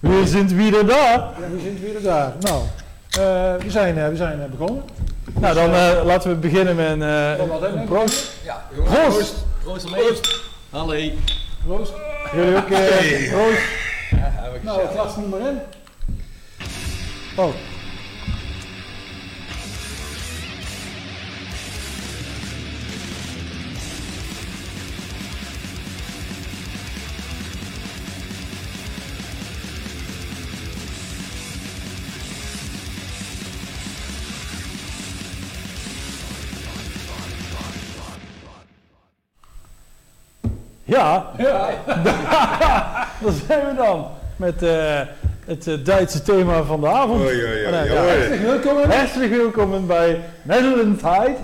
Wir sind wieder da. Ja, we zijn weer daar. Nou, eh, we zijn, eh, we zijn eh, begonnen. Nou, dan eh, laten we beginnen met een, eh, dat, een hè? proost. Ja, Proost! Proost ermee. Hallo. Proost. Jullie ook, Hey. proost. Ja, Nou, glas niet meer in. Oh. Ja, Ja. daar zijn we dan. Met eh, het eh, Duitse thema van de avond. Oei, oei, oei, Nou, ja. oei. Hartelijk welkom. Hartelijk welkom bij Nederland Tide.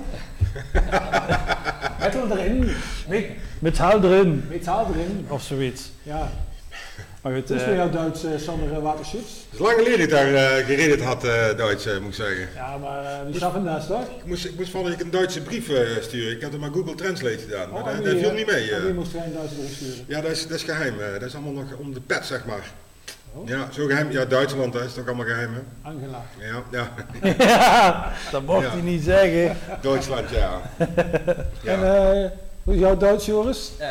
Metal erin. Metaal erin. Metaal erin. Of zoiets. Ja. Maar goed, Hoe is eh, voor jou Duits, eh, Sander uh, Waterschutz? Het is lang geleden dat ik daar eh, gereden had, eh, Duits, eh, moet ik zeggen. Ja, maar uh, wie schaffen naast toch? Ik moest, ik moest van dat ik een Duitse brief eh, sturen. Ik had er maar Google Translate gedaan, maar Oh, dat, en dat wie, viel eh, niet mee. eh. Wie moest jij een Duitse brief sturen? Ja, dat is, dat is geheim. eh. dat is allemaal nog om de pet, zeg maar. Oh. Ja, zo geheim. Ja, Duitsland, dat is toch allemaal geheim, hè? Angela. Ja, ja. ja, dat mocht Ja. hij niet zeggen. Duitsland, ja. ja. En eh, hoe is jouw Duits, Joris? Eh,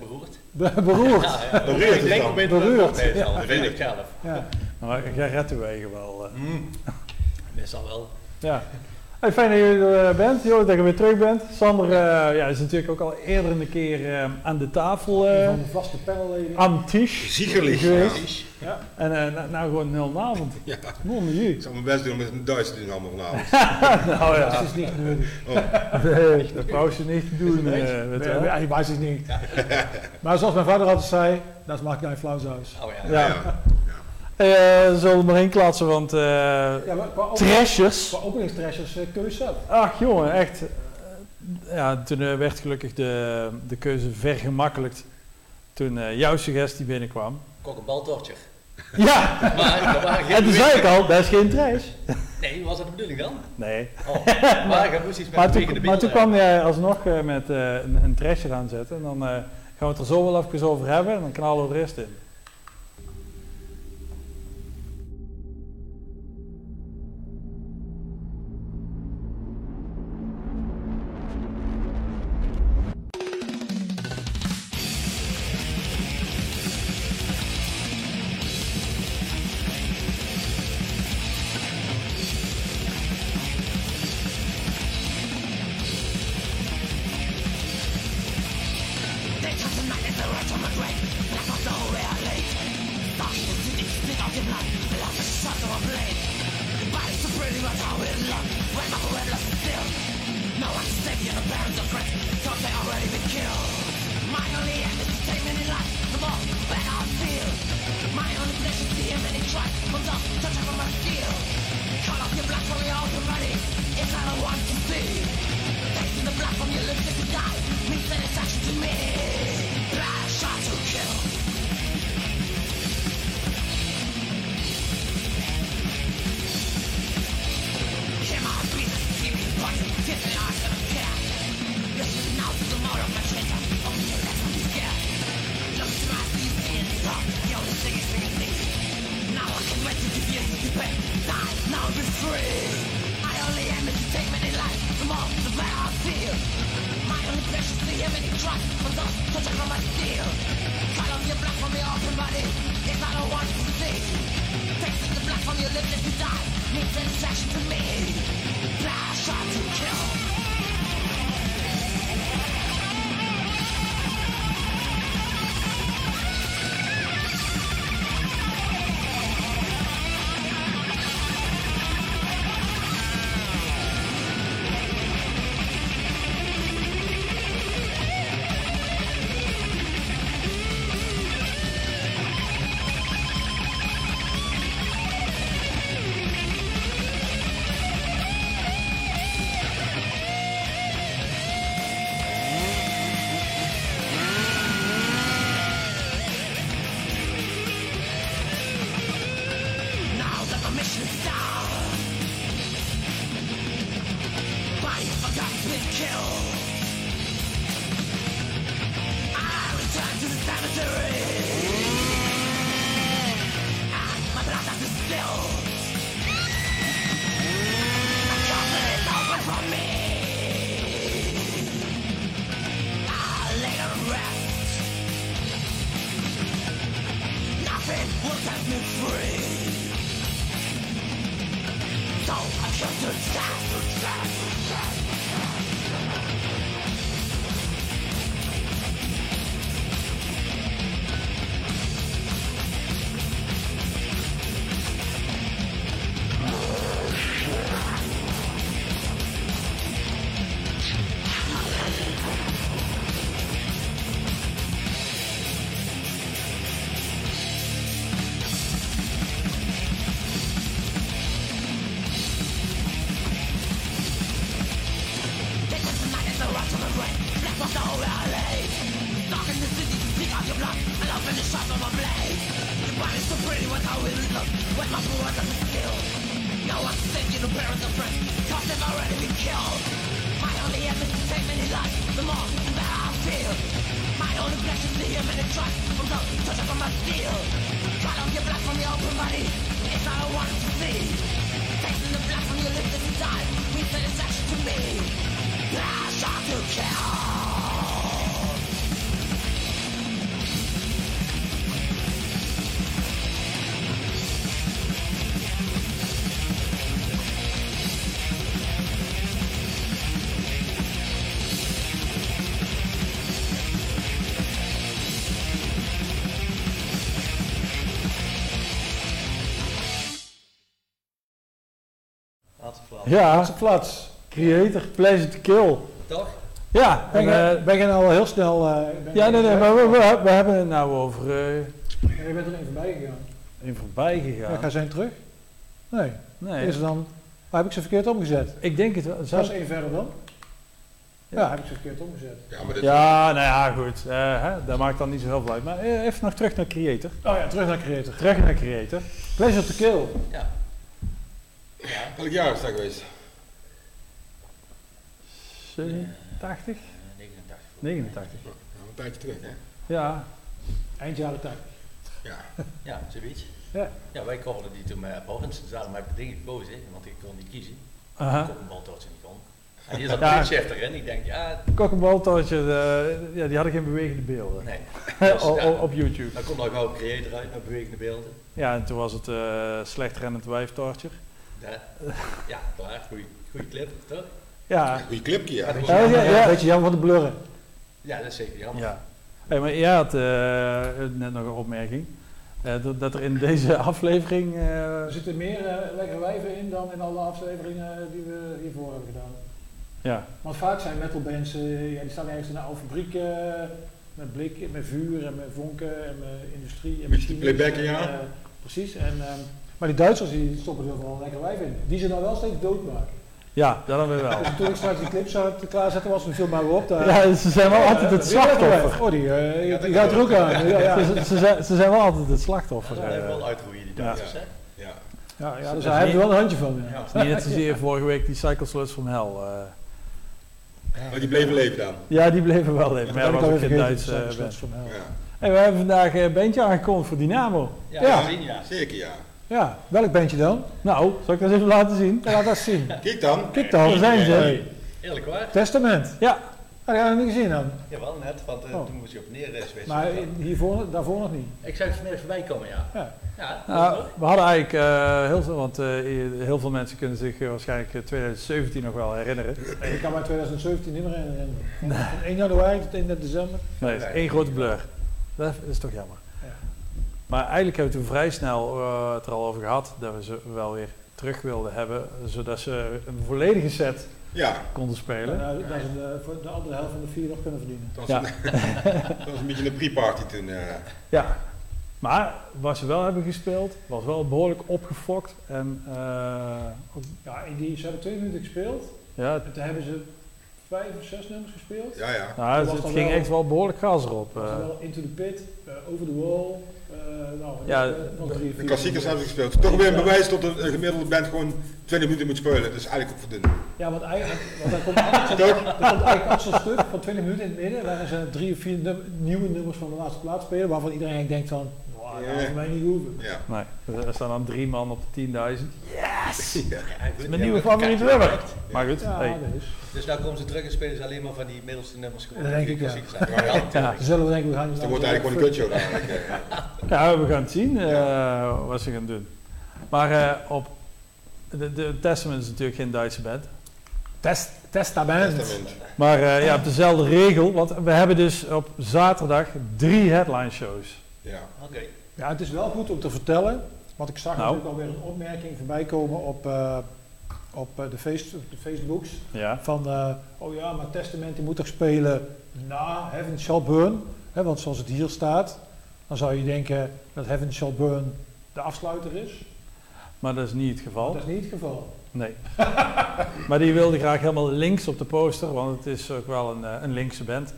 beroerd. Be- beroerd. Ja, ja. Beroerd is Ik denk beter Beroerd. meestal. Ja. Dat weet ik zelf. Ja. Maar jij redt de wegen wel. eh. Mm. Meestal wel. Ja. Hey, fijn dat je er eh, bent, Joris, dat je weer terug bent. Sander eh, ja, is natuurlijk ook al eerder een keer eh, aan de tafel eh Van de vaste panelleden. aan tisch Ziegerlich. Ja. geweest. Ja. En eh, nou, gewoon een hele avond. Ja. Ik zal mijn best doen om het in Duits te doen allemaal vanavond. nou Dat ja, is niet nodig. nee, dat wou ze niet te doen. Een je Nee, weiß het niet. Maar zoals mijn vader altijd zei, dat maakt geen flauwzaus. Oh ja. Ja. Ja. Eh, we zullen er maar in klatsen, want eh Ja, maar qua, open, trashers. qua openingstrashers uh, kun je zelf. Ach jongen, echt. Ja, toen werd gelukkig de, de keuze vergemakkelijkt. Toen eh, jouw suggestie binnenkwam. Kok een baltortje. Ja, Maar geen en toen zei ik al, dat is geen trash. Nee, was dat de bedoeling dan? Nee. Oh. Maar ik moest iets met Maar toen, maar toen kwam jij alsnog eh, met eh, een, een trasher aanzetten. En dan eh, gaan we het er zo wel even over hebben. En dan knallen we de rest in. It's a flash to me. Ja, plaats. creator, pleasure to kill. Toch? Ja, Ben en, je, ben je nou al heel snel... eh, ben ja nee, nee, maar we, we, we hebben het nou over eh Je bent er even voorbij gegaan. in voorbij Ja. gegaan. ga zijn terug? Nee. Nee, Is er dan... Waar heb ik ze verkeerd omgezet? ik denk het wel. Dat Zou- is één verder dan? Ja, heb ik ze verkeerd omgezet. Ja, maar dit, Ja, nou ja, goed. eh, hè, dat maakt dan niet zo heel veel uit. Maar even nog terug naar Creator. Oh ja, terug naar Creator. Terug naar Creator. Pleasure to kill. Ja. Ja. welk jaar is dat geweest? 87? Eh, 89. 89. Nou, een tijdje terug, hè? Ja. Eind jaren 80. Ja. Ja, zoiets. Ja. Ja, wij coverden die toen met Aborens. Dus daarom heb ik gekozen, want ik kon niet kiezen. Aha. Ik een niet kon. En hier zat Ja. een pitch erin. Ik denk, ja, Kokkenbaltootje, eh, ja, die hadden geen bewegende beelden. nee. Dus, op, ja, YouTube. Dan komt nog gauw creator uit met bewegende beelden. Ja, en toen was het eh slecht rennend wijftorture. Ja, ja klaar. Goeie, goeie clip, toch? Ja, Goeie clipje, ja. Ja, Ja, ja, ja. Beetje jammer van de blurren. Ja, dat is zeker jammer. ja. Hey, maar jij had eh, net nog een opmerking. eh, dat, dat er in deze aflevering... eh, Er zitten meer lekkere wijven in dan in alle afleveringen die we hiervoor hebben gedaan. ja, Want vaak zijn metalbands, ja, die staan ergens in een oude fabriek eh, met blik, met vuur en met vonken en met industrie. En machines playbacken, en, ja. precies. En, ehm, maar die Duitsers die stoppen er wel lekker wijf in. Die ze dan wel steeds doodmaken. ja, dat dan weer wel. Dus toen ik straks die clips zou klaarzetten was, viel mij weer op. Daar, Ja, ze zijn wel altijd het wijf. slachtoffer. Oh, die, eh, die gaat er ook aan. Ja, ja. Ze, ze, zijn, ze zijn wel altijd het slachtoffer. Eh. is wel uitgroeien, die Duitsers, hè? Ja. Ja, ja, dus hij heeft er wel een handje van. Ja. Ja. Het is niet net zozeer vorige week die Cycle Sluts from Hell. eh. Maar die bleven leven dan. ja, die bleven wel leven. Maar ja, Dat was ook geen even Duits vergeten. eh, Sluts band. Hell. Ja. Hey, we hebben vandaag een bandje aangekondigd voor Dynamo. Ja, Ja. ja. Zeker, ja. Ja, welk bandje dan? Nou, zal ik dat eens even laten zien? Ja, laat dat zien. Kijk dan. Kijk dan. Daar zijn ze. Hey. Eerlijk waar? Testament. Ja, Dat heb ik nog niet gezien dan. Jawel, net, want eh, Oh. toen moest je op neer eh, switchen. Maar hiervoor, daarvoor nog niet. Ik zou het vanmiddag voorbij komen, ja. Ja. Ja, nou, we hadden eigenlijk eh, heel veel, want eh, heel veel mensen kunnen zich waarschijnlijk eh, 2017 nog wel herinneren. Ik kan mij 2017 niet meer herinneren. Van 1 januari tot 1 december. Nee, het is één grote blur. Dat is toch jammer. Maar eigenlijk hebben we toen vrij snel eh, het er al over gehad dat we ze wel weer terug wilden hebben, zodat ze een volledige set Ja. konden spelen. Nou, dat ze de, voor de andere helft van de vier nog kunnen verdienen. Dat was, Ja. een, dat was een beetje een pre-party toen. eh. Ja, maar wat ze wel hebben gespeeld, was wel behoorlijk opgefokt. En eh, Ja, in die, ze hebben twee minuten gespeeld. ja, En toen hebben ze vijf of zes nummers gespeeld. ja, ja. nou, het, ging wel- echt wel behoorlijk gas erop. Eh. wel Into the Pit, Over the Wall. Eh nou, Ja, eh, nog drie, De klassiekers hebben ze gespeeld. Toch weer een bewijs dat een, een gemiddelde band gewoon 20 minuten moet spelen. Dat is eigenlijk ook dun. Ja, want eigenlijk, want komt er komt eigenlijk zo'n stuk van 20 minuten in het midden, waarin ze drie of vier nieuwe nummers van de laatste plaats spelen, waarvan iedereen eigenlijk denkt van, wow, dat voor mij niet hoeven. Ja. Nee, er staan dan drie man op de 10.000. Yes! Ja, goed, Mijn ja, nieuwe favoriete kijk, nummer. Maar goed, Ja, hey. dat is. Dus nou komen ze terug en spelen ze alleen maar van die middelste nummers. Dat denk ik, ja. Ja, zullen we denken, we gaan Dus dan wordt het eigenlijk gewoon een kutshow dadelijk. eh. Ja, we gaan het zien eh, wat ze gaan doen. Maar eh, op de, de Testament is natuurlijk geen Duitse band. Test, testament. Testament. Maar ja, op dezelfde regel, want we hebben dus op zaterdag drie headline shows. Ja. Oké. Ja, het is wel goed om te vertellen, want ik zag Nou. natuurlijk alweer een opmerking voorbij komen op, eh, op eh, de, de Facebooks. Ja, Van, eh, oh ja, maar Testament moet toch spelen na Heaven Shall Burn. Hè, want zoals het hier staat, dan zou je denken dat Heaven Shall Burn de afsluiter is. maar dat is niet het geval. Dat is niet het geval. Nee. maar die wilde graag helemaal links op de poster, want het is ook wel een, een linkse band.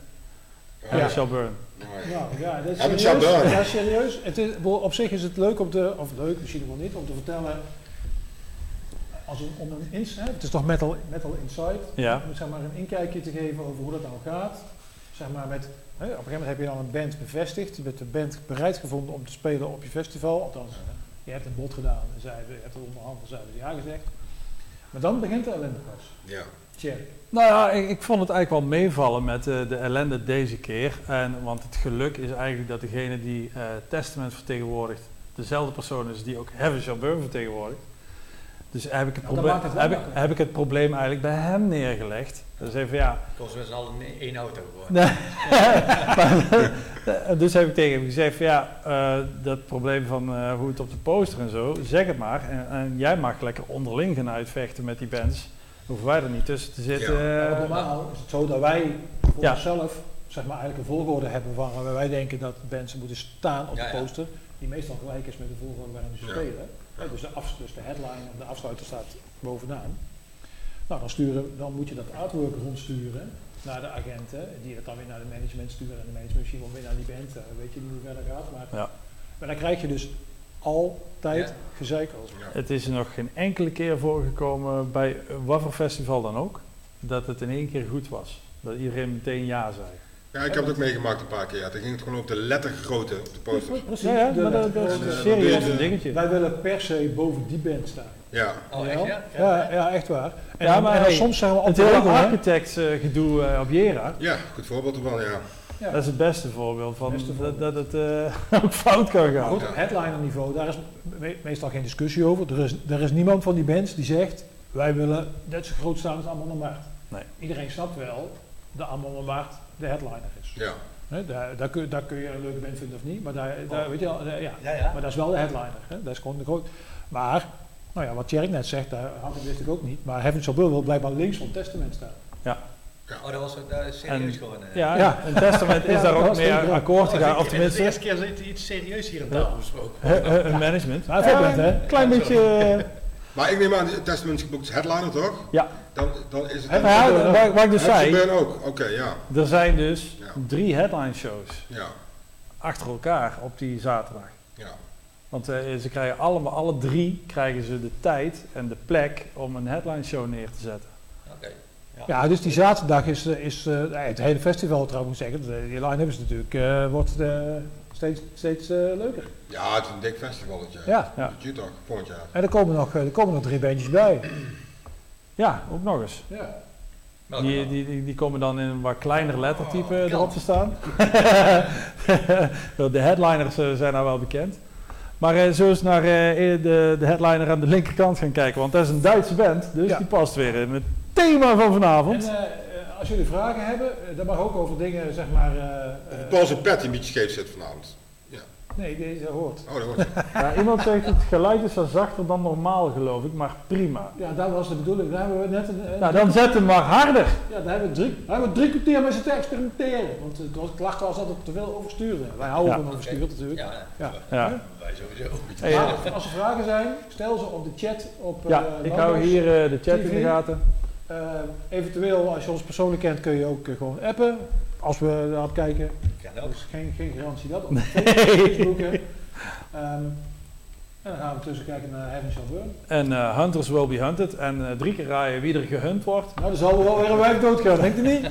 Ja. Shall Burn. Nou ja, dat is serieus. Ja, serieus. Het is, op zich is het leuk om te, of leuk misschien wel niet, om te vertellen. Als een, om een ins, hè, het is toch metal, metal Insight. Ja. Om zeg maar een inkijkje te geven over hoe dat nou gaat. Zeg maar met, hè, op een gegeven moment heb je dan een band bevestigd. Je bent de band bereid gevonden om te spelen op je festival. Althans, je hebt een bod gedaan en zij, je hebt er onderhand zeiden ze ja gezegd. Maar dan begint de ellende pas. Ja. Tjerk. Nou ja, ik, ik vond het eigenlijk wel meevallen met eh, de ellende deze keer. En, want het geluk is eigenlijk dat degene die eh, Testament vertegenwoordigt, dezelfde persoon is die ook Heaven Shall Burn vertegenwoordigt. Dus heb ik het, Nou, dat proble- maakt het wel heb, ik, heb ik het probleem eigenlijk bij hem neergelegd. Dus even ja. Ze met z'n allen in één auto. Nee. Maar, dus heb ik tegen hem gezegd: van, ja, eh, dat probleem van eh, hoe het op de poster en zo, zeg het maar. En, en jij mag lekker onderling gaan uitvechten met die bands. Hoeven wij er niet tussen te zitten. Ja. Normaal is het zo dat wij voor Ja. onszelf zeg maar, eigenlijk een volgorde hebben waar wij denken dat bands moeten staan op Ja, de ja. poster. Die meestal gelijk is met de volgorde waarin ze Ja. spelen. Ja, dus, de af, dus de headline of de afsluiter staat bovenaan. Nou, dan, sturen, dan moet je dat artwork rondsturen naar de agenten. Die dat dan weer naar de management sturen. En de management misschien wel weer naar die band. eh, weet je niet hoe verder gaat. Maar, Ja. maar dan krijg je dus altijd Ja. gezeik over. Ja. Het is er nog geen enkele keer voorgekomen bij wat voor festival dan ook, dat het in één keer goed was. Dat iedereen meteen ja zei. Ja, ik heb het ook meegemaakt een paar keer. Ja. Toen ging het gewoon op de lettergrootte op de poster. Precies. Ja, ja de maar dat, dat is lettergrootte. serieus een dingetje. Wij willen per se boven die band staan. Ja. Oh, echt ja? Ja, ja, echt waar. En, Ja, dan- maar en dan hey, soms zijn we op Het hele eh, gedoe eh, op Jera, ja, goed voorbeeld ervan, ja. Ja. dat is het beste voorbeeld van Beste dat, voorbeeld. dat het eh, ook fout kan Maar gaan. goed, op headliner niveau, daar is me- meestal geen discussie over. Er is, er is niemand van die bands die zegt, wij willen net zo groot staan als Amon. Nee. Iedereen snapt wel dat Amon de headliner is. Ja. Hè, daar, daar, kun, daar kun je een leuke band vinden of niet, maar, daar, daar, weet je wel, daar- ja. Ja, ja. maar dat is wel de headliner. Hè? Dat is gewoon de groot. Maar, nou ja, wat Tjerk net zegt, daar had ik, wist ik ook niet. Maar Heaven Shall Burn wil blijkbaar links van het testament staan. Oh, dat was dat is serieus En- gewoon. eh. Ja, Ja. een testament is Ja, daar ook mee akkoord gegaan, of tenminste De eerste keer het iets serieus hier aan Ja. tafel besproken. een management. Maar voorbeeld, hè? Een klein beetje... eh, Maar ik neem aan, de Testament geboekt is headliner toch? Ja. Dan, dan is het... Nou ja, wat, wat ik dus zei, Burn ook, oké, ja. er zijn dus Ja. drie headline shows Ja, achter elkaar op die zaterdag. ja. Want eh, ze krijgen allemaal, alle drie krijgen ze de tijd en de plek om een headline show neer te zetten. Ja, dus die zaterdag is, eh, is eh, het hele festival trouwens moet ik zeggen. de- Die line-up is natuurlijk, eh, wordt steeds, steeds eh, leuker. Ja, het is een dik festival dit jaar. Ja. Ja. Dat je toch, volgend jaar. En er komen nog, eh, er komen nog drie bandjes bij. Ja, ook nog eens. Ja. Die, die, die, die komen dan in een wat kleiner lettertype Oh, erop te staan. de headliners zijn nou wel bekend. Maar eh zo eens naar eh, de, de headliner aan de linkerkant gaan kijken. Want dat is een Duitse band, dus Ja. die past weer in het thema van En vanavond. eh, eh, als jullie vragen hebben, eh, dat mag ook over dingen, zeg maar... eh, eh, Paul zijn pet die een beetje scheef zit vanavond. nee, deze hoort. Oh, dat hoort. Ja, iemand zegt het geluid is wat zachter dan normaal geloof ik, maar prima. Ja, dat was de bedoeling. Daar hebben we net een, een- Nou, dan zet hem maar harder. ja, daar hebben we drie, daar hebben we drie kwartier mee zitten experimenteren. Want het was, het klacht was dat het te veel overstuurde. Wij houden Ja. van oversturen natuurlijk. Ja, Ja. Ja. wij sowieso. Hey, Maar als er vragen zijn, stel ze op de chat op ja, ik hou hier eh, de chat in de gaten. Eh, eventueel, als je ons persoonlijk kent, kun je ook eh, gewoon appen. Als we daarop kijken. Kan ook. Dus geen, geen garantie dat. Op Facebook. hè. Ehm, en dan gaan we tussen kijken naar Heaven Shall Burn. En eh, Hunters will be hunted. En eh, drie keer raaien wie er gehunt wordt. Nou, dan zal er wel weer een wijf doodgaan, denkt u niet?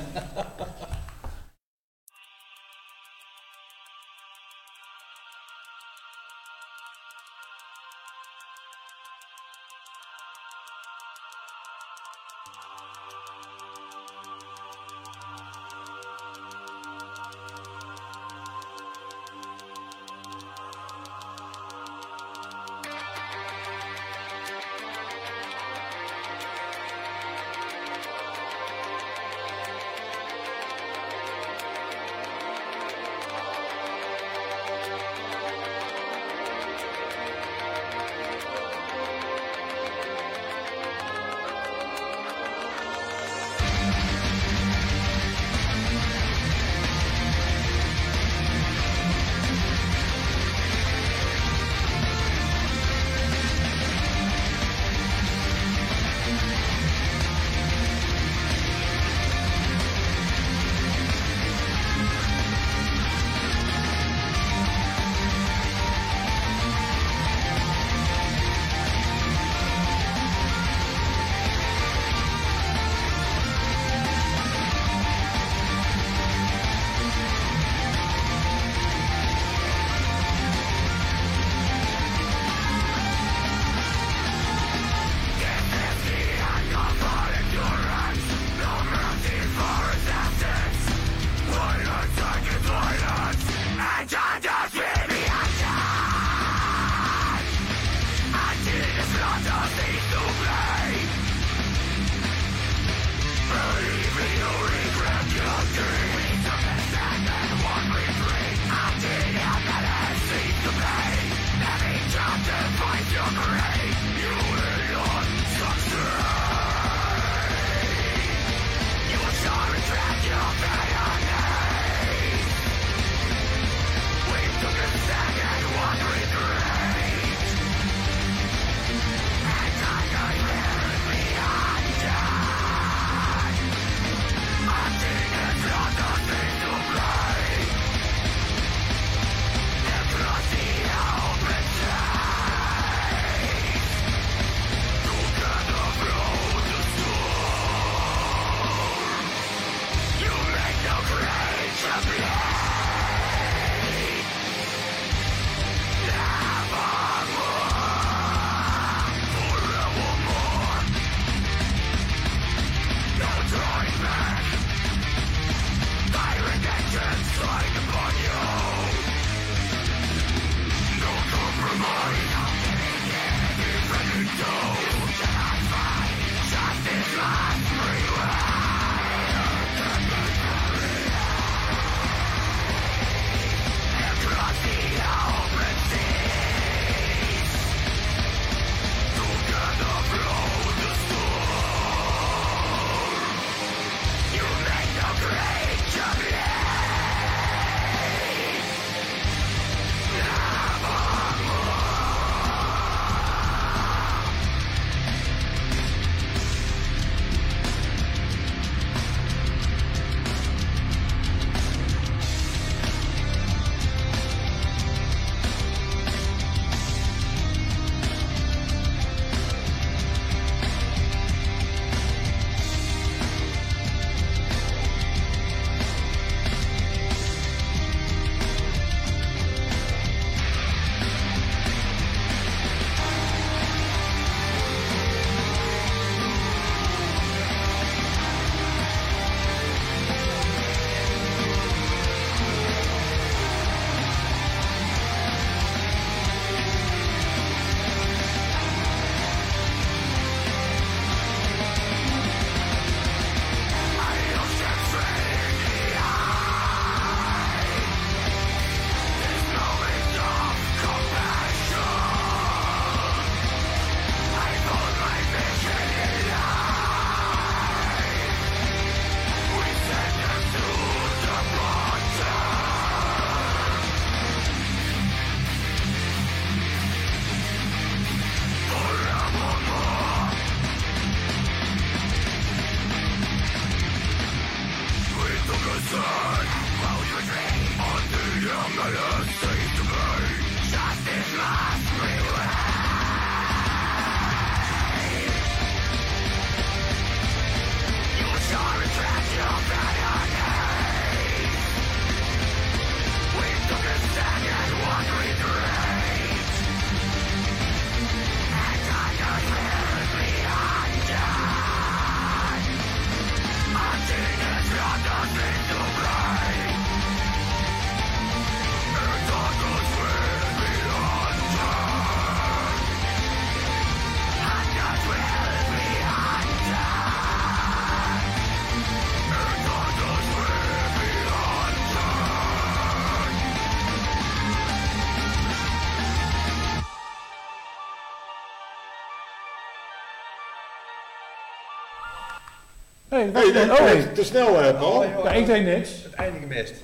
Hey, Hey, oh, nee, te snel, hè, Paul. ja, ik deed niks. Het einde gemist.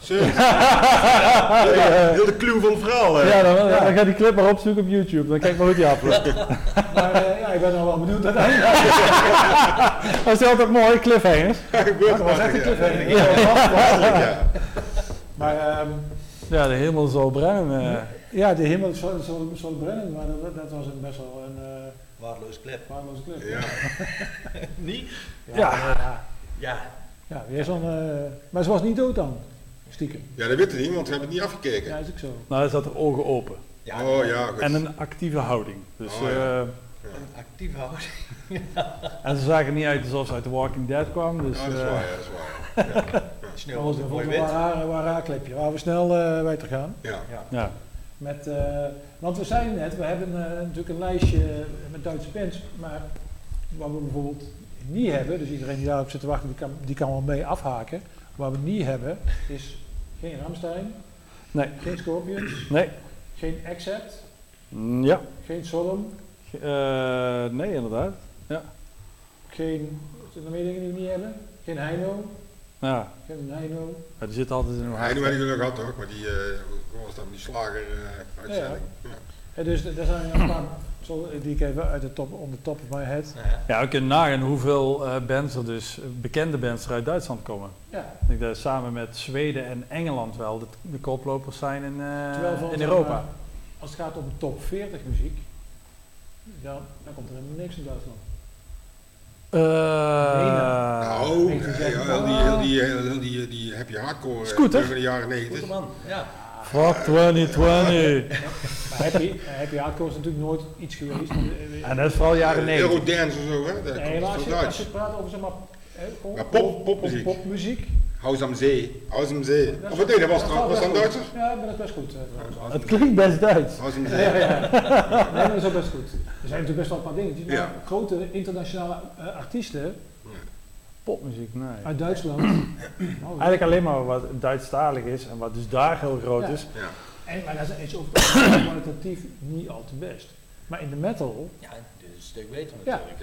Zo. Heel de clue van het verhaal, hè. Ja, dan, dan ga die clip maar opzoeken op YouTube. Dan kijk maar hoe die afloopt. Maar eh, ja, ik ben al wel benieuwd uiteindelijk. Dat is altijd mooi, cliffhangers. Dat was echt een cliffhanger. Ja, ja. ja. Maar ehm, Ja, de hemel zal brennen. eh. ja, de hemel zal, zal, zal brennen, maar dat, dat was een best wel een uh, Waardeloos clip. waardeloze clip. Ja. Niet? Ja, Ja. ja. Ja. ja, weer zo'n, eh, maar ze was niet dood dan, stiekem. Ja, dat weten we niet, want we hebben het niet afgekeken. Ja, is ook zo. Nou, hij zat er ogen open. ja Oh ja, goed. En een actieve houding. Dus, Oh, ja. eh, Een actief houden. en ze zagen er niet uit alsof ze uit The Walking Dead kwamen. Dus, Ah, dat is eh, waar, ja, dat is waar. Sneeuw was een mooi wit. waar, waar haar clipje. Waar we snel eh weiter gaan. Ja. ja. Met, eh, want we zeiden net, we hebben eh, natuurlijk een lijstje met Duitse bands, maar wat we bijvoorbeeld niet hebben, dus iedereen die daarop zit te wachten, die kan, die kan wel mee afhaken. Wat we niet hebben, is geen Ramstein, Nee. geen Scorpions, Nee. geen Accept, Mm, Ja. geen Sodom, Eh, nee, inderdaad. geen, zijn er meer dingen die we niet hebben? Geen Heino, Ja, geen Heino. maar die zit altijd in hart. doet wel geluk gehad hoor, maar die, eh hoe was dat, die slager eh, uitzending. Ja. Ja, dus er zijn een paar, die ik even uit de top, on the top of my head. Ja. Ja, we kunnen nagaan hoeveel eh, bands er dus, bekende bands er uit Duitsland komen. Ja, Ik denk dat samen met Zweden en Engeland wel de, de koplopers zijn in, eh, in Europa. als het gaat om top 40 muziek, dan, dan komt er helemaal niks in Duitsland. Nee, zeggen, heel die, heel die, heel die, die happy hardcore eh, Scooter? van de jaren Goede 90. man. Ja. fuck 2020. Maar happy, happy hardcore is natuurlijk nooit iets geweest. want, eh, en dat is vooral jaren 90. Eurodance en zo, hè? Dat nee, als je, als je praat over zeg maar, eh, gewoon popmuziek. Haus am Zee. Haus am Zee. dat Of is- nee, dat was, dat was, was dat een goed. Duitser? Ja, maar dat is best goed. eh. Het klinkt best Duits. Haus am Zee. Ja, ja. Nee, dat is ook best goed. Er zijn natuurlijk best wel een paar dingetjes. Maar Ja. grote internationale eh, artiesten Popmuziek, nee. uit Duitsland. Oh, Eigenlijk alleen maar wat Duitsstalig is en wat dus daar heel groot Ja. is. Ja. en, maar dat is over het algemeen kwalitatief niet al te best. Maar in de metal, Ja, dit is een stuk beter Ja. natuurlijk.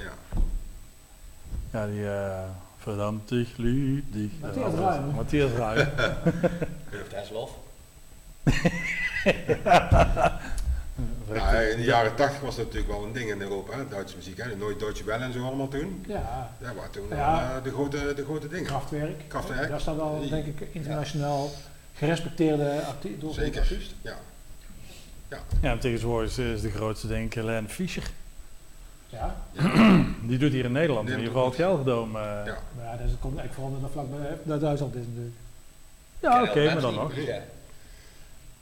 Ja. Ja, die uh, verdammt dich lieb dich. Matthias Ruim. Matthias Ruim. Heeft hij lof? Ja, in de jaren 80 was dat natuurlijk wel een ding in Europa, hè, Duitse muziek. Hè. Nooit Deutsche Welle en zo allemaal toen. ja, Dat waren toen Ja. wel, eh, de, grote, de grote dingen. Kraftwerk. Kraftwerk. Daar staat wel, denk ik, internationaal gerespecteerde arti door Zeker. artiest. Ja. Ja, en tegenwoordig is, is de grootste denk ik Helene Fischer. Ja, Die doet hier in Nederland in ieder geval het Gelredome. eh. Ja. maar ja, dat komt eigenlijk vooral omdat dat vlakbij dat Duitsland is natuurlijk. Ja, oké, maar dan nog.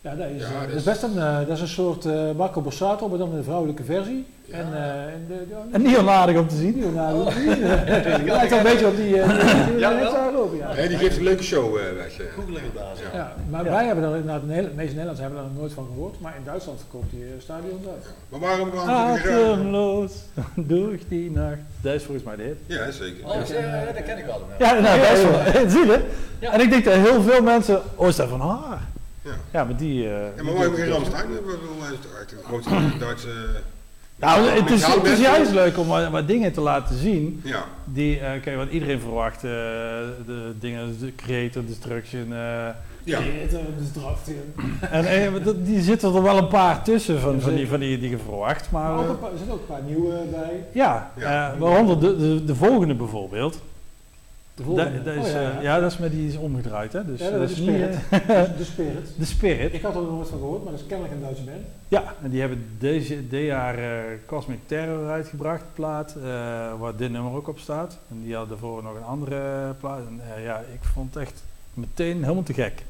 Ja. Dat is, Ja, eh, dat dus- is best een, eh, dat is een soort eh Marco Borsato, maar dan een vrouwelijke versie. Ja. En, eh, en de, de, En niet onaardig om te zien. Leonardo. Het lijkt wel een beetje op die, eh, die, die Ja, lopen, ja. Nee, die geeft een leuke show eh, weg. eh. Google inderdaad. Ja. Ja, maar Ja. wij hebben er inderdaad, de meeste Nederlanders hebben er nog nooit van gehoord, maar in Duitsland verkoopt die eh, stadion uit. Maar waarom, graag? Atemloos door die nacht. Dat is volgens mij de hit. Ja, zeker. Oh, ja, dat ken ik wel. Ja, nou, best wel. Zie je? Ja. En ik denk dat heel veel mensen... Oh, is dat van haar? Ja. Ja, maar die... eh, Ja, maar waarom het Ramstein? Hij is grootste Duitse... Nou, het is, het is juist leuk om wat, wat dingen te laten zien. Ja, Die, eh kijk, wat iedereen verwacht. eh, de dingen, de Creator Destruction. eh, ja. dus draft en eh, dat- die zitten er wel een paar tussen van, van, die, van die die je verwacht. Maar er zitten ook een paar nieuwe bij. ja, Ja. eh, waaronder de, de, de volgende bijvoorbeeld. De volgende. dat is, Oh, eh, ja, dat is met die is omgedraaid. Hè? Dus, Ja, dat is de Spirit. de Spirit. de Spirit. Ik had er nog nooit van gehoord, maar dat is kennelijk een Duitse band. Ja, en die hebben deze, dit jaar eh, Cosmic Terror uitgebracht, plaat, eh, waar dit nummer ook op staat. En die hadden daarvoor nog een andere plaat. En ja, ik vond het echt meteen helemaal te gek.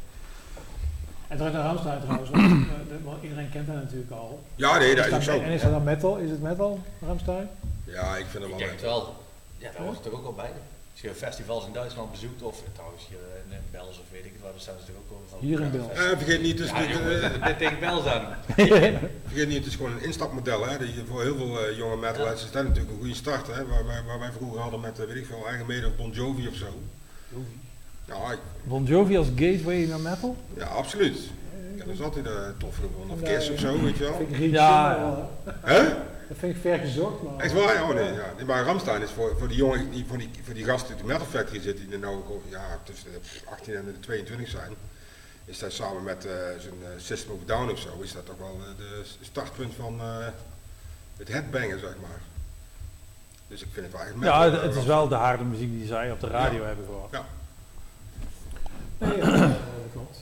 En terug naar Ramstein trouwens, want, eh, de- want iedereen kent dat natuurlijk al. Ja, nee, dat Is is dat- ook en is dat dan metal? Is het metal, Ramstein? Ja, ik vind het Ik wel denk het leuk. wel. Ja, daar hoort het toch ook wel bij. Je festivals in Duitsland bezoekt, of trouwens hier in in Bels of weet ik het waar, dan staan ze natuurlijk ook overal. Hier in Ja, Bels. Eh, vergeet niet, het is, Ja, dit- tegen Bels aan. vergeet niet, het is gewoon een instapmodel. Hè, die voor heel veel eh, jonge metalheads is dat natuurlijk een goede start. Hè, waar, wij- waar wij vroeger hadden met, eh, weet ik veel, eigen mede of Bon Jovi of zo. Ja, ik- Bon Jovi als gateway naar metal? ja absoluut. Ik heb dus altijd uh, tof gevonden. Of Kiss of zo, weet je wel. vind ik Rietje Ja, wel, ja. hè. Dat vind ik ver gezocht, maar... Echt waar? Oh nee, ja. Nee, maar Ramstein is voor, voor die jongen, die, voor, die, voor die gasten die op de Metal Factory zitten, die er nou ja, tussen de 18 en de 22 zijn, is dat samen met eh zo'n eh, System of Down of zo, is dat toch wel eh, de startpunt van eh, het headbangen, zeg maar. Dus ik vind het wel echt Ja, het, het eh, is wel de harde muziek die zij op de radio Ja. hebben gehoord. Nee, ja, dat klopt.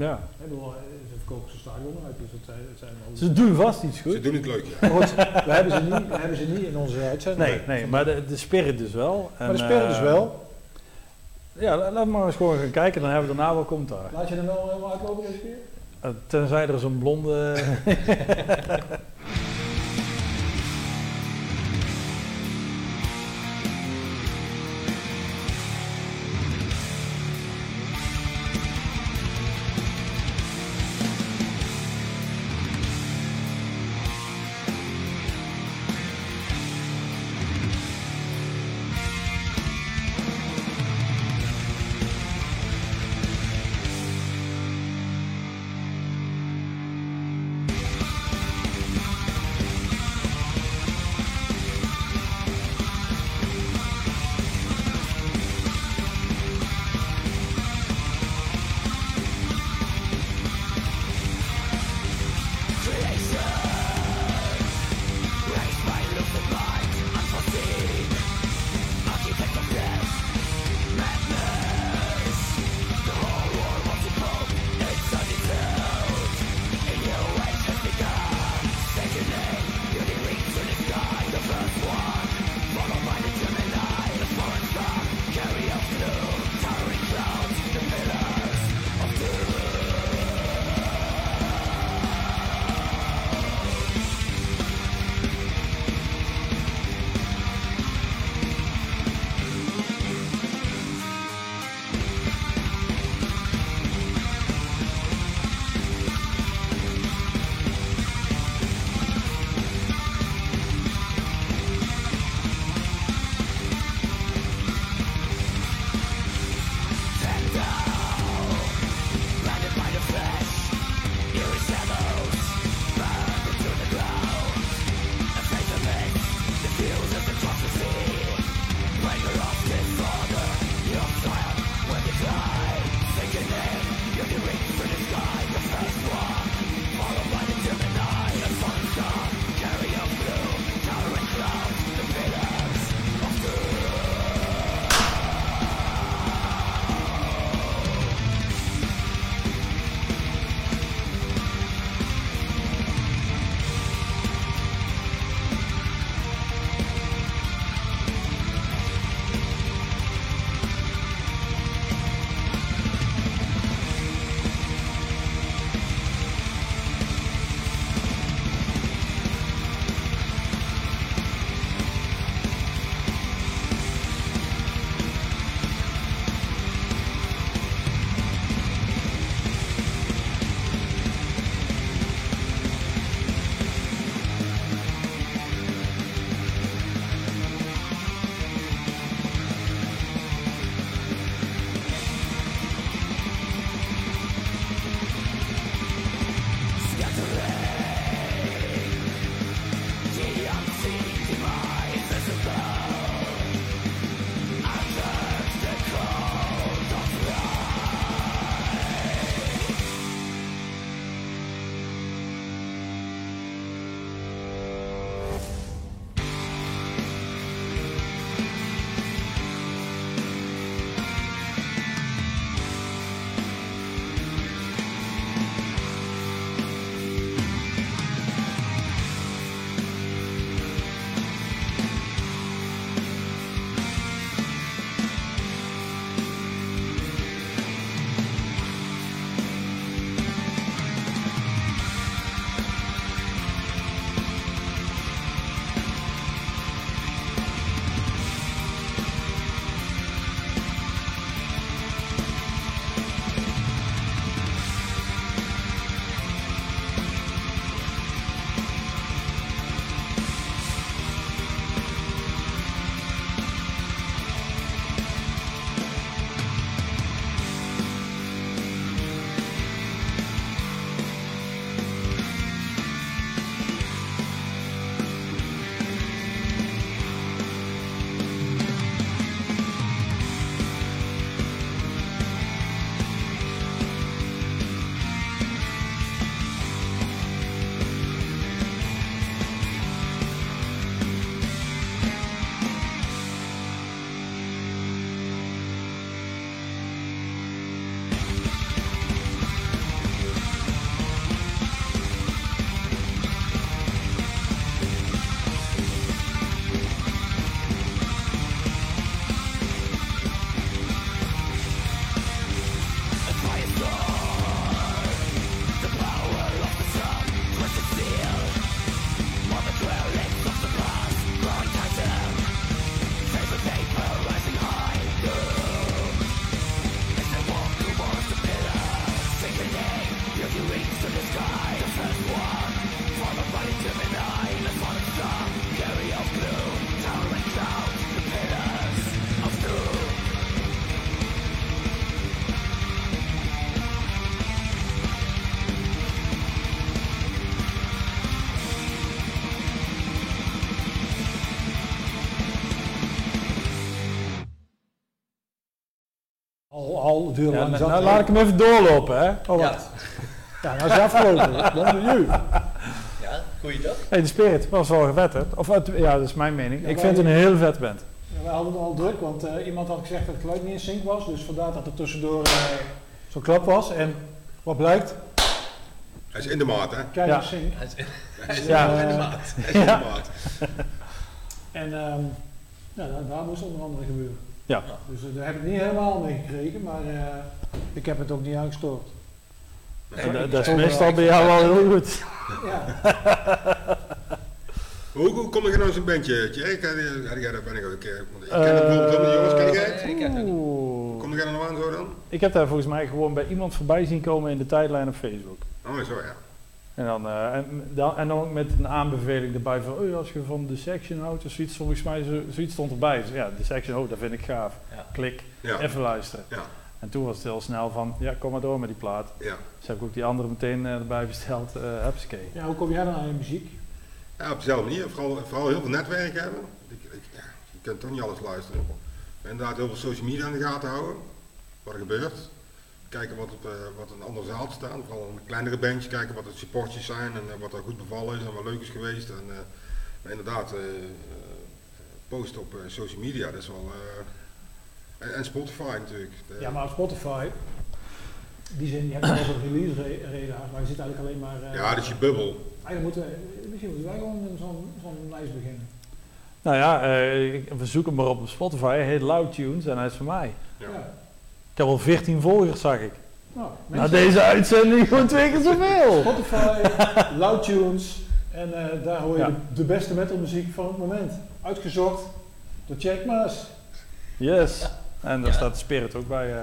Eh, Ja. ik bedoel, eh, ze verkopen ze stadion uit, dus het zijn, het zijn wel... Ze doen vast iets Ze goed. doen het leuk, goed, we hebben ze niet, we hebben ze niet in onze uitzending. Nee, nee, maar de, de spirit dus wel. Maar de En, spelen dus eh, wel. Ja, la- laten we maar eens gewoon gaan kijken, dan hebben we daarna wel commentaar. Laat je er wel helemaal uitlopen deze keer? Eh, Tenzij er zo'n blonde... lang nou, zat. nou laat ik hem even doorlopen, hè. Oh, Ja, wat? Ja, nou is het afgelopen. Dan doe je. ja goeie toch? Hey, de Spirit was wel gewetterd. Of, het- ja, dat is mijn mening. Ja, ik vind het een heel vet band. Ja, we hadden het al druk, want eh, iemand had gezegd dat het geluid niet in sync was. Dus vandaar dat er tussendoor eh, zo'n klap was. En wat blijkt? Hij is in de maat, hè? Kijk Ja. in sync. Hij is- Hij is Ja. in de maat. Hij is in de maat. En ehm, ja, daar moest onder andere gebeuren. Ja. Dus eh, daar heb ik niet helemaal mee gekregen, maar eh, ik heb het ook niet aangestoord. En dat, dat is meestal bij jou wel heel goed. Ja, Hoe, hoe kom je nou zo'n bandje? Tjerk, had je- had jij ben ik ook Ik ken het bijvoorbeeld helemaal niet, jongens, ken jij het? Ik ken het. Kom jij er nou aan zo dan? Ik heb daar volgens mij gewoon bij iemand voorbij zien komen in de tijdlijn op Facebook. Oh, zo ja. En dan, eh, en, dan, en dan ook met een aanbeveling erbij van, oh, als je van de section houdt of zoiets, volgens mij zo, zoiets stond erbij. Dus ja, de section, oh, dat vind ik gaaf. Ja. Klik, Ja, even luisteren. Ja. En toen was het heel snel van, ja, kom maar door met die plaat. ja. Dus heb ik ook die andere meteen eh, erbij besteld, uh, ja, hoe kom jij dan aan je muziek? Ja, op dezelfde manier. Vooral, vooral heel veel netwerk hebben. Ik, ik, ja, je kunt toch niet alles luisteren. Maar inderdaad heel veel social media in de gaten houden. Wat er gebeurt. Kijken wat, op, eh, wat een ander zaal staan. Vooral een kleinere bandjes. Kijken wat de supportjes zijn en eh, wat er goed bevallen is en wat leuk is geweest. En, eh, maar inderdaad, posten op eh, social media, dat is wel... eh, en, en Spotify natuurlijk. De- Ja, maar op Spotify, die zin, je hebt wel zo'n release re- radar, maar je zit eigenlijk alleen maar... eh, ja, dat is je bubbel. Eigenlijk moeten, we- misschien moeten wij gewoon zo'n zo'n lijst beginnen. Nou ja, eh, ik- we zoeken hem maar op Spotify. Heet Loud Tunes en hij is van mij. Ja. Heb al 14 volgers, zag ik. Nou, Na deze uitzending gewoon twee keer zoveel. Spotify, Loud Tunes, en eh, daar hoor je Ja. de, de beste metalmuziek van het moment. Uitgezocht door Jack Maas. Yes. En daar Ja. staat Spirit ook bij. eh,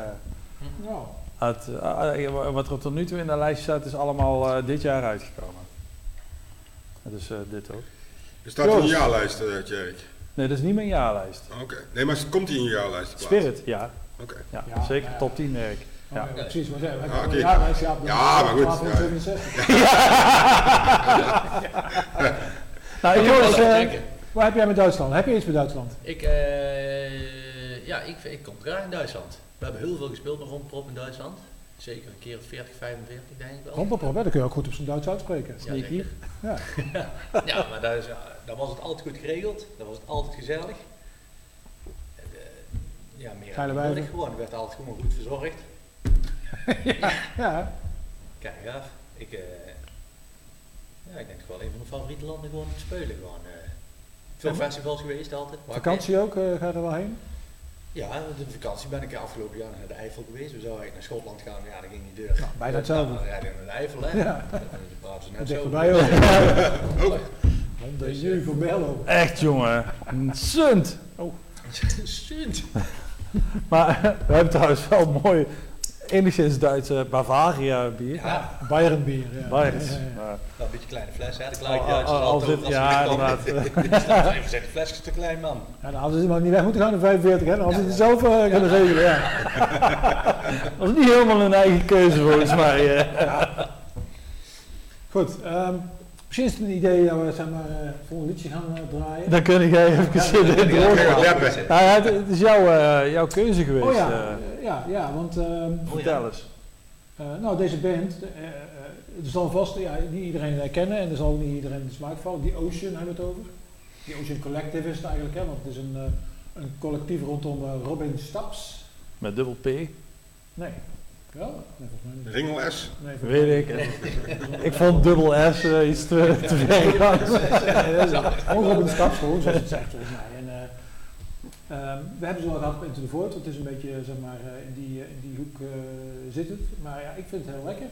Nou, uit, eh, wat er tot nu toe in de lijst staat, is allemaal eh, dit jaar uitgekomen. Dus eh, dit ook. Er staat in een jaarlijst, Tjerk. Nee, dat is niet mijn jaarlijst. Oké. Nee, maar komt die in je jaarlijst? Spirit, ja. Oké. ja, Ja, zeker ja. top 10 werk. oké, Ja. precies. Maar hebben Ah, ja, Ja, maar goed, 1267. Nou, ik Jongens, jongens, eh. Waar heb jij met Duitsland? Heb je iets met Duitsland? Ik, eh, ja, ik, ik kom graag in Duitsland. We hebben heel veel gespeeld met Rondprop in Duitsland. Zeker een keer of 40, 45 denk ik wel. Rondpop, hè? dat kun je ook goed op zijn Duits uitspreken. Ja. Ja. ja, maar daar, is, daar was het altijd goed geregeld. Daar was het altijd gezellig. Ja, meer Geile had ik gewoon. Er werd altijd gewoon goed verzorgd. Ja, Kijk, gaaf. Ik, eh, ja, ik denk toch wel een van mijn favoriete landen gewoon om te spelen. Gewoon, eh, veel Ja. festivals geweest altijd. Maar vakantie ook, eh, ga je er wel heen? Ja, de vakantie ben ik afgelopen jaar naar de Eifel geweest. We zouden eigenlijk naar Schotland gaan, maar ja, dat ging niet deur. Nou, bijna hetzelfde. Ja, dan rijden we naar de Eifel, hè. Ja. Dan praten ze net Dicht zo. voorbij ook. Oh, De voor Bello. echt jongen. Sunt. Sint. Maar we hebben trouwens wel mooi, enigszins Duitse Bavaria bier. Ja, Bayern bier. Ja. Bayers. Ja, ja, ja. Maar- wel een beetje kleine fles, hè. De Al- kleine al- Duitsers al altijd als ja, inderdaad. Even zijn de flesjes te klein, man. Ja, dan hadden ze maar niet weg moeten gaan in 45, hè? Dan hadden ze het zelf eh, kunnen regelen. Ja. Dat is niet helemaal een eigen keuze volgens mij. eh. Goed, ehm, misschien is het een idee dat we zeg maar, eh, het volgende liedje gaan eh, draaien. Dan kun jij even zitten Ja, doorgaan. ja, ja, ja. ja. Nou ja, het, het is jouw, eh, jouw keuze geweest. Oh ja, eh. eh, ja, ja, want ehm, Vertel eens. eh, nou, deze band, eh, eh, er zal vast ja, niet iedereen herkennen en er zal ook niet iedereen in de smaak vallen. Die Ocean hebben we het over. Die Ocean Collective is het eigenlijk, hè, want het is een, eh, een collectief rondom eh, Robin Staps. Met dubbel P. Nee. Wel? Nee, volgens mij niet. Ringel S. Nee, Weet ik. Ik vond dubbel S eh, iets te, te ver gaan. Nee, dat is Gewoon Robin Staps, gewoon zoals het zegt volgens mij. En, eh, ehm, we hebben ze wel gehad op Into the Void, want het is een beetje zeg maar, eh, in, die, eh, in die hoek eh, zit het. Maar ja, ik vind het heel lekker.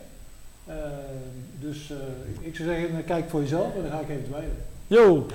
Ehm, dus eh, ik zou zeggen, eh, kijk voor jezelf en dan ga ik even twijfelen. Yo.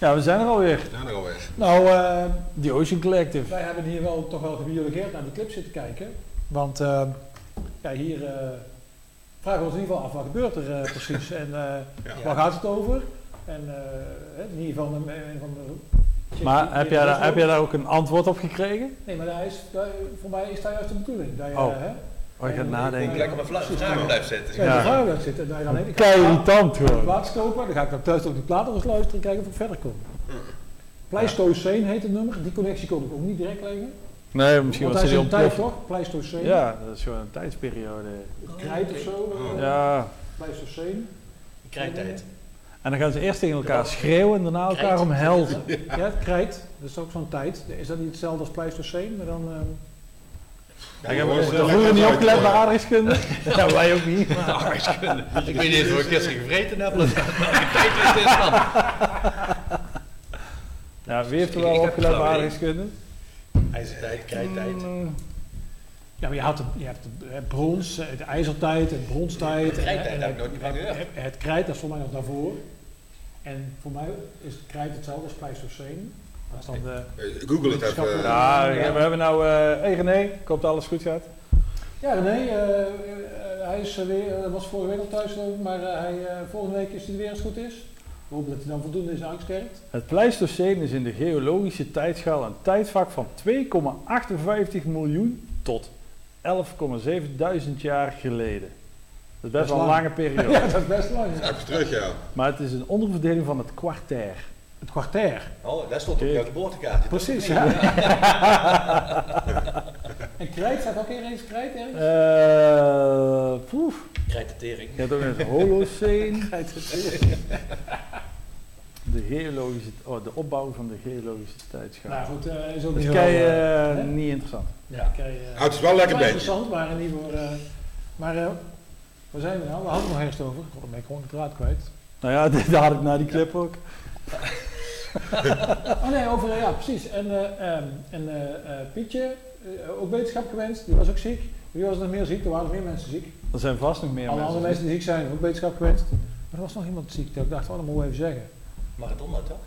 Ja, we zijn er alweer. Ja, nog alweer. Nou, eh, Die Ocean Collective. wij hebben hier wel toch wel gebiologeerd naar die clip zitten kijken. Want eh, ja, hier eh, vragen we ons in ieder geval af wat gebeurt er precies en eh, Ja. waar gaat het over. En eh, hè, in ieder geval een, een van de... Maar die- heb die jij, er daar, heb jij daar ook een antwoord op gekregen? Nee, maar daar is, daar- voor mij is daar juist de bedoeling. Dat je, Oh. hè, Oh, je gaat nadenken. Lekker met vla- vragen blijft zitten. ja. Ja. blijft zitten. dan ik ga Kei irritant gewoon. water kopen, dan ga ik dan thuis ook die platen eens luisteren en kijken of ik verder kom. Pleistocene heet het nummer, die connectie kon ik ook niet direct leggen. Nee, misschien Want was hij een tijd toch? Pleistocene. Ja, dat is gewoon een tijdsperiode. Krijt of zo. Ja. Pleistocene. Krijttijd. En dan gaan ze eerst tegen elkaar schreeuwen en daarna elkaar omhelzen. Ja, krijt. Dat is ook zo'n tijd. Is dat niet hetzelfde als Pleistocene? Maar dan... ehm, Ik heb er vroeger niet opgelet bij aardrijkskunde. Ja, wij ook niet. Ik weet niet eens wat ik gisteren gevreten heb. Welke tijd is dit dan? Ja, wie heeft er wel opgelet bij aardrijkskunde? IJzertijd, krijttijd. Mm, Ja, maar je, had de, je hebt de brons, de ijzertijd, en bronstijd. De en heb ik nooit niet van gehoord. Het, het krijt, dat is voor mij nog daarvoor. En voor mij is het krijt hetzelfde als Pleistocene. Dat is dan de... Eh, Google het even. eh, Ja, Ja. we hebben nou... eh hey René, ik hoop dat alles goed gaat. Ja, René, eh, eh, hij is eh, weer, eh, was vorige week al thuis, maar eh, hij, eh, volgende week is hij er weer als het goed is. We hopen dat hij dan voldoende is aangesterkt. Het Pleistocene is in de geologische tijdschaal een tijdvak van 2,58 miljoen tot 11,7 duizend jaar geleden. Dat is best wel een lang. lange periode. ja, dat is best lang. Even terug, ja. Maar het is een onderverdeling van het kwartair. Het kwartair. Oh, daar stond op jouw geboortekaartje. Precies, ja. en krijt, staat ook ergens krijt ergens? Eh poef. Krijt de tering. Je hebt ook nog het Holocene. Krijt De geologische, oh, de opbouw van de geologische tijdschaal. Nou goed, eh is ook dat niet is kei, eh, eh, niet interessant. Ja, kei, Ah, het is wel lekker beetje. interessant, maar niet voor... eh, maar eh, waar zijn we nou? We hadden het nog ergens over. Dan ben ik gewoon de draad kwijt. Nou ja, daar had ik na die clip ook. Oh nee, over, ja precies. En, eh, ehm, en eh, eh, Pietje, ook wetenschap gewenst, die was ook ziek. Wie was er nog meer ziek? Er waren nog meer mensen ziek. Er zijn vast nog meer Alle mensen. andere mensen die ziek zijn, ook wetenschap gewenst. Maar er was nog iemand ziek, dat ik dacht, oh, dat moeten we even zeggen. Maradona toch?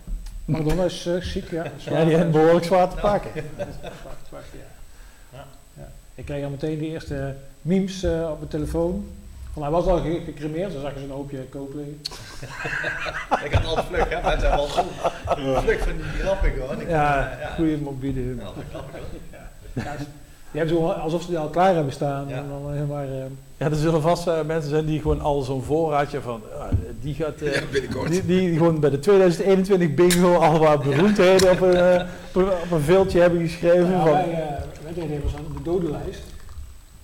Madonna is eh, ziek, ja. Ja, die hebben behoorlijk zwaar te pakken. Zwart, zwart, ja. Ja. Ja. Ik kreeg al meteen de eerste memes eh, op mijn telefoon. Van, hij was al ge- gecremeerd, dan zag je zo'n hoopje koop liggen. Ik had al vlug, hè? Mensen hebben al zo vlug van die grappen gewoon. Ik, Ja, eh, ja. goede mobiele humor. Dat grappig hoor. Ja, die hebben zo alsof ze die al klaar hebben staan. Ja. En dan helemaal, eh, Ja, er zullen vast eh, mensen zijn die gewoon al zo'n voorraadje van, ah, die gaat, eh, Ja, binnenkort. die, die gewoon bij de 2021 bingo al wat beroemdheden op een, eh, op een, op een hebben geschreven. Ja, van, wij, uh, wij deden even zo'n de dodenlijst.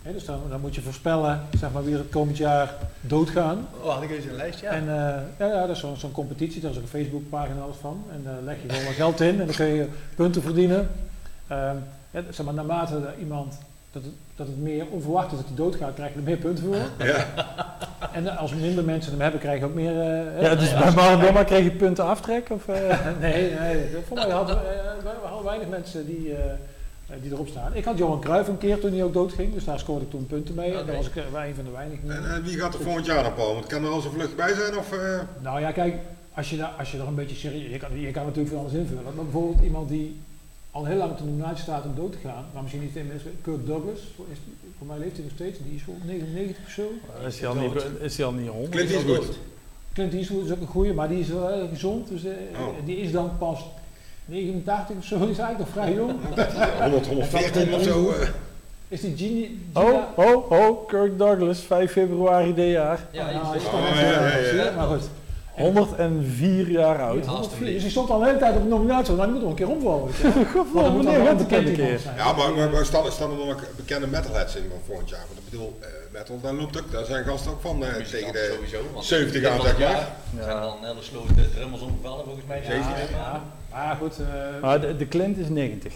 Hè, dus dan, dan moet je voorspellen zeg maar, wie er het komend jaar doodgaan. Oh, had ik eens een lijstje? Ja. En eh, ja, ja, dat is zo'n zo'n competitie, daar is ook een Facebookpagina van. En daar leg je gewoon wat geld in en dan kun je punten verdienen. Ehm, ja, zeg maar, naarmate iemand dat het, dat het meer onverwacht is dat hij doodgaat, krijg je er meer punten voor. Ja. En eh, als minder mensen hem hebben, krijg je ook meer. eh, ja, dus bij Maradona kreeg je punten aftrek? Of, eh? Nee, nee. Voor mij hadden we, eh, we hadden weinig mensen die, eh, eh, die erop staan. Ik had Johan Cruijff een keer toen hij ook doodging, dus daar scoorde ik toen punten mee. En daar was ik eh, wel een van de weinigen. En eh, wie gaat er volgend jaar dan, Paul? Want kan er al zo vlug bij zijn? Of, eh, Nou ja, kijk, als je, daar, als je er een beetje serieus... Je kan, je kan natuurlijk veel anders invullen. Maar bijvoorbeeld iemand die al heel lang op de nominatie staat om dood te gaan, maar misschien niet in Kirk Douglas, voor, is, voor mij leeft hij nog steeds, die is wel 99 of zo. is, hij al niet, is hij al niet 100? Clint Eastwood. Clint Eastwood is ook een goeie, maar die is wel gezond, dus eh, Oh. die is dan pas 89 of zo, is eigenlijk nog vrij jong. 100, 114 of zo. eh. Is die Genie... Oh, Gina- oh, oh, Kirk Douglas, 5 februari dit jaar. Ja, nou, je is toch Oh, ja, ja, ja. Maar goed. 104 jaar oud. Ja, dus die stond al de hele tijd op de nominatie, maar die moet nog een keer omvallen. er bekend een iemand keer? Ja, maar, maar, maar staan, staan er dan ook bekende metalheads in van volgend jaar? Want ik bedoel, eh, metal, daar loopt ook, daar zijn gasten ook van eh, tegen de... sowieso. want 70 dit aan, zeg maar. jaar. Er zijn al een hele sloot de drummers omgevallen volgens mij. Ja, ja. Maar goed. eh, Maar de, de Clint is 90.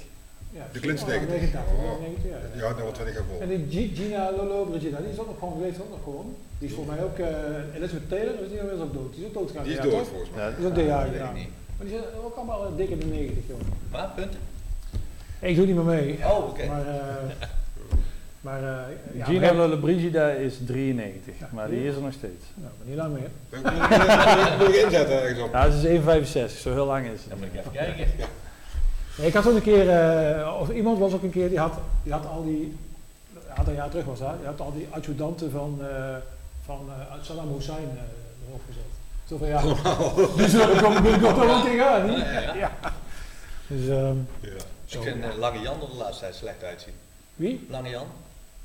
ja, de Clint is oh, 90. 89, Oh. 90, ja. Ja, dat wordt wat ik ga En die Gina Lolo Brigida, die is ook nog gewoon, die leeft ook nog gewoon. Die is volgens mij ook, eh Elizabeth Taylor, is die is ook dood. Die is ook dood gegaan. Die is dood toch? volgens mij. Ja, Die is ook ik gedaan. niet. Maar die zijn ook allemaal dik in de 90, joh. Maar, punten? Ik doe niet meer mee. Oh, oké. Maar, eh, Maar, eh ja, Gino maar, Lollobrigida is 93, Ja. maar die is er nog steeds. nou, maar niet lang meer. Moet ik inzetten ergens op. Ja, ze is 1,65, zo heel lang is het. Dan moet ik even kijken. Ik had ook een keer, eh, of iemand was ook een keer, die had, die had al die, een aantal jaar terug was dat, die had al die adjudanten van, eh, van eh, Saddam Hussein eh, erop gezet. Zo van ja, die zullen komen binnenkort wel tegenaan, niet? Ja, ja. Ja. Dus, ehm, Ja. Ik vind Lange Jan er de laatste tijd slecht uitzien. Wie? Lange Jan?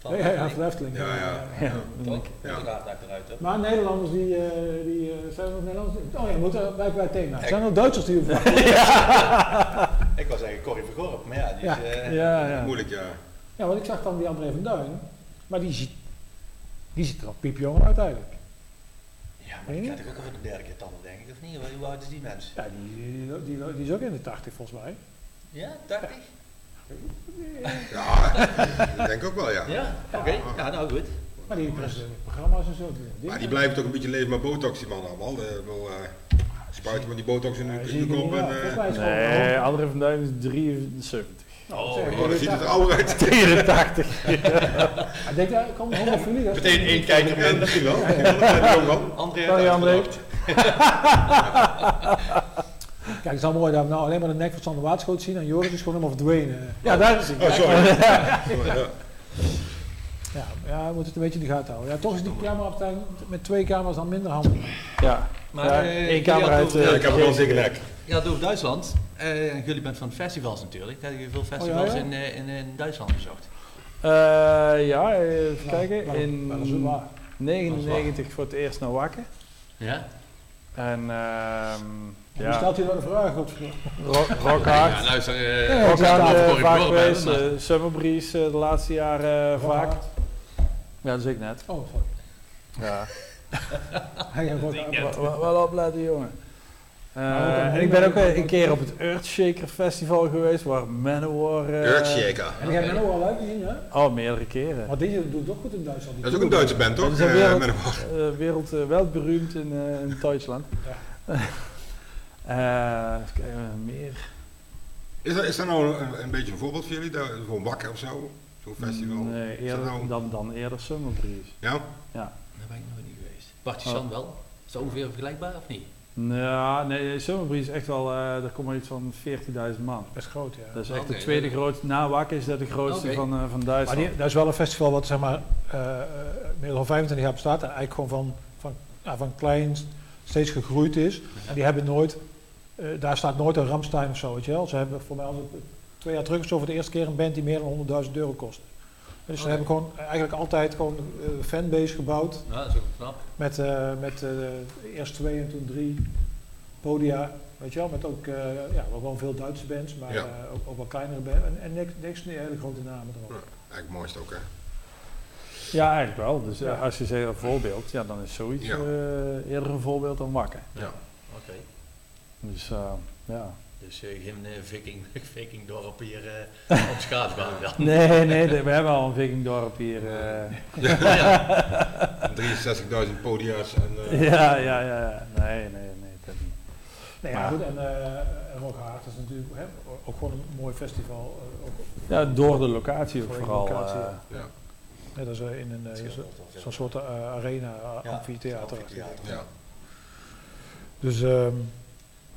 Van Ja, ja, ja, van de Efteling. Ja, ja. Ja, Toch? Ja. Ja. eruit, hè? Maar Nederlanders die, eh, die eh, zijn er nog Nederlanders? Oh ja, moeten wij bij het thema. Ik- Zijn er nog Duitsers die op Ik wou zeggen Corrie Vergorp, maar ja, die Ja. is... eh, ja, ja. Moeilijk, ja. Ja, want ik zag dan die André van Duin, maar die ziet, die ziet er al piepjong uit eigenlijk. Ja, maar die gaat toch ook over de derde keer tanden, denk ik, of niet? Hoe oud is die mens? Ja, die, die, die, die is ook in de 80 volgens mij. Ja, 80? Ja, dat denk ik ook wel, ja. Ja, oké. Ja, nou goed. Maar die programma's en zo. Die, Maar die blijven toch een beetje leven met botox, die man allemaal. De, wel, eh, spuiten met die botox in de, in de ik kop. En, eh, het Nee, André van Duin is 73. Nou, Oh, oh, ik oh, dat ziet dat- er ouder uit. 84. Ik denk, daar komt dat is- Meteen één kijker minder. misschien wel. Dat ik. André Sorry, André. Kijk, het is al mooi dat we nou alleen maar de nek van Sander Waterschot zien en Joris is gewoon helemaal verdwenen. Ja, daar is hij. Oh, sorry. Ja. Ja, ja, we moeten het een beetje in de gaten houden. Ja, toch is die cameraafdeling met twee camera's dan minder handig. Ja, Maar Ja, eh, één camera uit, eh, Ja, ik heb wel een dikke nek. Het over Duitsland. eh, en jullie bent van festivals natuurlijk. Heb je veel festivals ja? In, eh, in, in Duitsland bezocht? Eh, ja, even Nou, kijken. nou, In nou, dat is wel waar. 99 voor het eerst naar Wakken. Ja? En ehm ja, stelt je nou de vraag? Rock, Rockhard. Ja, luister. Ja, Rockhard staat eh, voor vaak ik geweest. eh, Summer Breeze eh, de laatste jaren eh, vaak. Ja, dat is ik net. Oh, sorry. Ja. Wel- Wel, wel opletten, jongen. Eh, een en ik ben ook een keer op het Earthshaker Festival geweest, waar Manowar... eh, Earthshaker. En jij bent ook al uitgezien, hè? Oh, meerdere keren. Maar die doet ook goed in Duitsland. Die Dat is ook een Duitse band, Dat toch? is een Eh, wereld- met een- wereld uh, wereldberoemd in, eh, in Duitsland. Eh, even kijken, meer. Is dat, is dat nou een, een beetje een voorbeeld voor jullie? Dat, gewoon wakker of zo? Zo'n festival? Nee, Is dat eerder, nou- dan, dan eerder Summer Breeze. Ja? Daar ben ik nog niet geweest. Partizan wel? Is dat ongeveer vergelijkbaar of niet? Nou, nee, Summer Breeze is echt wel, eh daar komen iets van 14.000 man. Best groot, ja. Dat is echt de tweede grootste, na Wakker is dat de grootste van, eh, van Maar Duitsland. die, dat is wel een festival wat zeg maar eh, eh, meer dan 25 jaar bestaat en eigenlijk gewoon van, van, ja, van klein steeds gegroeid is. En die hebben nooit, eh, daar staat nooit een Ramstein of zo, weet je wel. Ze hebben voor mij al twee jaar terug zo voor de eerste keer een band die meer dan 100.000 euro kost. Dus ze Oké. hebben gewoon eigenlijk altijd gewoon een fanbase gebouwd Nou, dat is ook knap. met, eh, met eh, eerst twee en toen drie podia. Weet je wel, met ook, eh, ja, wel gewoon veel Duitse bands, maar Ja. eh, ook, ook wel kleinere bands. En, en niks, niks niet hele grote namen erop. Ja. Eigenlijk het mooiste ook, hè? Ja, eigenlijk wel. Dus eh, Ja. als je zegt een voorbeeld, ja, dan is zoiets Ja. eh, eerder een voorbeeld dan Wakker. Ja. Oké. Dus eh, ja. Dus eh, geen eh, viking, viking dorp hier eh, op schaatsbaan dan. Nee, nee, we hebben al een vikingdorp hier. eh. ja. 63.000 podia's en... eh, ja, ja, ja. Nee, nee, nee, dat niet. Nee, ja, Maar- goed, en, eh en Rock Hard is natuurlijk hè, ook gewoon een mooi festival. eh, ook, Ja, door de locatie ook vooral. locatie, eh. ja. ja. net als in een eh, zo- zo'n soort arena, uh, Ja, amfitheater. ja. Dus, ehm,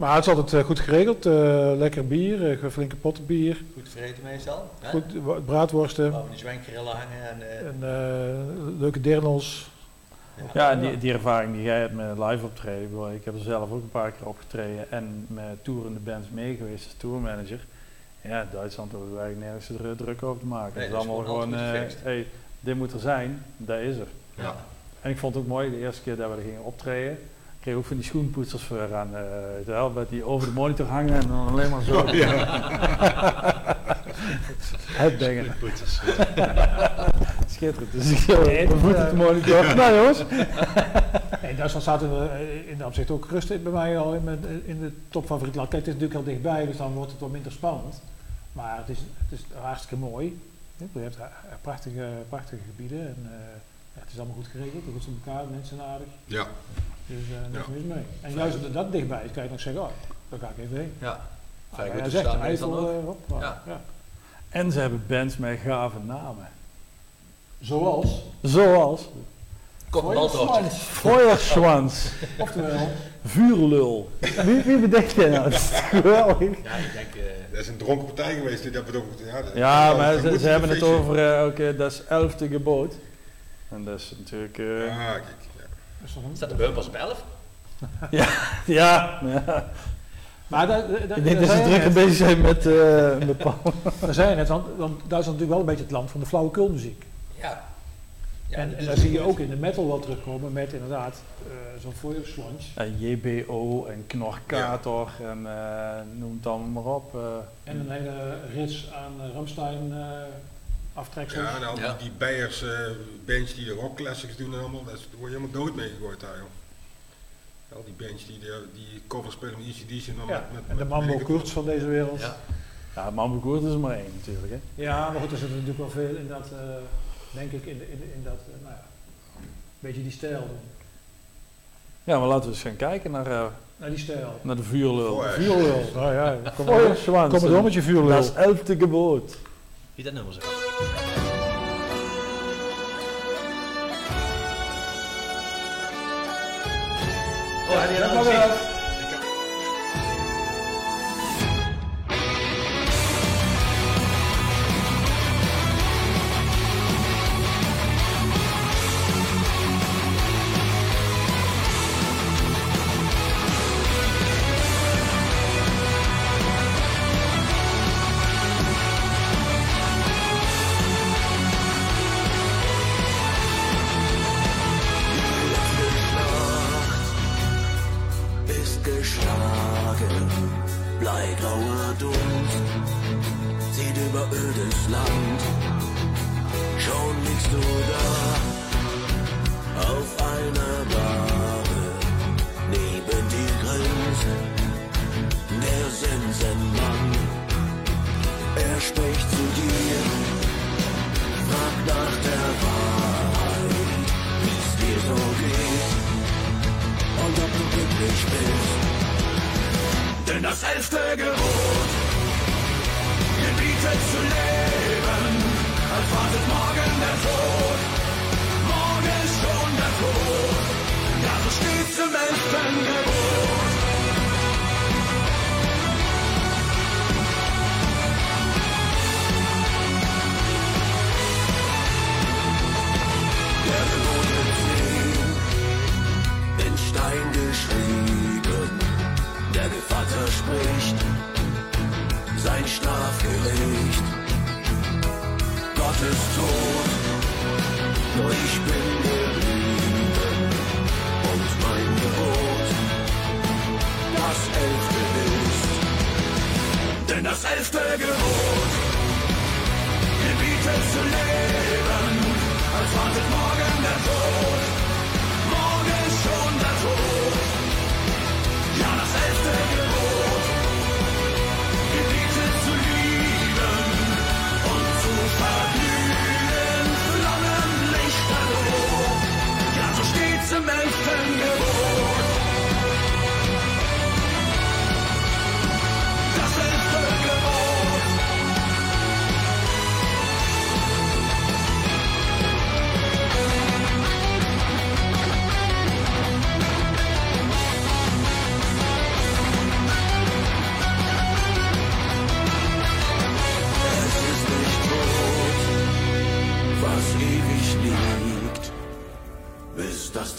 maar het is altijd eh, goed geregeld. eh, lekker bier, eh, flinke potten bier, Goed vreten meestal. hè? goed braadworsten Waar we die hangen en... eh, en eh, leuke dirnels. Ja, en die, die ervaring die jij hebt met live optreden. Ik, heb er zelf ook een paar keer opgetreden en met toerende bands mee geweest als tourmanager. Ja, Duitsland hoeven we eigenlijk nergens druk over te maken. Nee, het is is allemaal gewoon gewoon, eh, hey, dit moet er zijn, dat is er. Ja. En ik vond het ook mooi, de eerste keer dat we er gingen optreden, kreeg ik ook van die schoenpoetsers voor aan, eh, wel, met die over de monitor hangen en dan alleen maar zo. Het dingen. Schitterend. Dus ik zo, Nee, mijn voet op de monitor. Nou jongens. In Duitsland zaten we eh, in de opzicht ook rustig bij mij al in, mijn, in de topfavoriet. Kijk, het is natuurlijk heel dichtbij, dus dan wordt het wat minder spannend. Maar het is, het is hartstikke mooi. Je hebt eh, prachtige, prachtige gebieden en eh, ja, het is allemaal goed geregeld. Goed voor elkaar, mensen aardig. Ja. Dus uh, niks Ja. mis mee. En juist dat dat dichtbij is, kan je nog zeggen, oh, daar ga ik even heen. Ja. Ah, Vrij ja, goed zegt ook. eh, op. maar, Ja. ja. En ze hebben bands met gave namen. Zoals Zoals. Feuerschwanz, Oftewel, vuurlul. Wie, wie bedenkt jij nou? Dat is geweldig. Ja, ik denk... eh, Dat is een dronken partij geweest die dat bedoelt. Ja, dat- Ja, dat- maar dat ze, hebben het over oké, dat is elfde geboot. En dat is natuurlijk... eh, Ah, kijk. Ja. is staat de bumpers op 11? ja, ja. Maar daar, daar, Ik denk dat ze bezig zijn met, eh met Paul. je net, want, want Duitsland is natuurlijk wel een beetje het land van de flauwekulmuziek. Ja. ja en dat en is daar zie je ook in de metal wel terugkomen met inderdaad eh, zo'n Feuerschwanz. En JBO en Knorkator en eh, noem het allemaal maar op. eh. En een hele rits aan uh, Ramstein aftreksels. Ja, en al die, Ja. die Beiers eh bands die de rock classics doen en allemaal, daar word je helemaal dood mee gegooid daar, joh. Al die bands die, de, die covers spelen met ECD's en dan Ja, met, met, en de Mambo Kurz van deze wereld. Ja. Ja, Mambo Koert is er maar één natuurlijk. Hè. Ja, maar goed, er zit natuurlijk wel veel in dat, eh, denk ik, in, de- in, de- in dat, eh, nou ja, een beetje die stijl doen. Ja, maar laten we eens gaan kijken naar, eh, Naar die stijl. naar de vuurlul. Nou ja, kom maar, Feuerschwanz. kom maar door met je vuurlul. Dat is elfde geboot. Wie dat nummer zegt. Oh,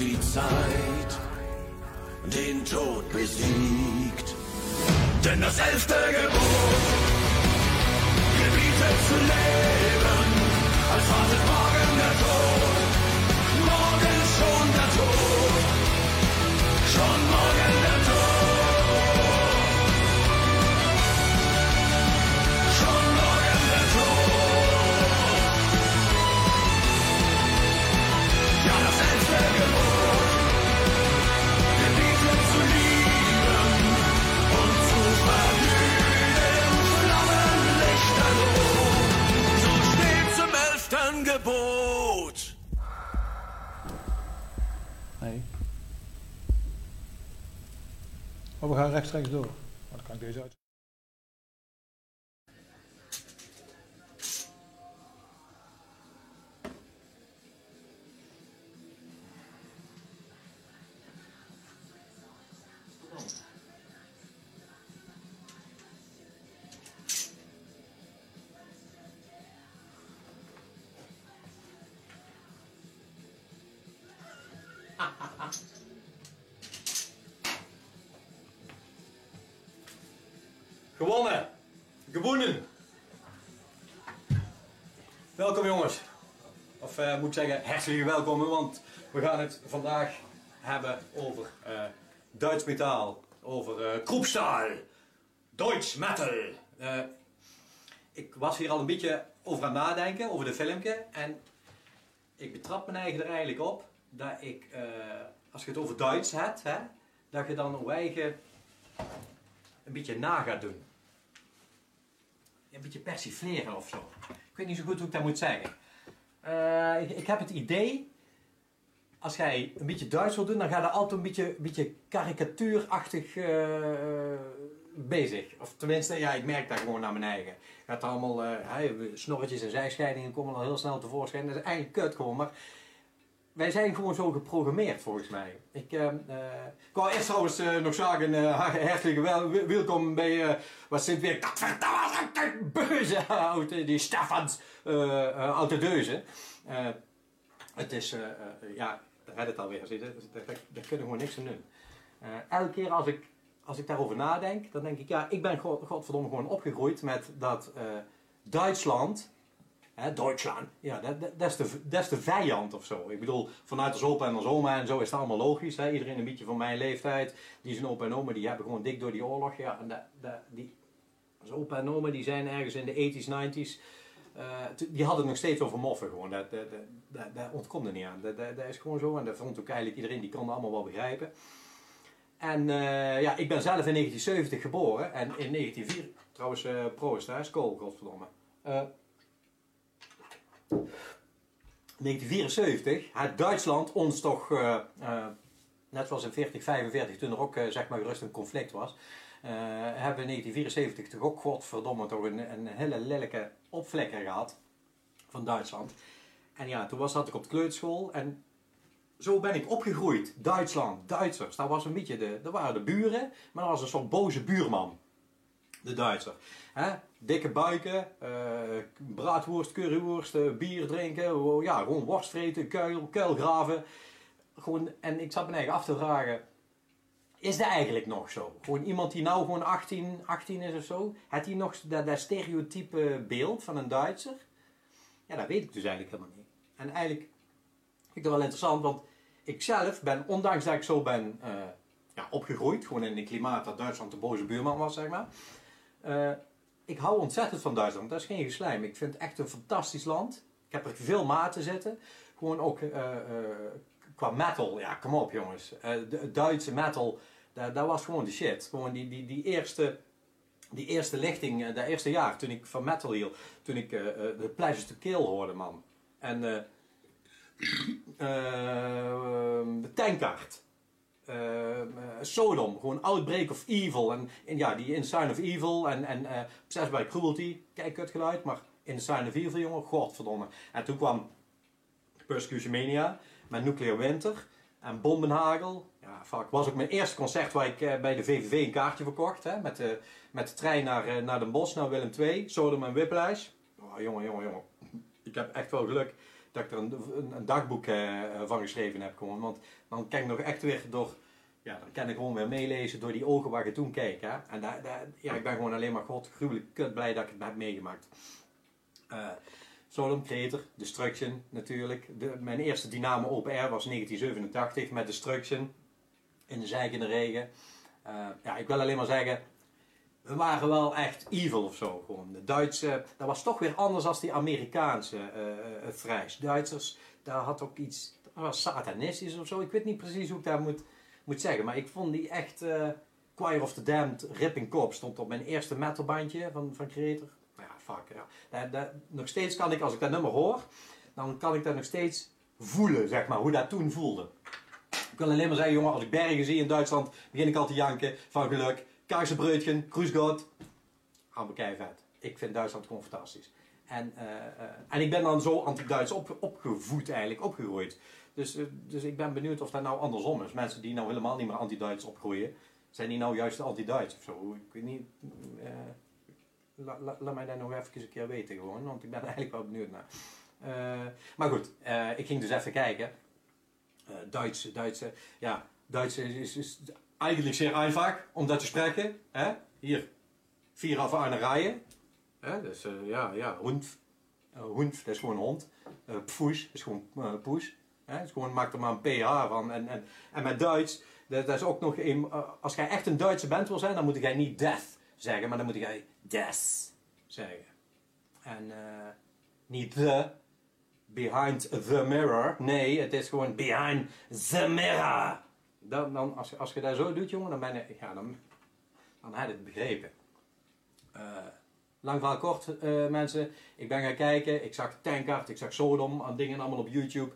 die Zeit den Tod besiegt. Denn das elfte Gebot gebietet zu leben, als wartet morgen der Tod. Morgen schon der Tod, schon morgen Maar we gaan rechtstreeks door. Maar dan kan ik deze uit. Moet zeggen, hartelijk welkom, want we gaan het vandaag hebben over eh, Duits metaal, over eh Kroepstaal, Duits metal. Eh, ik was hier al een beetje over aan nadenken, over de filmpje, en ik betrap me eigen er eigenlijk op dat ik, als je het over Duits hebt, hè, dat je dan je eigen een beetje na gaat doen. Een beetje persifleren of zo. Ik weet niet zo goed hoe ik dat moet zeggen. Eh, ik, ik heb het idee, als jij een beetje Duits wil doen, dan ga je altijd een beetje, beetje karikatuurachtig eh, bezig. Of tenminste, ja, ik merk dat gewoon naar mijn eigen. Gaat allemaal, hè, snorretjes en zijscheidingen komen al heel snel tevoorschijn. Dat is eigenlijk kut gewoon, maar wij zijn gewoon zo geprogrammeerd volgens mij. Ik, eh, eh, ik wou eerst trouwens eh, nog zeggen, eh, hartelijk wel, wel- welkom bij eh wat zit weer, dat verdamme uit de beuze uit die Stefans uit de deuze. Eh, het is, ja, red het alweer, zie daar, kunnen gewoon niks aan doen. Elke keer als ik, als ik daarover nadenk, dan denk ik, ja, ik ben god- godverdomme gewoon opgegroeid met dat Duitsland Hè, Duitsland, ja, dat, dat, is de, dat is de vijand of zo. Ik bedoel, vanuit ons opa en ons oma en zo is het allemaal logisch. Hè? Iedereen een beetje van mijn leeftijd, die zijn opa en oma, die hebben gewoon dik door die oorlog. Ja, en die, opa en oma, die zijn ergens in de 80s, 90s. eh, die hadden het nog steeds over moffen gewoon. Dat, dat, dat, dat, ontkomt er niet aan. Dat, is gewoon zo. En dat vond ook eigenlijk iedereen, die kon allemaal wel begrijpen. En eh, ja, ik ben zelf in 1970 geboren. En in 1904, trouwens, eh proost, hè, school, godverdomme. Eh, 1974 had Duitsland ons toch, eh, eh, net zoals in 40, 45, toen er ook eh, zeg maar gerust een conflict was, hebben we in 1974 toch ook godverdomme toch een, een hele lelijke opvlekker gehad van Duitsland. En ja, toen was, zat ik op de kleuterschool en zo ben ik opgegroeid. Duitsland, Duitsers, dat, was een beetje de, dat waren de buren, maar dat was een soort boze buurman. De Duitser. Dikke buiken, eh braadworst, curryworst, eh, bier drinken, oh, ja, gewoon worst vreten, kuil, kuilgraven. Gewoon, en ik zat me eigen af te vragen, is dat eigenlijk nog zo? Gewoon iemand die nou gewoon 18, 18 is of zo, heeft hij nog dat, stereotype beeld van een Duitser? Ja, dat weet ik dus eigenlijk helemaal niet. En eigenlijk vind ik dat wel interessant, want ik zelf ben, ondanks dat ik zo ben eh, ja, opgegroeid, gewoon in een klimaat dat Duitsland de boze buurman was, zeg maar. Ik hou ontzettend van Duitsland, dat is geen geslijm. Ik vind het echt een fantastisch land. Ik heb er veel maten zitten. Gewoon ook eh, eh, qua metal, ja, kom op jongens. Eh, de, Duitse metal, dat, was gewoon de shit. Gewoon die, die, die eerste die eerste lichting, dat eerste jaar, toen ik van metal hield, toen ik de Pleasures to Kill hoorde, man. En de tankkaart. Eh, eh, Sodom, gewoon Outbreak of Evil. En, en ja, die In of Evil en, en by Cruelty. Kijk, kut geluid, maar In of Evil, jongen, godverdomme. En toen kwam Persecution Mania met Nuclear Winter en Bombenhagel. Ja, fuck. Was ook mijn eerste concert waar ik bij de VVV een kaartje verkocht. Hè, met, de, met de trein naar, naar Den Bosch, naar Willem II. Sodom en Whiplash. Oh, jongen, jongen, jongen. Ik heb echt wel geluk dat ik er een, een, dagboek eh, van geschreven heb. Gewoon. Want dan kan ik nog echt weer door... Ja, dan kan ik gewoon weer meelezen door die ogen waar je toen keek. Hè. En daar, ja, ik ben gewoon alleen maar god gruwelijk kut blij dat ik het heb meegemaakt. Eh Sodom Creator, Destruction natuurlijk. De, mijn eerste Dynamo Open Air was 1987 met Destruction in de zijkende regen. Eh, ja, ik wil alleen maar zeggen, we waren wel echt evil of zo. Gewoon. De Duitse, dat was toch weer anders dan die Amerikaanse eh uh, Frijs. Duitsers, daar had ook iets, dat was satanistisch of zo. Ik weet niet precies hoe ik dat moet, moet zeggen, maar ik vond die echt eh Choir of the Damned, Ripping Cop stond op mijn eerste metalbandje van, van Creator. Nou ja, fuck. Ja. Nog steeds kan ik, als ik dat nummer hoor, dan kan ik dat nog steeds voelen, zeg maar, hoe dat toen voelde. Ik wil alleen maar zeggen, jongen, als ik bergen zie in Duitsland, begin ik al te janken van geluk. Kaiserbreutchen, Kruisgott. Allemaal vet. Ik vind Duitsland gewoon fantastisch. En, eh, eh, en ik ben dan zo anti-Duits op, opgevoed eigenlijk, opgegroeid. Dus, eh, dus ik ben benieuwd of dat nou andersom is. Mensen die nou helemaal niet meer anti-Duits opgroeien, zijn die nou juist anti-Duits of zo? Ik weet niet. la- la- laat mij dat nog even een keer weten gewoon, want ik ben eigenlijk wel benieuwd naar. Maar goed, ik ging dus even kijken. Eh, Duits, Duitse, ja, Duits is, is eigenlijk zeer einfach om dat te spreken. Hè? Hier, vier af aan rijen. Hè? Dus ja, ja, hond. Eh, hond, dat is gewoon hond. Eh poes, is gewoon eh, poes. Hè? Is gewoon, maak er maar een PH van. En, en, en met Duits, dat, dat is ook nog een, als jij echt een Duitse band wil zijn, dan moet jij niet death zeggen, maar dan moet jij des zeggen. En niet the, behind the mirror. Nee, het is gewoon behind the mirror. Dan, dan, als, als je dat zo doet, jongen, dan ben je, ja, dan, dan heb je het begrepen. Eh, lang verhaal kort, eh, mensen. Ik ben gaan kijken. Ik zag Tankard, ik zag Sodom, aan dingen allemaal op YouTube.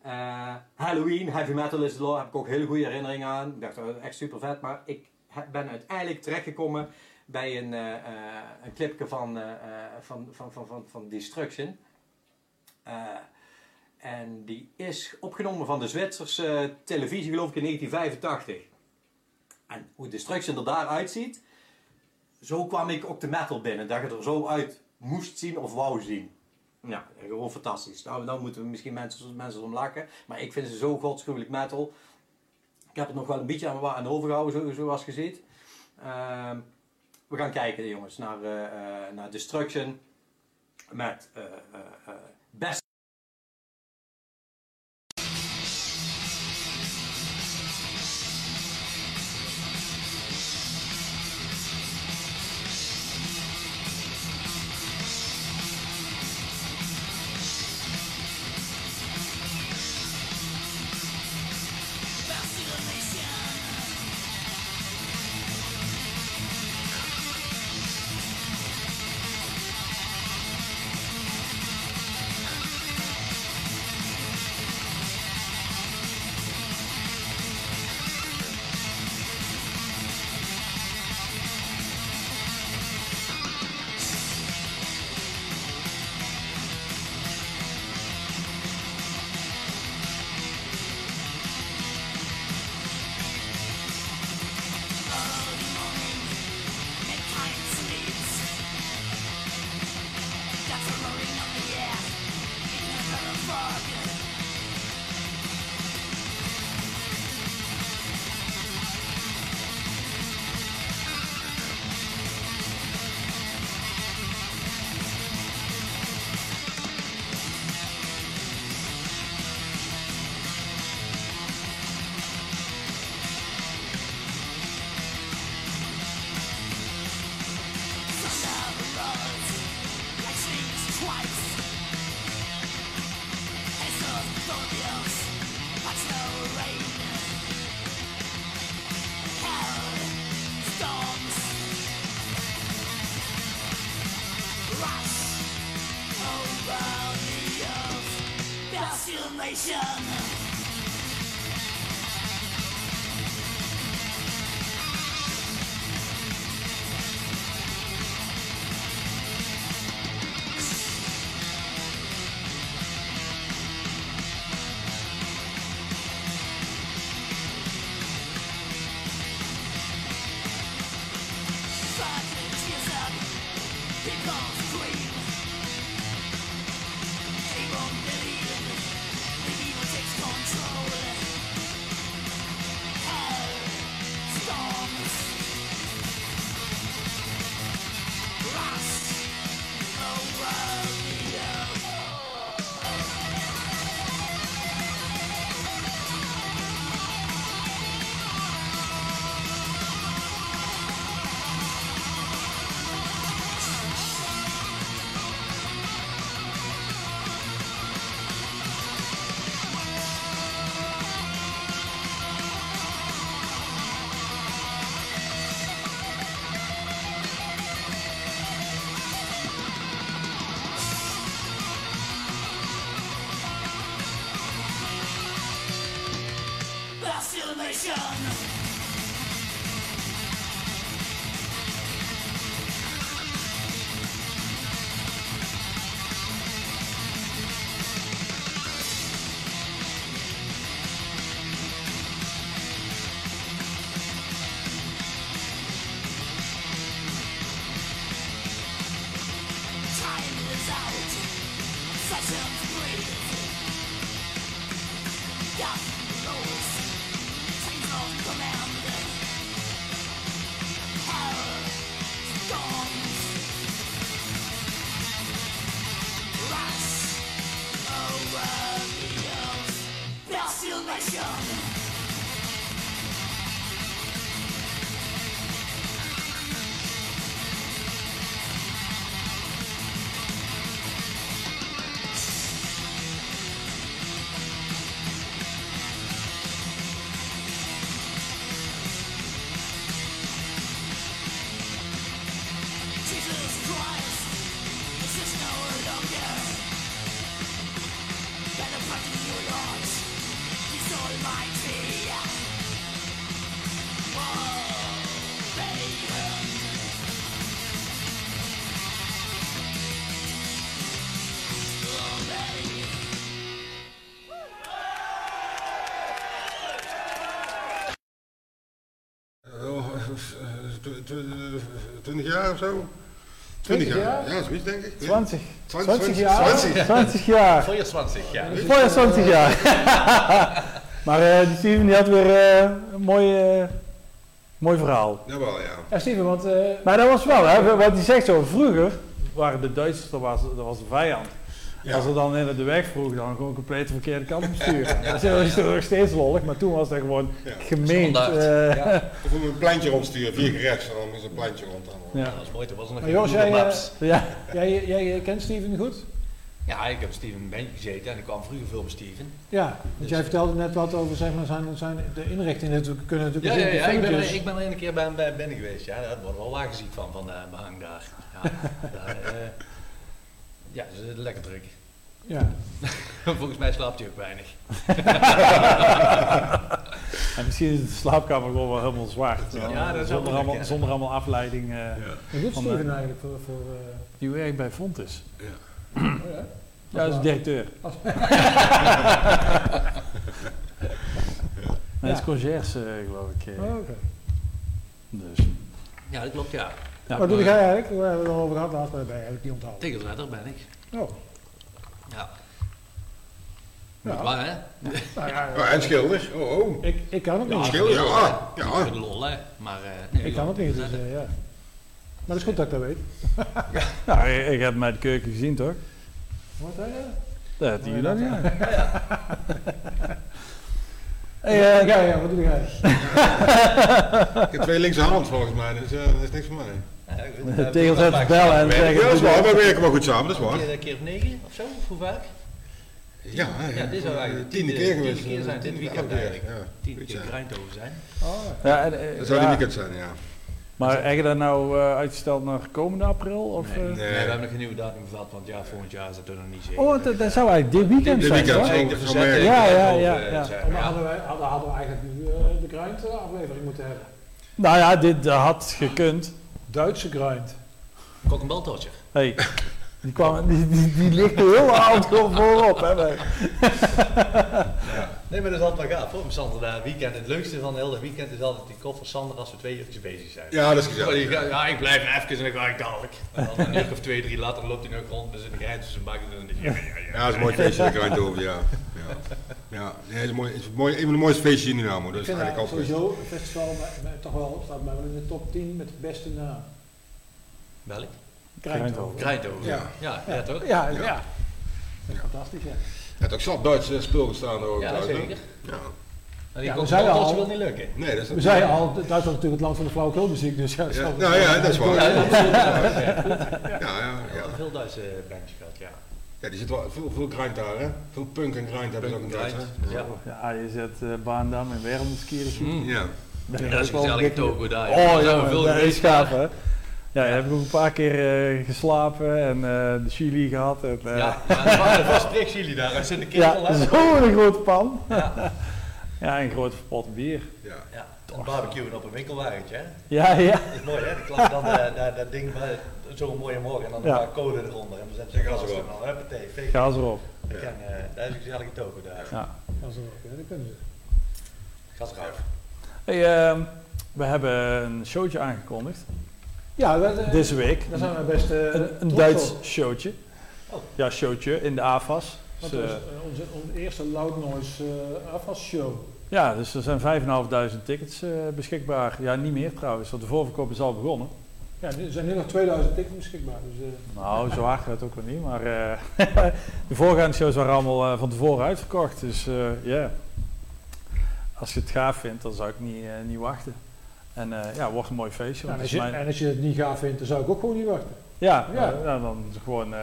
Eh, Halloween, heavy metal is the law, heb ik ook heel goede herinneringen aan. Ik dacht, dat echt super vet. Maar ik ben uiteindelijk terechtgekomen bij een, een clipje van, van, van, van, van, van Destruction. En die is opgenomen van de Zwitserse televisie, geloof ik, in 1985. En hoe Destruction er daaruit ziet, zo kwam ik ook de metal binnen. Dat je er zo uit moest zien of wou zien. Ja, gewoon fantastisch. Nou, dan moeten we misschien mensen, mensen om lachen. Maar ik vind ze zo godschuwelijk metal. Ik heb het nog wel een beetje aan, aan overgehouden, zo, zoals je ziet. Ehm, we gaan kijken, jongens, naar, eh, eh, naar Destruction. Met eh, Best 20 jaar of zo? 20 jaar? Ja, zoiets denk ik. 20. 20, 20 jaar? 20. 20 jaar. Voor je 20, ja. Voor je 20 jaar. maar eh, Steven die had weer eh, een mooi, eh, mooi verhaal. Jawel, ja. Ja, Steven, want eh, Maar dat was wel, hè, wat hij zegt zo, vroeger waren de Duitsers, dat was, dat was de vijand. Ja. Als er dan in de weg vroeg, dan gewoon compleet de verkeerde kant op sturen. Dat is toch nog steeds lollig, maar toen was dat gewoon Ja. Ja. Of we een pleintje rondsturen, vier keer rechts en dan is een pleintje rond. Dan. Ja. Dat was mooi, toen was er nog Maar geen Jos, Google jij, Maps. ja. jij, jij kent Steven goed? Ja, ik heb Steven in een bandje gezeten en ik kwam vroeger veel met Steven. Ja, want jij vertelde net wat over zeg maar, zijn, zijn, de inrichting. Natuurlijk kunnen Ja, natuurlijk ja, ja, ik, ben er, filmpjes- ik ben er een keer bij hem bij binnen geweest. Ja, daar wordt wel wagenziek van, van de behang daar. Ja, daar, eh, ja zitten lekker druk. Ja. Volgens mij slaapt hij ook weinig. En misschien is de slaapkamer gewoon wel helemaal zwart. Ja, Ja, dat zonder, allemaal, zonder allemaal afleiding. eh Wat doet Van, Steven eigenlijk voor... voor eh, die werkt bij Fontis. Oh ja? Ja, dat is directeur. Als- Nee, het is conciërge, eh, geloof ik. eh. Oh, oké. Dus. Ja, dat klopt, ja. Ja, Wat doe jij eigenlijk? Waar hebben we het al over gehad? Laatst maar ben je eigenlijk niet onthouden. Tegelzetter ben ik. Oh. Ja. Ja. Moet waar, hè? Nou ja, Oh, en schilder. Oh, oh. ik, ik kan het niet. schilder, ja. Ja. de lol, hè. Maar, eh, nee, Ik kan het niet, dus eh, ja. Maar dat is goed dat ik dat weet. Ja, ik, ik heb mij de keuken gezien, toch? Wat zei je? Dat had Oh, je ja, ja. Hey, Hey, eh, ja, ja, wat doe jij? Ik heb twee linkse handen volgens mij, dus eh, dat is niks voor mij. Ja, ik weet het. Tegels even bellen en Ja, zeggen... dat is waar, we werken wel goed samen, dat is waar. een keer of negen of zo, of hoe vaak? Ja, Ja, dit zou eigenlijk de tiende tiende- keer tiende geweest. keer eh, zijn, dit weekend keer, eigenlijk. Ja. Tien keer ja. Eindhoven zijn. Oh, ja. Ja, en, eh, Dat zou die ja, weekend zijn, ja. Maar heb je dat nou eh, uitgesteld naar komende april? Of, Nee, eh? nee, we hebben nog geen nieuwe datum gehad, want ja, volgend jaar is dat er nog niet zeker. Oh, dat, dat zou eigenlijk dit weekend Dit zijn, weekend, de verzetting. Ja, ja, ja, ja. Ja. hadden, wij, hadden, hadden we eigenlijk nu eh, de grind eh, aflevering moeten hebben. Nou ja, dit had gekund. Duitse grind. Kok een baltootje. Hey, die, kwam, die, die, die ligt er heel oud gewoon voorop. Hè. Nee, maar dat is altijd wel gaaf hoor. Sander daar weekend. Het leukste van heel het weekend is altijd die koffer Sander als we twee uurtjes bezig zijn. Ja, dat is Maar gezellig. gaat- ja, ik blijf even en dan ga ik dadelijk. En dan een uur of twee, drie later loopt hij nog rond, dus in de rijdt tussen bakken en dan ja, ja, ja. Ja, dat is een mooi feestje, je het over, ja. Ja, ja. Nee, het is, mooi, het is mooi, een van de mooiste feestjes in Dynamo, dat Ik is vind eigenlijk altijd. sowieso een festival met, met- toch wel, staat me in de top 10 met de beste naam. Welk? Grindhoven. Krijthoven. Ja. Ja. Ja, ja, toch? Ja, ja. Dat is fantastisch, ja. Je hebt ook zat Duits spul gestaan ook. Ja, hè? zeker. Ja. Maar die Ja, kok we een zeiden al- wil niet lukken. Nee, dat is We zeiden al, Duitsland is natuurlijk het land van de flauwekulmuziek, dus ja, dat Ja, nou ja, dat is waar. Ja, Ja. Ja. ja, ja. Ja, veel Duitse bandjes gehad, ja. Ja, die zit wel veel, veel grind daar, hè? Veel punk en grind hebben ze ook in Punk en Duits, grind. hè? Ja. Ja, je zet uh, Baandam en Wermelskirchen. Mm. Ja. Dat is wel gezellig dik- togo daar. Oh ja, veel dat Ja, je hebt ook een paar keer eh, geslapen en eh, de chili gehad. En, eh, Ja, ja, vast spreekt jullie daar. Er zit een ja, kerel hè? zo'n grote pan. Ja, Ja, en een grote pot bier. Ja. ja. Een barbecue op een winkelwagentje, hè? Ja, ja. Dat is mooi, hè? Die klap dan eh, dat, dat ding bij zo'n mooie morgen en dan Ja. een paar code eronder. En dan zetten ze En gas gas erop. en dan huppatee, fake. Ga ze erop. Kan, eh, dat is een gezellige toko daar. Ja. Ja, zo, ja, dat kunnen ze. Gas eraf. Hey, ehm, we hebben een showtje aangekondigd. Ja, dat, Deze week. daar zijn we best eh, Een, Duits op. showtje. Oh. Ja, showtje in de AFAS. Want Dus, dat eh, is eh, onze, onze eerste Loud Noise uh, afwasshow. ja, dus er zijn 5.500 tickets beschikbaar. Ja, niet meer trouwens, want de voorverkoop is al begonnen. Ja, er zijn nu nog 2000 tickets beschikbaar. Dus, Nou, zo hard gaat het ook wel niet, maar de voorgaande shows waren allemaal van tevoren uitverkocht. Dus ja, als je het gaaf vindt, dan zou ik niet, niet wachten. En eh, ja, wordt een mooi feestje. Ja, en, als je, mijn- en als je het niet gaaf vindt, dan zou ik ook gewoon niet wachten. ja, Ja. ja. ja, dan gewoon eh,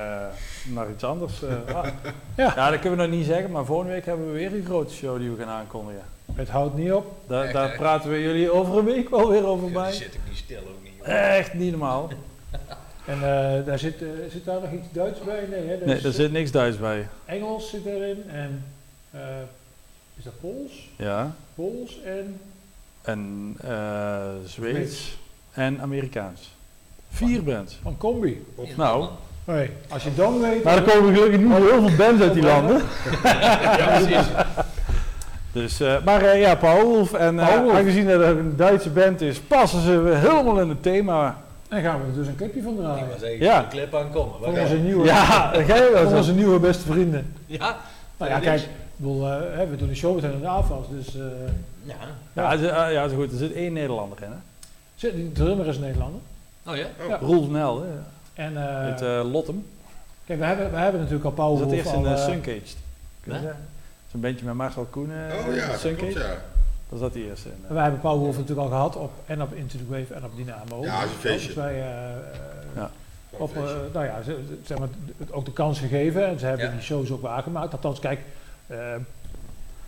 naar iets anders. eh. Ah. Ja. ja, dat kunnen we nog niet zeggen, maar volgende week hebben we weer een grote show die we gaan aankondigen. Het houdt niet op. Da- Echt, daar praten we jullie over een week wel weer over bij. zit ik niet stil ook niet. Echt niet normaal. En eh, daar zit, eh, zit daar nog iets Duits bij? Nee, hè? Nee, er zit niks Duits bij. Engels zit erin en eh, is dat Pools? Ja. Pools en En eh Zweeds en Amerikaans. Vier bands. van combi. Nou, Hey, als je dan weet... maar er komen gelukkig niet heel veel bands uit die landen. Ja, precies. Dus, eh, maar eh, ja, Paul Wolf. En eh, Paul Wolf. aangezien het een Duitse band is, passen ze helemaal in het thema. Dan gaan we er dus een clipje van Ik draaien. was even Ja. de clip aankomen. Van onze nieuwe, Ja, dat ga je wel van onze nieuwe beste vrienden. Ja? Nou ja, kijk, ik bedoel, eh, hè, we doen een show met hen in de AFAS, dus... eh, Ja. Ja, ze- ah, ja, is goed. Er zit één Nederlander in. Hè? zit- die drummer is een Nederlander. Oh ja? Ja. Roel Nel, hè? En eh, uit eh, Lottem. kijk, we hebben, we hebben natuurlijk al Paul dat Wolf eerst al... in uh, eh, Suncaged? Kun je? Zo'n bandje met Marcel Koen. eh, Oh ja, dat klopt, ja. Dat zat die eerst in. eh. wij hebben Paul Wolf natuurlijk al gehad op, en op Into the Wave en op Dynamo. Ja, dat is een feestje. Dus wij, eh, Ja. op, eh, nou ja, ze, ze- zeg maar, ook de kans gegeven en ze hebben Ja. die shows ook waargemaakt. Althans, kijk, eh,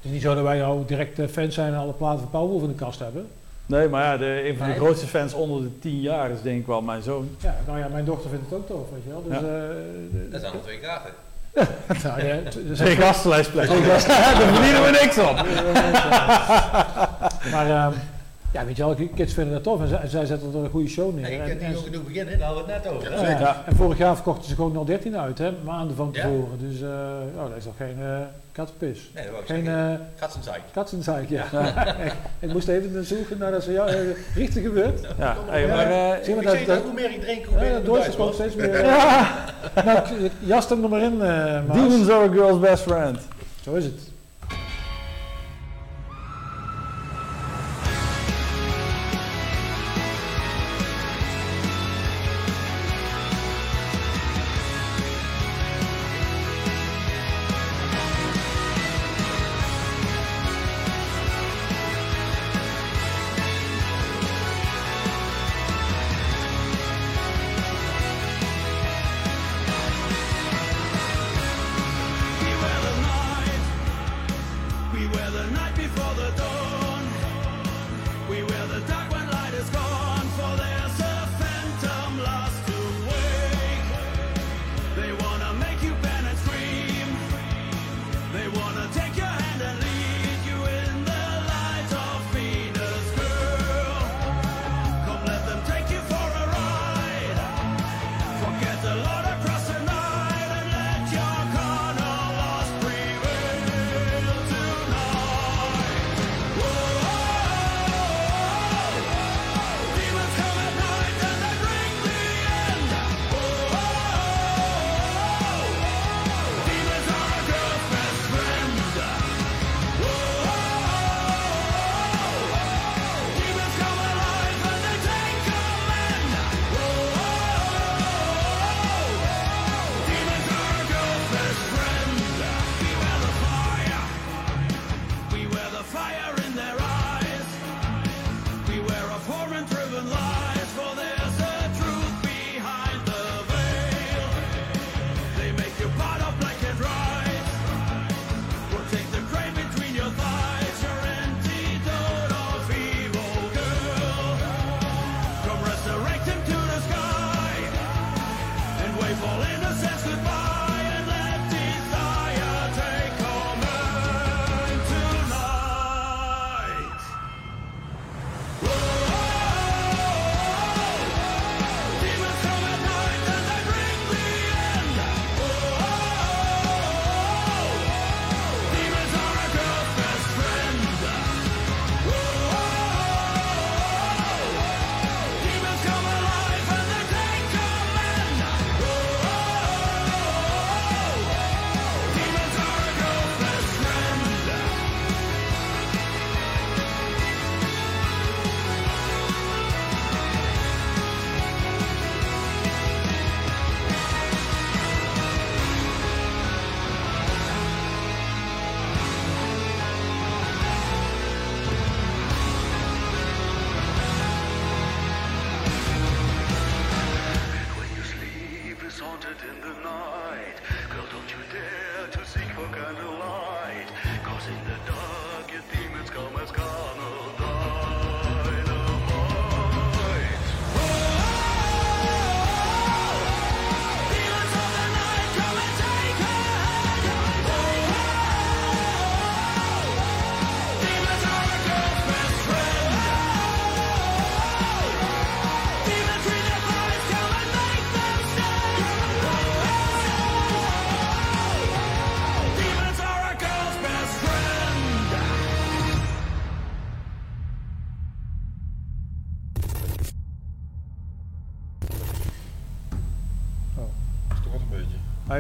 het is niet zo dat wij nou direct eh, fans zijn en alle platen van Paul Wolf in de kast hebben. Nee, maar ja, de, een van de Nee. grootste fans onder de 10 jaar is denk ik wel mijn zoon. Ja, nou ja, mijn dochter vindt het ook tof, weet je wel. Dus, Ja. eh, Dat zijn al twee kaarten. nou ja, er Twee gastenlijstplekken. Daar verdienen we niks op. Maar ehm, ja, weet je wel, kids vinden dat tof en zij, zij zetten er een goede show neer. Ik en- niet ook genoeg beginnen, daar hadden we het net over. Ja, Ja. En vorig jaar verkochten ze gewoon 013 uit, hè, maanden van Ja? tevoren. Dus eh oh, dat is nog geen eh kattenpis. Nee, dat ik Geen zeggen. eh katsenzaak, ja. Echt. ik moest even zoeken naar dat ze ja, richtig gebeurt. Ja, hey, Ja. maar eh, Zie maar dat, dat, dat, hoe meer ik drink, hoe ja, meer Duits Duits komt word. steeds meer. ja, Nou, jas hem er maar in, eh Maas. demons are a girl's best friend. Zo is het.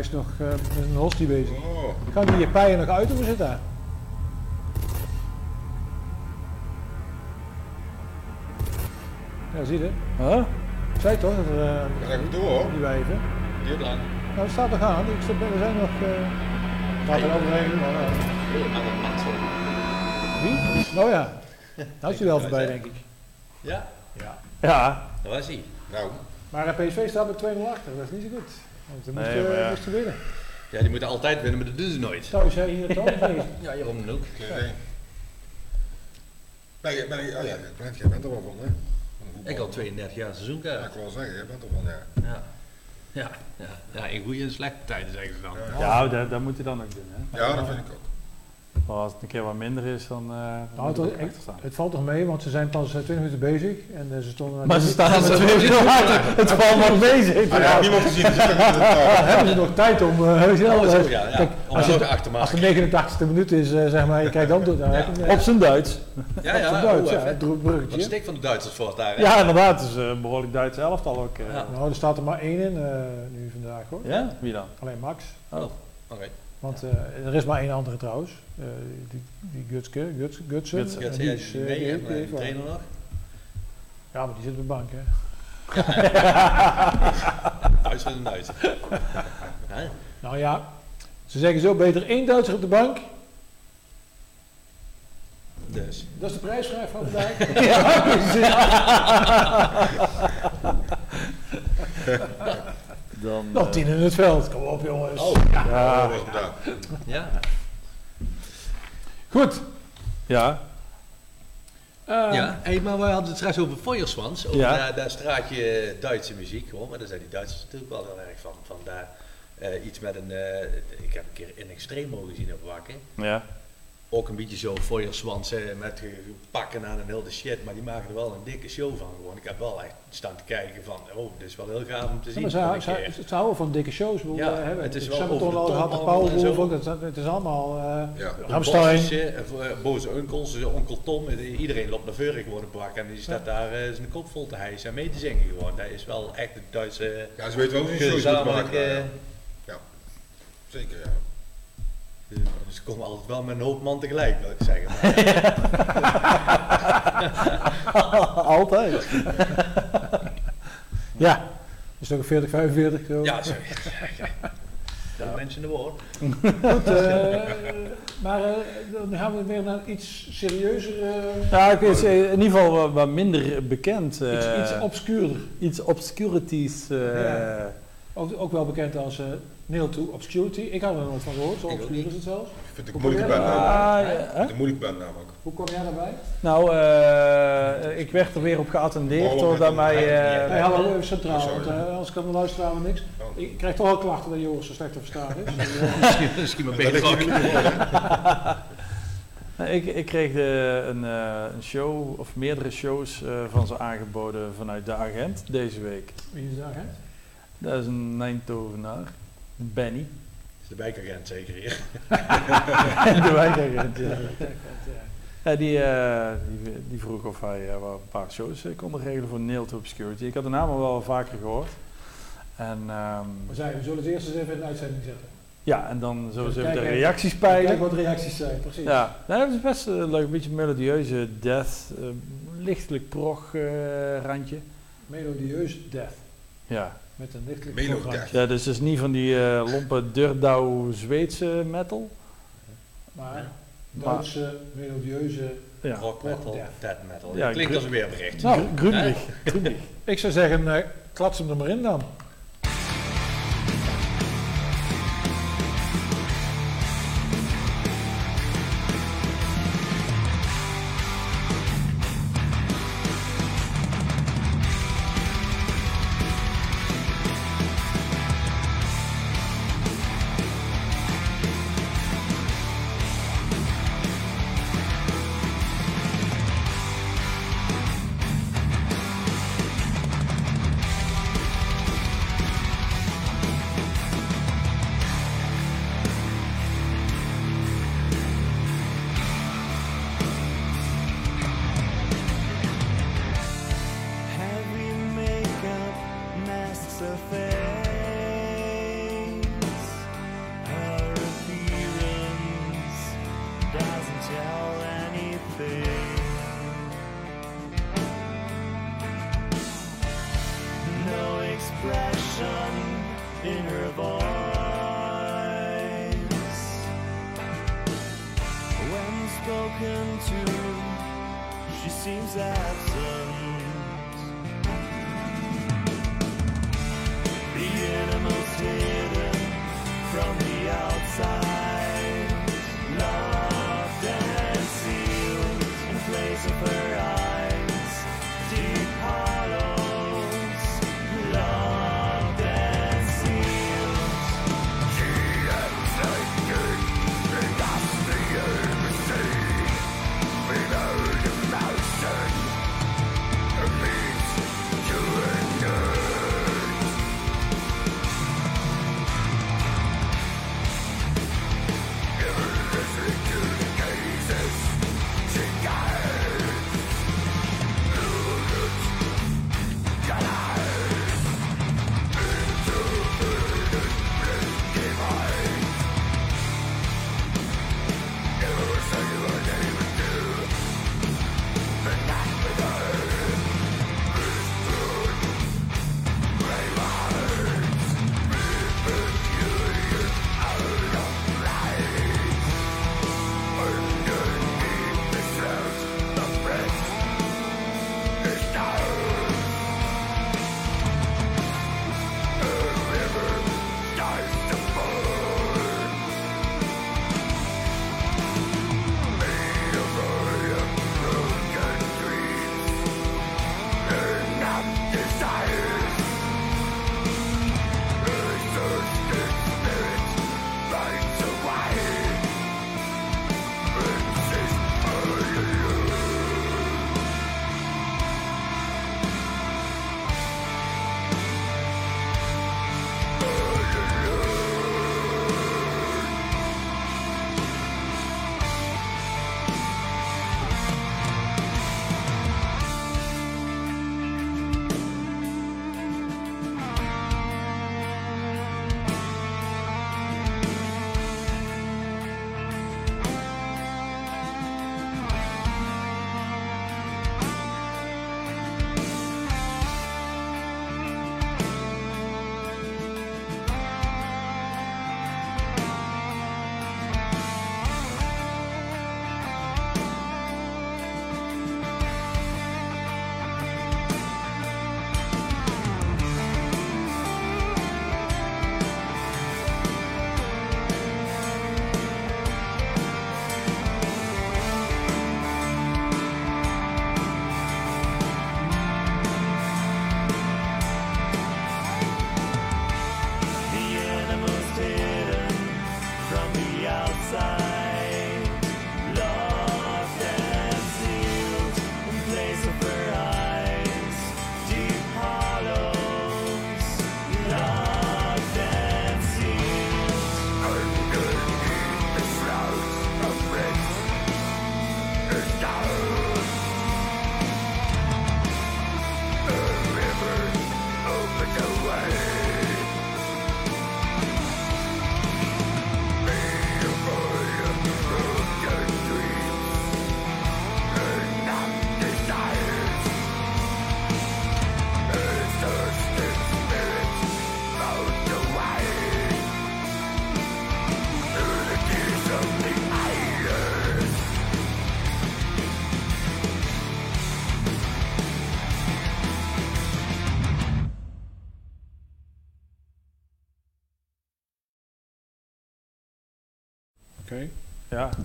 Is nog eh, met een hostie bezig. Oh, Kan die je pijen nog uit of zit dat? Ja, zie je. Huh? Ik zei toch dat er eh, dat gaat goed door hoor. die wijven. Duurt lang. Nou, het staat nog aan. Ik zit, we zijn nog. eh gaat er overheen. maar, eh, mat zo. wie? Nou ja. Nou is hij wel voorbij, denk ik. Ja, Ja. Ja, dat was hij. Nou, Maar eh, PSV staat met 2-0 achter. Dat is niet zo goed. Want ze Nee, moesten, maar ja. moesten winnen. Ja, die moeten altijd winnen, maar dat doen ze nooit. Zou jij hier het ook mee? Ja, Jeroen ook. Ben je, ben je, oh ja, ben, jij bent er wel van, hè? Ik al 32 jaar Ja, seizoenkaart. ik wil wel zeggen, jij bent er van, ja. Ja. Ja, ja. ja, in goede en slechte tijden zeggen ze dan. ja dat, dat moet je dan ook doen. Hè? Ja, dat vind ik ook. Maar als het een keer wat minder is, dan, eh dan Nou, het, het, staan. het valt toch mee, want ze zijn pas eh, 20 minuten bezig. En eh, ze stonden. Maar ze staan met twee minuten achter. Het valt nog mee, Ah, ja, niemand gezien, dus het hebben ze nog tijd om. eh, wel, Oh, eh, zo, ja, ja. Kijk, Om als je- Als de 89e minuut is, eh, zeg maar, je kijkt dan door. Dan heb je hem, Op zijn Duits. Ja, op ja, zijn Duits, oh, ja, het bruggetje. stik van de Duitsers voor daar. hè? Ja, inderdaad. Het is eh, een behoorlijk Duits elftal ook. eh. Ja. Nou, er staat er maar één in eh, nu vandaag hoor. Ja? Wie dan? Alleen Max. Oh. Oké. Want eh, er is maar één andere trouwens. Eh, die, die Gutske, Guts, Gutsen. En die is, mee die en de trainer nog? Ja, maar die zit op de bank hè. Duits is een Duitser. Hè? Nou ja, ze zeggen zo beter één Duitser op de bank. Dus. Dat is de prijsvraag van vandaag. Dan, Nog eh, tien in het veld. Kom op jongens. Oh, Ja, ja, ja. Goed. ja. Eh, Ja, hey, maar we hadden het straks over Feuerswans, over Ja. daar, daar straatje Duitse muziek, gewoon, maar daar zijn die Duitsers natuurlijk wel heel erg van. van daar, eh, iets met een, eh, ik heb een keer in Extremo gezien op Wakken, Ja. Ook een beetje zo Feuerswans eh, met ge- pakken aan en heel de shit, maar die maken er wel een dikke show van gewoon. Ik heb wel echt staan te kijken van, oh, dit is wel heel gaaf om te Ja, zien. maar voor ze, een ze, keer. ze, ze houden van dikke shows. Bedoel, Ja, eh, hebben. het is wel over de al top had de allemaal en Powerwolf zo. ook. Het is allemaal eh Ja. Ramstein. Bosje, eh, voor, boze onkels, onkel Tom, iedereen loopt naar voren gewoon op Wakken en die staat daar zijn kop vol te hijsen en mee te zingen gewoon. Dat is wel echt de Duitse... Ja, ze weten wel hoe ze shows moeten gezamenlijk, maken. ja. Zeker, ja. Dus ze komen altijd wel met een hoop man tegelijk, wil ik zeggen. Maar, Altijd. Ja. Is het ook een 40, 45 zo? ja, sorry. Dat mensen in de woord. Goed, eh, maar eh, dan gaan we weer naar iets serieuzer, eh, Ja, ik weet, in ieder geval wat, wat minder bekend. eh, iets, iets obscuurder. iets obscurities. eh, Ja. Ook, ook wel bekend als eh Nail to Obscurity. Ik had er nooit van gehoord, zo Ik ook obscuur is het zelfs. Ik vind het Hoe een moeilijke kom jij band daar? namelijk. Ah, ja, hè? Een moeilijke band namelijk. Hoe kom jij daarbij? Nou, eh, ik werd er weer op geattendeerd doordat mij... eh, Wij hadden even centraal, Oh, want eh, ik kan luisteren we niks. Oh. Ik krijg toch wel klachten dat Joris zo slecht te verstaan is. Misschien, misschien maar beter ook. Nou, ik, ik kreeg de, een, eh, een show, of meerdere shows eh, van ze aangeboden vanuit de agent deze week. wie is daar, hè? Dat is een Nijntovenaar, Benny. is de wijkagent zeker hier. de wijkagent, ja. Ja, die, eh, die, die vroeg of hij wel een paar shows eh, kon regelen voor Nail to Obscurity. Ik had de naam al wel vaker gehoord. En ehm, We, zijn, we zullen het eerst eens even in de uitzending zetten. ja, en dan zullen ze even de reacties Kijk peilen. wat de reacties zijn, precies. Ja, dat is best een leuk, een beetje melodieuze death, lichtelijk prog eh, randje. Melodieus death. Ja. Met een lichtelijk programma. ja, dus het is niet van die eh, lompe Durdau Zweedse metal. Maar Duitse, melodieuze... Ja. Rock metal, death. death metal. Ja, Ja, klinkt als een weerbericht. Nou, ik zou zeggen, eh klats hem er maar in dan.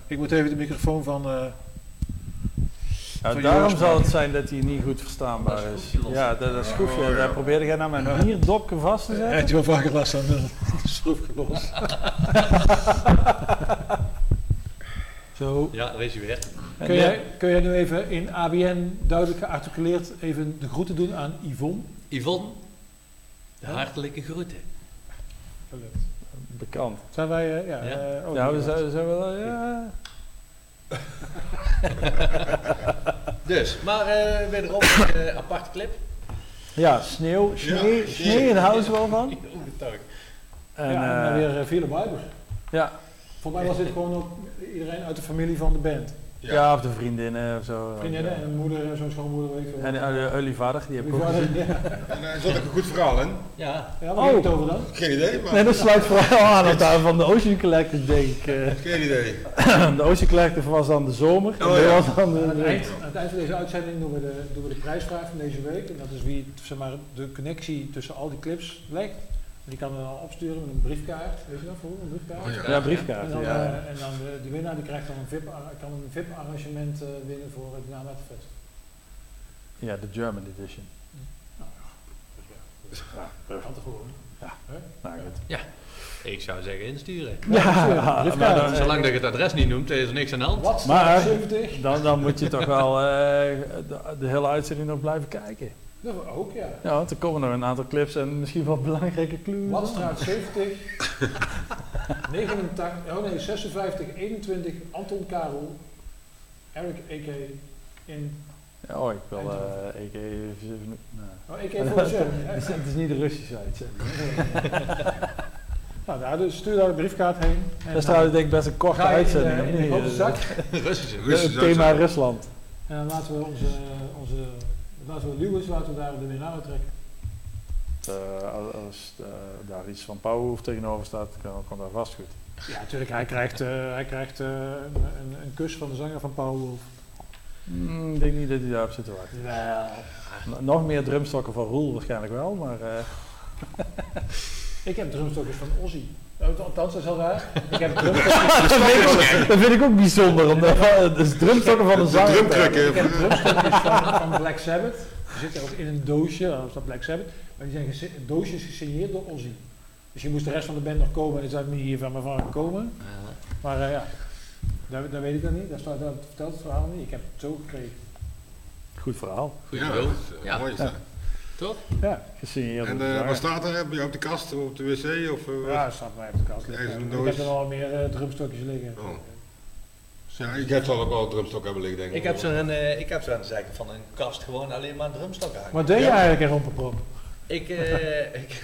Ik moet even de microfoon van... eh, Ja, Van daarom Joost zal maken. het zijn dat hij niet goed verstaanbaar is. Ja, dat, dat schroefje, Oh, ja. daar probeerde jij nou mijn Ja. bierdopje vast te Hij zetten. heeft wel vaker last van de schroefje los. Zo. Ja, daar is hij weer. Kun jij, kun jij nu even in ABN duidelijk gearticuleerd even de groeten doen aan Yvonne? Yvonne, Ja. hartelijke groeten. Zijn wij... eh, ja, Ja. eh, ook Ja, we zijn, zijn wel... Ja. Dus, maar eh wederom een aparte clip. ja, sneeuw. Sneeuw, sneeuw, houden ze wel van. En, ja, en eh, weer uh, Philip Weiber. ja, Voor mij was dit gewoon ook iedereen uit de familie van de band. Ja. Ja, of de vriendinnen of zo. Vriendinnen en moeder, en zo'n schoonmoeder, weet ik veel. En uh, Ully vader, die heb ik ook gezien. Ja, En daar zat ook een goed verhaal in. Ja, ja waar het over dan? Geen idee, maar Nee, dat sluit vooral aan op daar van de Ocean Collective, denk ik. eh. geen idee. de Ocean Collective was dan de zomer. en Oh, dit ja. was dan de, Aan het, de- eind, aan het eind van deze uitzending doen we, de, doen we de prijsvraag van deze week. En dat is wie zeg maar, de connectie tussen al die clips legt. Die kan we dan opsturen met een briefkaart. Weet je dat voor? Een briefkaart? Oh, ja. ja, En briefkaart. dan, Ja. eh, en dan de, die winnaar die krijgt dan een VIP, ar- kan een VIP-arrangement eh, winnen voor het Nametfest. ja, de German edition. Kan toch gewoon? Nou, goed. ik zou zeggen insturen. Ja, briefkaart. maar dan, Zolang dat je het adres niet noemt, is er niks aan de hand. Wat? Maar- 70? dan, dan moet je toch wel eh, de, de hele uitzending nog blijven kijken. Dat ook, ja. Ja, want er komen nog een aantal clips en misschien wel belangrijke clues. Watstraat 70, 89, oh nee, 56, 21, Anton Karel, Eric A.K. in, Ja, oh, ik wil eh EK. Nou. oh AK-47. Het is, het is niet de Russische uitzending. nou, daar, dus stuur daar de briefkaart heen. En Dat is trouwens denk ik best een korte ga je in de- uitzending. in of de niet? grote zak. Russische. Eh, Russisch Het thema uitzending. Rusland. En dan laten we onze, onze laten we Lewis, laten we daar de winnaar uittrekken. Eh, als eh, daar iets van Pauwhoef tegenover staat, kan, kan dat vast goed. Ja, natuurlijk, hij krijgt, eh, hij krijgt een, een, een kus van de zanger van Paul Wolf. Hmm, ik denk niet dat hij daarop zit te wachten. Nog meer drumstokken van Roel waarschijnlijk wel, maar... Ik heb drumstokjes van Ozzy. Oh, Althans, dat is al raar. Ik heb drumstokjes, dat, vind ik ook, dat vind ik ook bijzonder, omdat de drumstokken van de De zanger. drumtrucken. ik heb drumstokjes van, van Black Sabbath. Die zitten ook in een doosje, dan staat Black Sabbath. Maar die zijn doosjes gesigneerd door Ozzy. Dus je moest de rest van de band nog komen en die zou niet hier van me van gekomen. Maar eh, ja, dat, dat weet ik dan niet. Dat, staat, dat vertelt het verhaal niet. Ik heb het zo gekregen. Goed verhaal. Goed Ja, dat eh, mooi is Ja. Toch? Ja, gesigneerd. En zanger. wat staat er? Heb je op de kast, of op de wc? Of, eh, Ja, dat staat mij op de kast. Een Ik heb er al meer eh, drumstokjes liggen. Oh. ja, ik heb zal ook wel een drumstok hebben liggen, denk ik. Ik heb zo'n eh, ik heb zo aan de zijkant van een kast gewoon alleen maar drumstokken hangen. Wat deed je Ja. eigenlijk in Romperprop? Ik, eh, ik,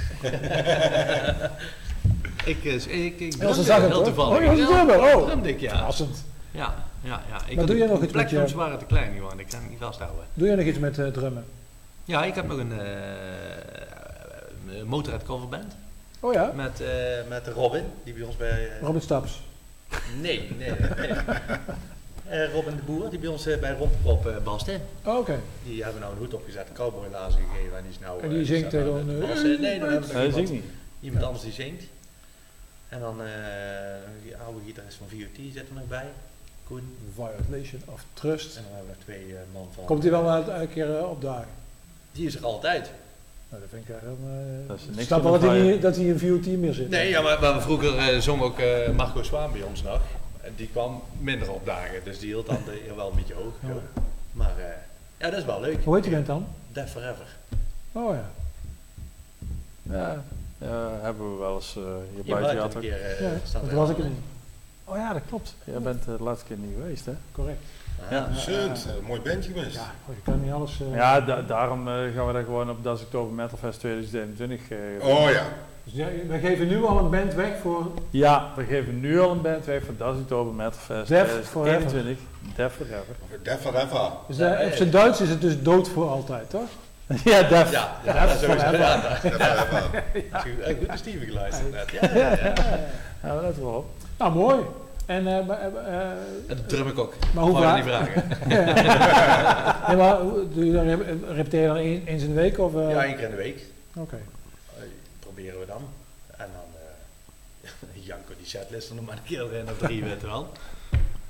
ik, eh, ik, ik ze drumde heel toevallig. Oh, je was oh. drumde ik, ja. Verrassend. Ja, ja, ja. Ik Maar doe de jij nog iets met je- plekdrums waren te klein gewoon, ik kan het niet vasthouden. Doe je nog iets met eh, drummen? Ja, ik heb nog een uh, motorhead coverband Oh ja? met, eh, met Robin, die bij ons bij... eh, Robin Staps. nee, nee, nee. Eh, Robin de Boer, die bij ons bij Romprop uh, bast, hè. Oh, Oké. Die hebben nou een hoed opgezet, een cowboylazen gegeven en die is nou... En die zingt een, bassen. eh, Nee, dan hebben we Nee, iemand, ik niet. iemand anders die zingt. En dan eh die oude gitarist van VOT zit er nog bij, Koen. Violation of Trust. En dan hebben we nog twee eh, man van... Komt hij wel elke keer opdagen? Die is er altijd. Nou, dat vind ik echt heel... eh, Dat is ik niks snap wel dat een hij, niet- dat hij in VOT meer zit. Nee, ja, maar, maar vroeger eh, zong ook eh, Marco Zwaan bij ons nog. En die kwam minder op dagen, dus die hield dan de eer wel een beetje hoog. Ja. Maar eh, ja, dat is wel leuk. Hoe heet die band dan? Death Forever. Oh ja. Ja, ja, hebben we wel eens eh hier buiten gehad. een eh, ja dat er was ik er niet. Oh ja, dat klopt. Jij bent de laatste keer niet geweest, hè? Correct. Ja. Sunt, een mooi bandje geweest. Ja, je kan niet alles... eh, Ja, da- daarom eh, gaan we daar gewoon op Das Oktober Metal Fest 2021. eh, Oh ja. Dus ja, we geven nu al een band weg voor... Ja, we geven nu al een band weg voor Das Oktober Metal Fest Def 2021. Def Forever. Def Forever. Dus Ja, eh, ja, op zijn Duits is het dus dood voor altijd, toch? ja, Def. Ja, ja, Ja, dat is sowieso. Forever. Ja, dat Def Forever. is goed. Naar Steven geluisterd net. Ja, ja, ja. Ja, dat wel op. Nou, mooi. En, eh, En dat drum ik ook. maar hoe vaak? niet vragen. nee, maar doe je dan, rep- repeteer je dan een- eens in de week? Of, eh? Ja, één keer in de week. Oké. Eh, proberen we dan. En dan eh Janko die setlist er nog maar een keer erin of drie, weet wel.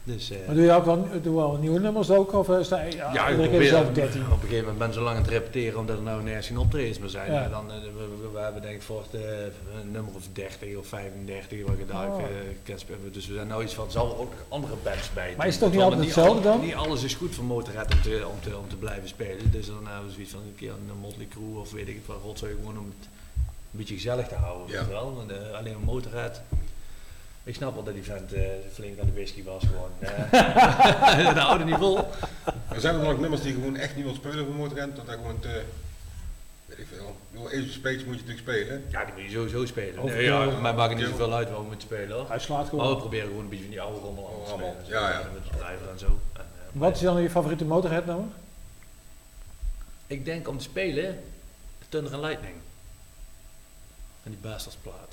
Dus eh, Maar doe je ook wel, doe je wel nieuwe nummers ook? Of eh, sta je ja, ja, ik iedere keer probeer op 13? een gegeven moment ben ik zo lang aan het repeteren omdat er nou nergens geen optredens meer zijn. Ja. Dan, eh, we, we- we hebben denk ik voor het, eh, een nummer of 30 of 35 wat gedaan. Oh. eh, spelen. dus we zijn nou iets van, er zal er ook nog andere bands bij Maar is het niet altijd hetzelfde al- dan? Niet alles is goed voor Motorhead om te, om, te, om te blijven spelen. Dus dan hebben we zoiets van een keer een Motley Crue of weet ik het wat rotzooi gewoon om het een beetje gezellig te houden. Ja. wel. Want, eh, alleen Motorhead. Ik snap wel dat die vent eh, flink aan de whisky was gewoon. eh. dat houden niet vol. Er zijn er ook nummers die gewoon echt niet spelen voor Motorrent, dat dat gewoon te... weet ik veel. Of Spades moet je natuurlijk spelen. Ja, die moet je sowieso spelen. Nee, ja, mij maakt het niet zoveel uit waar we moeten spelen hoor. Hij slaat Maar we gewoon. proberen gewoon een beetje van die oude rommel aan te spelen. ja, ja. Met de driver en zo. En, eh, Wat is dan je favoriete Motorhead nummer? Ik denk om te spelen, Thunder and Lightning. En die Bastardsplaat.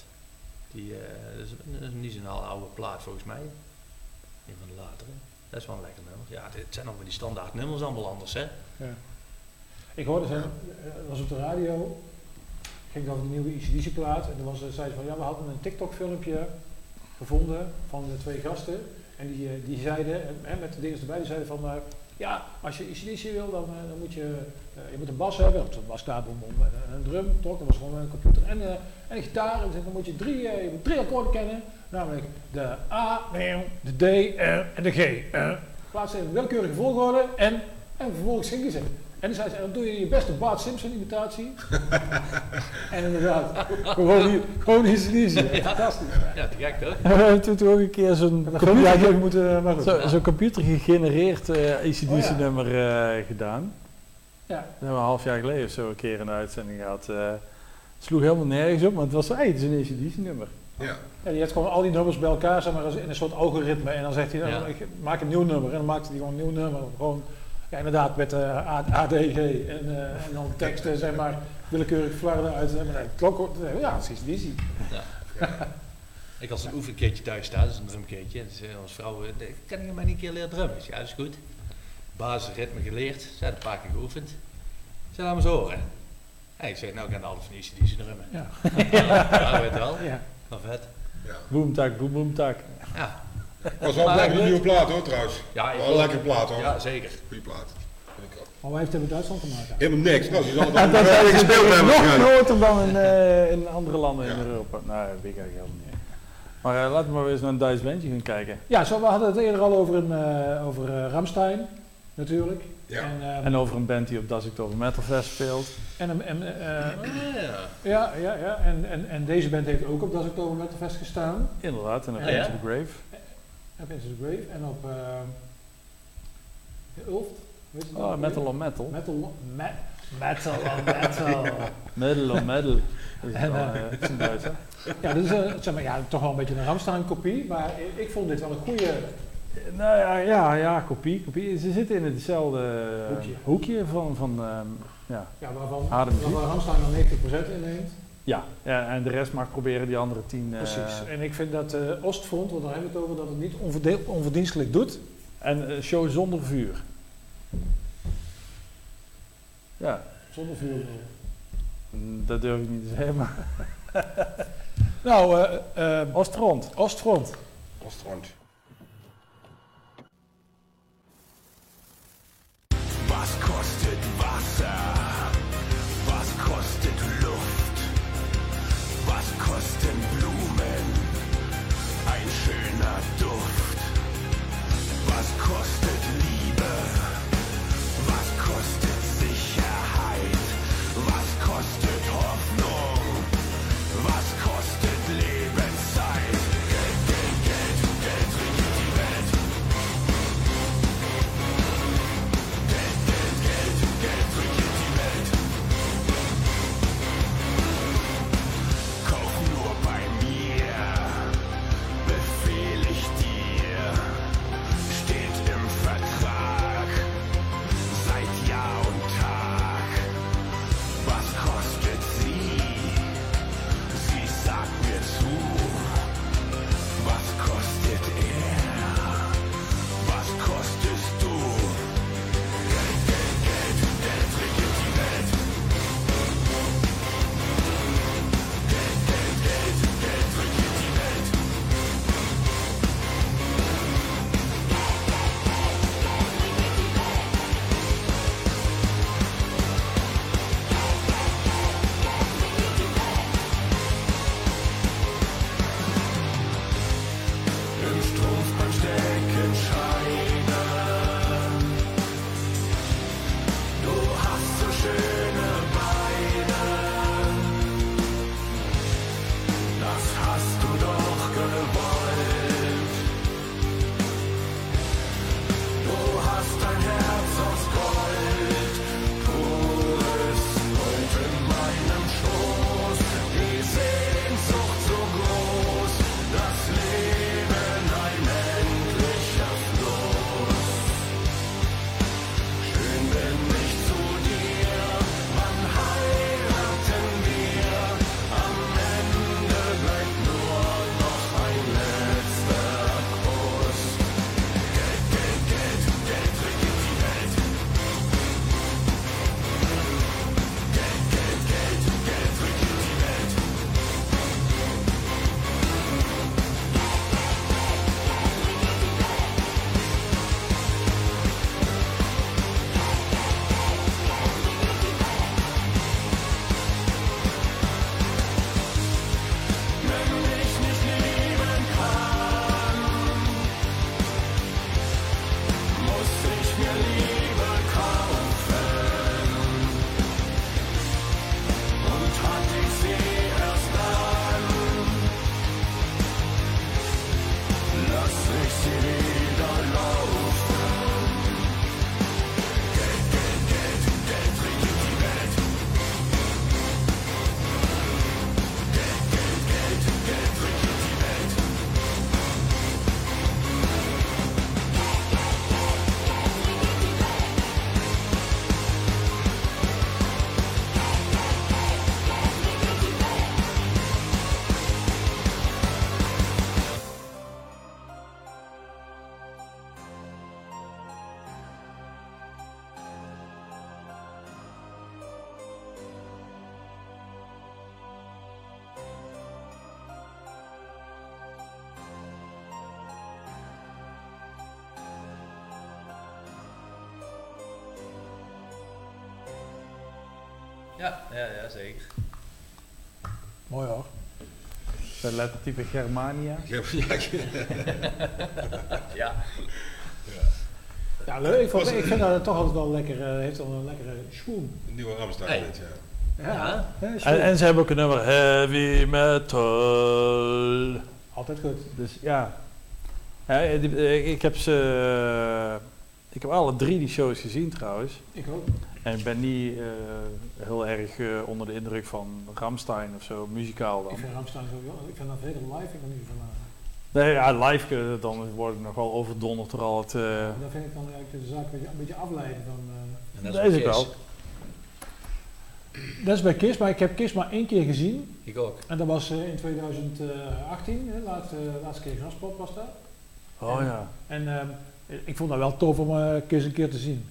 Die eh, is, niet zo'n oude plaat volgens mij. Een van de latere. Dat is wel een lekker nummer. Ja, dit zijn allemaal die standaard nummers allemaal anders hè. Ik hoorde ze, het was op de radio, ging het over de nieuwe ECDC plaat en toen was, zei ze van ja, we hadden een TikTok filmpje gevonden van de twee gasten en die, eh, die zeiden, eh, met de dingen erbij, die zeiden van eh, ja, als je ECDC wil dan, eh, dan moet je, eh, je moet een bas hebben, een basklaarbom en een drum, toch, dat was gewoon een computer en, eh, en een gitaar en dan moet je drie, eh, je moet drie akkoorden kennen, namelijk de A, de D en de G. Plaats in een willekeurige volgorde en, en vervolgens gingen ze. En dan zei ze, en dan doe je je beste Bart Simpson imitatie. en inderdaad, gewoon, hier- gewoon easy Fantastisch. Ja, te gek toch? We hebben toen toch ook een keer zo'n computer, moeten, maar goed. zo, zo'n computer gegenereerd eh ACDC Oh ja. nummer eh, gedaan. Ja. Dat hebben we een half jaar geleden of zo een keer in de uitzending gehad. Eh sloeg helemaal nergens op, maar het was hey, het is een ACDC nummer. Ja. Ja, die heeft gewoon al die nummers bij elkaar, zeg maar, als in een soort algoritme. En dan zegt hij, nou, Ja. ik maak een nieuw nummer. En dan maakt hij gewoon een nieuw nummer. Gewoon, ja, inderdaad, met eh, A- ADG en, eh, en dan teksten, zeg maar, willekeurig flarden uit. En dan klok, ja, het is easy. Ik als een oefenkeertje thuis sta, dat is een drumkeertje. Dus, eh, als vrouw, eh, kan je mij niet een keer leren drummen? Ik Ja, dat is goed. Basisritme geleerd, ze had een paar keer geoefend. Ik zei, laat me eens horen. Ja, ik zeg, nou ik alles van ECDC drummen. Ja. ja, weet wel. Ja. Maar vet. ja. Boomtak, boom, boomtak. Ja, Was wel een lekkere nieuwe plaat hoor trouwens. ja, Wel een lekkere plaat hoor. Ja, zeker. Goeie plaat. Maar wij heeft het met Duitsland te maken? Helemaal niks. Nou, ze zal het Ja, al dat wel is gespeeld hebben. nog groter dan in, eh, in andere landen in. Europa. Nou, dat weet ik eigenlijk helemaal niet. Maar eh, laten we maar weer eens naar een Duits bandje gaan kijken. Ja, zo, we hadden het eerder al over, een, eh, over Ramstein, natuurlijk. Ja. En, eh, En over een band die op Das Oktober Metal Fest speelt. en, en, en, eh, Ja. ja, ja, ja. En, en, en deze band heeft ook op Das Oktober Metal Fest gestaan. Inderdaad, en op Ja, Into ja. the Grave. Op Into the Grave en op uh, Ulft. Weet je het Oh? Metal on Metal. Metal, me, metal on Metal. Metal on Metal. Dat is, En, wel, het is een Duits, hè? ja, dus uh, zeg maar, ja, toch wel een beetje een Ramstein kopie, maar ik, ik vond dit wel een goede... Nou ja, ja, ja kopie, kopie. Ze zitten in hetzelfde Hoekje. hoekje van, van ehm, ja. Ja, waarvan, Ramstein dan 90% inneemt. Ja. ja, en de rest mag proberen die andere tien. eh, Precies. En ik vind dat uh, Oostfront, want daar hebben we het over, dat het niet onverdeel- onverdienstelijk doet. En eh, show zonder vuur. Ja, Zonder vuur. mm, dat durf ik niet te zeggen, maar Nou, eh, eh, Oostfront. Oostfront. Dat lettertype Germania. Ja, ja, Ja. Ja, leuk. Ik, vond, ik vind dat toch altijd wel lekker, eh, heeft wel een lekkere schoen. een nieuwe Ramstein Hey. dit, ja. Ja. En, en ze hebben ook een nummer Heavy Metal. Altijd goed. Dus ja. ik, ik heb ze. Ik heb alle drie die shows gezien trouwens. Ik ook. En ik ben niet eh, heel erg eh, onder de indruk van Ramstein of zo, muzikaal Ik dan. vind Ramstein sowieso, ik vind dat hele live ik nog niet van aan. Nee, ja, live eh, dan word ik nog wel overdonderd door al het. eh, Dat vind ik dan eigenlijk de zaak een beetje, een beetje afleiden van... eh, En dat is wel. dat is bij KISS, maar ik heb KISS maar één keer gezien. Ik ook. En dat was eh, in 2018, hè, laatste, laatste keer Graspop was dat. Oh ja. En ehm, ik vond dat wel tof om eh KISS een keer te zien.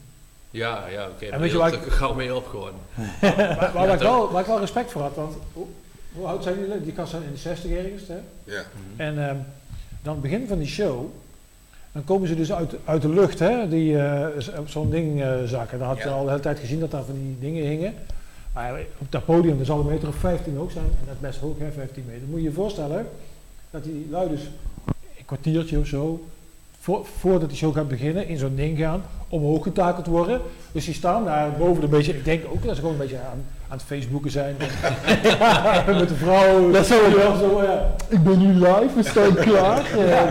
Ja, ja, oké. En maar weet je waar ook ik- gauw mee op gewoon. waar, waar, Ja, ik wel, waar ik wel respect voor had, want hoe, hoe oud zijn jullie? Die kast zijn in de 60 ergens, hè? Ja. En ehm, dan het begin van die show, dan komen ze dus uit, uit de lucht, hè, die eh, op zo'n ding eh, zakken. Daar had je Ja. al de hele tijd gezien dat daar van die dingen hingen. Maar op dat podium, dat zal een meter of 15 hoog zijn. En dat is best hoog, hè, 15 meter. Moet je je voorstellen dat die lui dus een kwartiertje of zo, voor, voordat die show gaat beginnen, in zo'n ding gaan, omhoog getakeld worden. Dus die staan daar boven een beetje, ik denk ook dat ze gewoon een beetje aan, aan het Facebooken zijn. met de vrouw. Dat zo, wel zo, ja. Ik ben nu live, we staan klaar. Ja,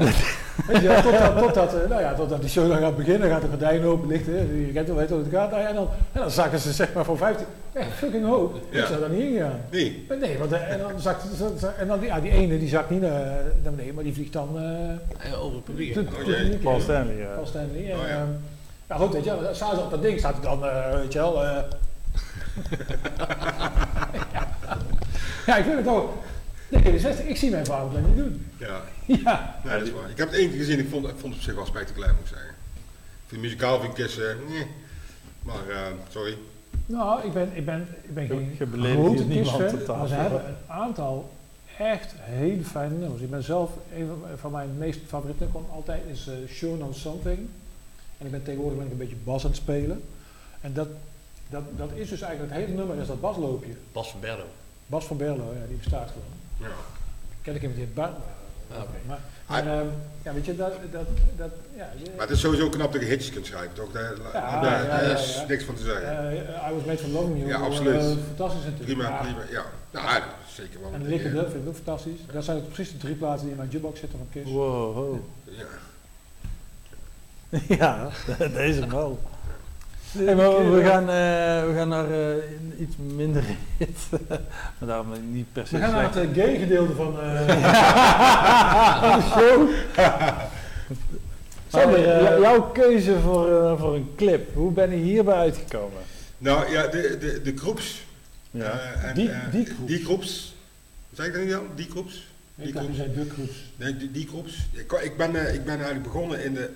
Weet je, wel, totdat, totdat, eh, nou ja, totdat die show dan gaat beginnen, gaat de gordijn open, ligt, hè, je kent wel weet hoe het gaat. Nou ja, en, dan, en dan zakken ze zeg maar van 15, ja, fucking hoog. Ja. Ik zou daar niet in gaan. Nee. Nee, want eh, en dan zakt, en dan, ja, die ene die zakt niet naar, naar beneden, maar die vliegt dan eh Eh, Over het publiek. Paul Stanley. ja. Paul Stanley. En, Oh, ja. Ja, goed, weet je, wel, staan ze op dat ding, staat hij dan, eh, weet je wel. eh. ja, ik vind het ook. Nee, de 60, ik zie mijn vader dat niet doen. Ja, Ja, nee, dat is waar. Ik heb het één keer gezien, ik vond, ik vond het op zich wel spectaculair, moet ik zeggen. Ik vind muzikaal vind ik Kiss, eh, nee. Maar, eh, sorry. nou, ik ben, ik ben, ik ben geen je grote niemand maar ze hebben een aantal echt hele fijne nummers. Ik ben zelf, een van, mijn meest favoriete nummers altijd is eh Sure on Something. En ik ben tegenwoordig ben ik een beetje bas aan het spelen. En dat, dat, dat is dus eigenlijk, het hele nummer is dat basloopje. Bas van Berlo. Bas van Berlo, ja, die bestaat gewoon. Ja. Ken ik hem niet in Bar. Ah. Maar, ehm, ja, weet je, dat, dat, dat ja, Maar het is sowieso knap dat je hitjes kunt schrijven, toch? Daar, Ja, daar- ja, daar ja, is ja. niks van te zeggen. eh, I was made for loving you. Ja, eh, absoluut. fantastisch natuurlijk. prima, Ja, prima. Ja, nou, zeker wel En Lick It. Up vind ik ook fantastisch. Dat zijn precies de drie plaatsen die in mijn jukebox zitten van Kiss. Wow, wow. Ja. Ja, deze wel. Hey, maar we, gaan, eh, we gaan naar eh, een iets minder hit. maar daarom niet per se We gaan naar het eh, gay gedeelte van, eh, van de show. Sander, jou- jouw keuze voor, eh, voor een clip, hoe ben je hierbij uitgekomen? Nou ja, de, de, de groeps. Ja. en, Die- eh, die groeps. Die groeps. Zeg ik dat niet al? Die groeps? ik dacht, u zei de groeps. Nee, die, die groeps. Ik, ik, ben, eh, ik ben eigenlijk begonnen in de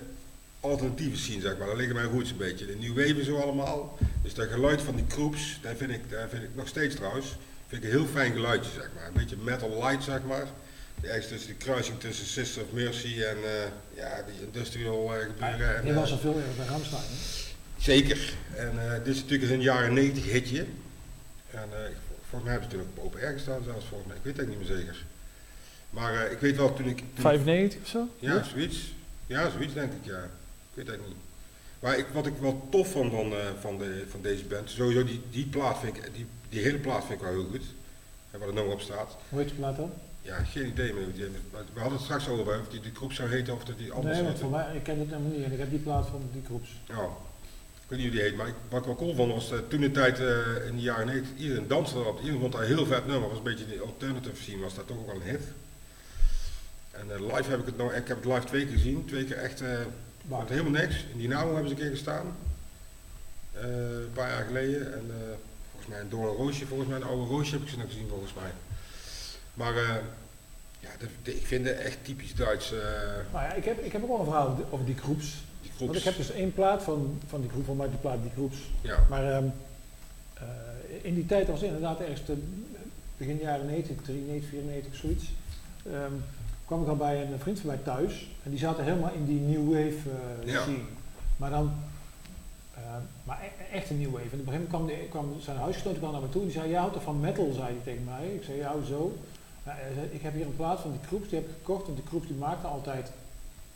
alternatieve scene, zeg maar. Daar liggen mijn roots een beetje. De New Wave zo allemaal. Dus dat geluid van die groeps, daar vind ik, daar vind ik nog steeds trouwens, vind ik een heel fijn geluidje, zeg maar. Een beetje metal light, zeg maar. Ergens tussen de kruising tussen Sister of Mercy en eh, ja, die industrial eh, gebeuren. En, Je eh, was al veel eerder bij Ramstein. hè? Zeker. En eh, dit is natuurlijk een jaren 90 hitje. En eh, volgens mij hebben ze toen ook op open air gestaan zelfs, volgens mij. Ik weet het niet meer zeker. Maar eh, ik weet wel toen ik... toen ik- 95 of zo? ja, zoiets. Ja, zoiets denk ik, ja. Ik weet het niet. Maar ik, wat ik wel tof vond van, eh, van, de, van deze band, sowieso die, die plaat vind ik, die, die hele plaat vind ik wel heel goed. En waar het nummer op staat. Hoe heet je plaat dan? Ja, geen idee meer. die- We hadden het straks al over, of die de groep zou heten of dat die anders Nee, want voor mij, ik ken het helemaal niet. En ik heb die plaat van die groeps. Ja, ik weet niet hoe die heet, maar ik, wat ik wel cool vond was eh, toen de tijd eh, in de jaren 90, iedereen danste erop. Iedereen vond dat een heel vet nummer. was een beetje de alternative scene, was dat toch ook wel een hit. En live heb ik het nog, ik heb het live twee keer gezien, twee keer echt, wat helemaal niks. In Dynamo hebben ze een keer gestaan, Eh, een paar jaar geleden. En eh, volgens mij een Door een Roosje, volgens mij een oude Roosje heb ik ze nog gezien volgens mij. Maar eh, ja, de, de- ik vind het echt typisch Duits, Nou ja, ik heb, ik heb ook wel een verhaal over die groeps. die Want ik heb dus één plaat van, van die groep, van mij die plaat die groeps. Ja, Maar ehm, eh, in die tijd was het inderdaad ergens te, begin jaren 90, 93, 94, zoiets. ehm, kwam ik al bij een vriend van mij thuis. En die zaten helemaal in die new wave eh, Ja. scene. Maar dan Eh, maar e- echt een nieuw wave. En op een gegeven moment kwam, die, kwam zijn huisgenoot kwam naar me toe. Die zei, jij houdt toch van metal, zei hij tegen mij. Ik zei, ja, zo. Nou, zei, ik heb hier een plaat van die Kroeps, die heb ik gekocht. Want de Kroeps die maakte altijd,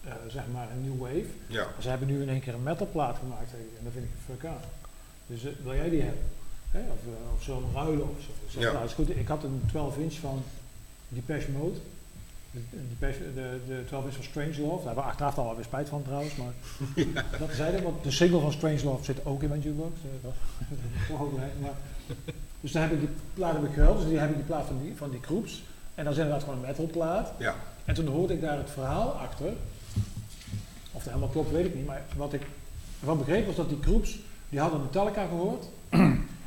eh, zeg maar, een new wave. Ja. Maar ze hebben nu in één keer een metalplaat gemaakt. zei hij. En dat vind ik een fuck aan. Dus eh, wil jij die hebben? Hè? Of, eh, of zo'n ruilen of zo. Zeg, Ja. nou, is goed. Ik had een 12 inch van Depeche Mode. De, de, de 12 inch van Strange Love. Daar hebben we achteraf al weer spijt van trouwens. Maar dat zeiden, want de single van Strange Love zit ook in mijn jukebox. eh, is maar Dus dan heb ik die plaat heb ik gehuild. Dus die heb ik die plaat van die, van die groeps. En dat is inderdaad gewoon een metalplaat. Ja. En toen hoorde ik daar het verhaal achter. Of dat helemaal klopt, weet ik niet. Maar wat ik ervan begreep was dat die groeps, die hadden Metallica gehoord.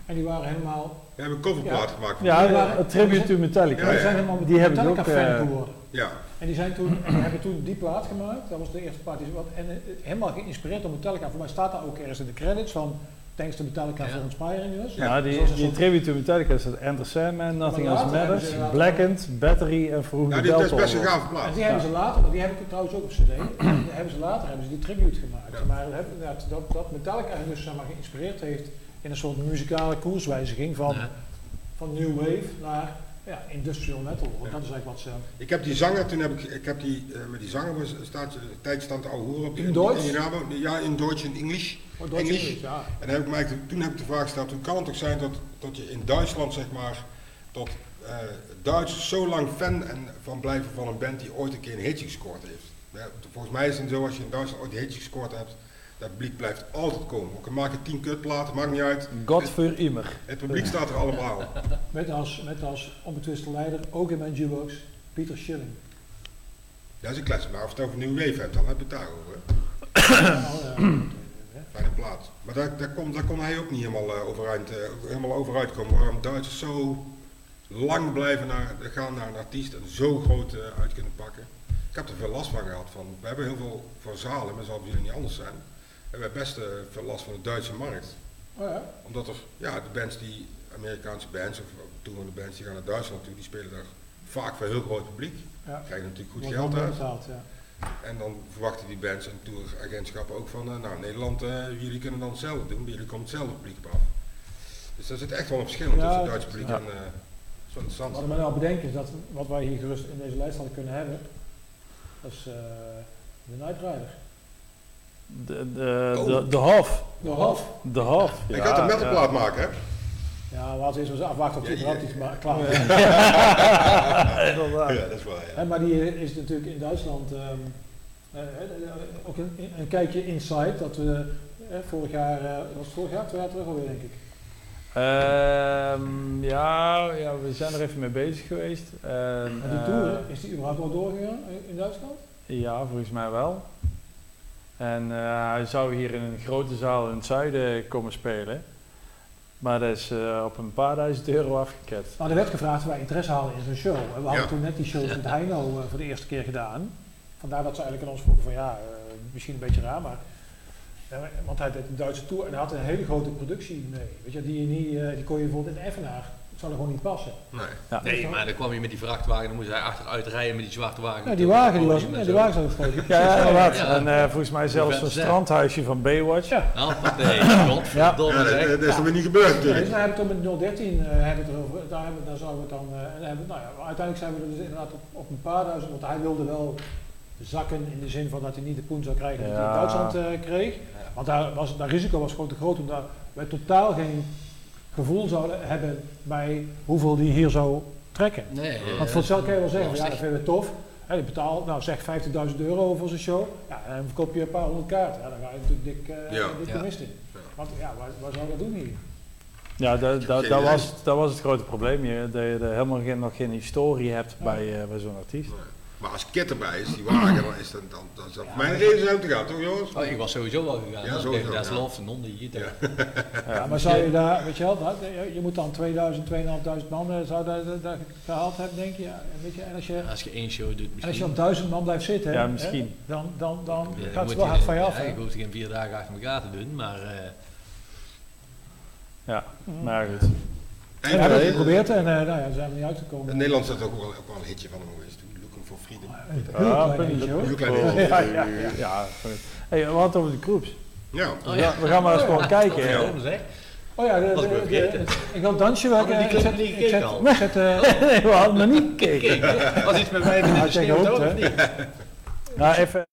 en die waren helemaal, We hebben een coverplaat Ja. gemaakt. Ja, Die waren- een tribute to Metallica. Ja, die ja. zijn helemaal Die Metallica-fan eh, geworden. Ja. En die, zijn toen, en die hebben toen die plaat gemaakt. Dat was de eerste plaat. Die ze wat, en eh, helemaal geïnspireerd door Metallica. Voor mij staat daar ook ergens in de credits van... Thanks to Metallica Ja. for inspiring us. Ja, die, die soort- tribute to Metallica is dat Enter Sandman, Nothing Else later hebben Matters, Blackened, Battery en Vroege Ja, dit dat is best een Delta. gave En plaat. die hebben ze later, maar die heb ik trouwens ook op cd, en die hebben ze later hebben ze die tribute gemaakt. Ja. Maar dat, dat, dat, Metallica hen dus zeg maar, geïnspireerd heeft in een soort muzikale koerswijziging van, Ja. van new wave naar ja, industrial metal. Want dat is eigenlijk wat ze... Ik heb die zanger, toen heb ik, ik heb die, eh, met die zanger was, staat, de tijd staan te ouwe horen op die, In Duits? Ja, in Duits en Engels. Oh, Duits Engels? English, ja. En dan heb ik eigenlijk- toen heb ik de vraag gesteld, hoe kan het toch zijn dat, dat je in Duitsland, zeg maar, dat eh, Duitsers zo lang fan en van blijven van een band die ooit een keer een hitje gescoord heeft. Ja, volgens mij is het zo, als je in Duitsland ooit een hitje gescoord hebt, dat publiek blijft altijd komen. Ook al maak je tien kutplaten, maakt niet uit. God für immer. Het publiek staat er allemaal. Met als, met als onbetwiste leider, ook in mijn jukebox, Pieter Schilling. Dat is een klets, maar als je het over New Wave hebt, dan heb je het daarover. bij de plaat. Maar daar, daar, kon, daar kon hij ook niet helemaal, eh, overeind, eh, helemaal overuit komen. Waarom Duitsers zo lang blijven naar, gaan naar een artiest en zo groot eh, uit kunnen pakken. Ik heb er veel last van gehad. Van, we hebben heel veel van zalen, maar zal jullie niet anders zijn. Hebben best eh, veel last van de Duitse markt. oh ja. Omdat er, ja, de bands die, Amerikaanse bands of toen de bands die gaan naar Duitsland toe, die spelen daar vaak voor heel groot publiek. ja. Krijgen natuurlijk goed Wordt geld uit. betaald, ja. En dan verwachten die bands en touragentschappen ook van, eh, nou Nederland, eh, jullie kunnen dan hetzelfde doen, maar jullie komen hetzelfde publiek op af. Dus daar zit echt wel een verschil tussen het Duitse publiek en eh, interessant. Wat ik me nou bedenk is dat wat wij hier gerust in deze lijst hadden kunnen hebben, dat is eh, de Night Rider. De, de, Oh. de, de Hof. De Hof. De Hof. Je ja, gaat een ja. metalplaat maken, hè? Ja, laten we eerst eens afwachten of die Ja, überhaupt iets klaar is. Ja, dat is wel, ja. Hè, maar die is natuurlijk in Duitsland ehm, eh, eh, ook een, een kijkje inside dat we eh, vorig jaar, eh, was het vorig jaar, twee jaar terug alweer denk ik. Ehm, ja, ja, we zijn er even mee bezig geweest. En, En die eh, tour, is die überhaupt wel doorgegaan in- in Duitsland? Ja, volgens mij wel. En eh, hij zou hier in een grote zaal in het zuiden komen spelen. Maar dat is eh, op een paar duizend euro afgeketst. Nou, er werd gevraagd of wij interesse hadden in zo'n show. En we hadden Ja. toen net die show met Heino eh, voor de eerste keer gedaan. Vandaar dat ze eigenlijk aan ons vroegen van ja, eh, misschien een beetje raar, maar... Ja, maar- want hij deed een Duitse tour en hij had een hele grote productie mee. Weet je, die, eh, die kon je bijvoorbeeld in Evenaar, dat zou er gewoon niet passen. Nee. Nee, maar dan kwam je met die vrachtwagen, dan moest hij achteruit rijden met die zwarte wagen. Ja, die wagen, die was, nee, en die wagen zat steeds. Ja, ja, inderdaad. Ja. En eh, volgens mij zelfs een strandhuisje van Baywatch. Ja. Nou, nee, godverdomme Ja, dat, zeg. dat is er weer niet gebeurd natuurlijk. dus daar hebben we toen met 013 eh, hebben we het erover. Daar, hebben, daar zouden we het dan. eh, en hebben, nou ja, uiteindelijk zijn we er dus inderdaad op, op een paar duizend. Want hij wilde wel zakken in de zin van dat hij niet de poen zou krijgen die hij in. Duitsland eh, kreeg. Want daar was, dat risico was gewoon te groot omdat wij totaal geen gevoel zouden hebben bij hoeveel die hier zou trekken. Nee, eh, Want voor hetzelfde kan je wel zeggen, ja, dat vinden we tof. Hè, je betaalt, nou zeg 50.000 euro voor zijn show. Ja, en dan verkoop je een paar honderd kaarten. Ja, dan ga je natuurlijk dik, eh Ja. dik de mist in. Ja. Want ja, waar, waar zou dat doen hier? Ja, dat, dat, dat, was, dat was het grote probleem hier. Dat je er helemaal geen, nog geen historie hebt Ja. bij, eh, bij zo'n artiest. Maar als Kit erbij is, die wagen, dan is dat, dan, dan is dat Ja, voor mij een maar- reden zijn om te gaan, toch jongens? Oh, ik was sowieso wel gegaan. Ja, sowieso, Dat is love, non die hier. Ja. Ja, maar zou je daar, weet je wel, dat- je- moet dan 2000, 2500 man, eh, zou dat, dat, dat gehaald hebben, denk je? Weet je, en als je, Als je één show doet, en als je misschien. op 1000 man blijft zitten, Ja, hè, misschien. dan, dan, dan Ja, gaat het wel hard van je af. Je hoeft geen vier dagen achter elkaar te doen, maar eh, Ja, Mhm. maar goed. En, we hebben het geprobeerd en eh, nou ja, zijn we niet uitgekomen. in Nederland is dat ook wel, ook wel een hitje van hem geweest. Freedom. Heel klein eentje hoor. Ja, ja, ja. we hadden over de groeps? Ja. Oh, ja. We gaan maar eens gewoon kijken. Ja. Oh ja, de, de, de, ik had dansje wel. die niet gekeken? Eh, nee, we hadden nog niet gekeken. Was iets met mij in de nou, even...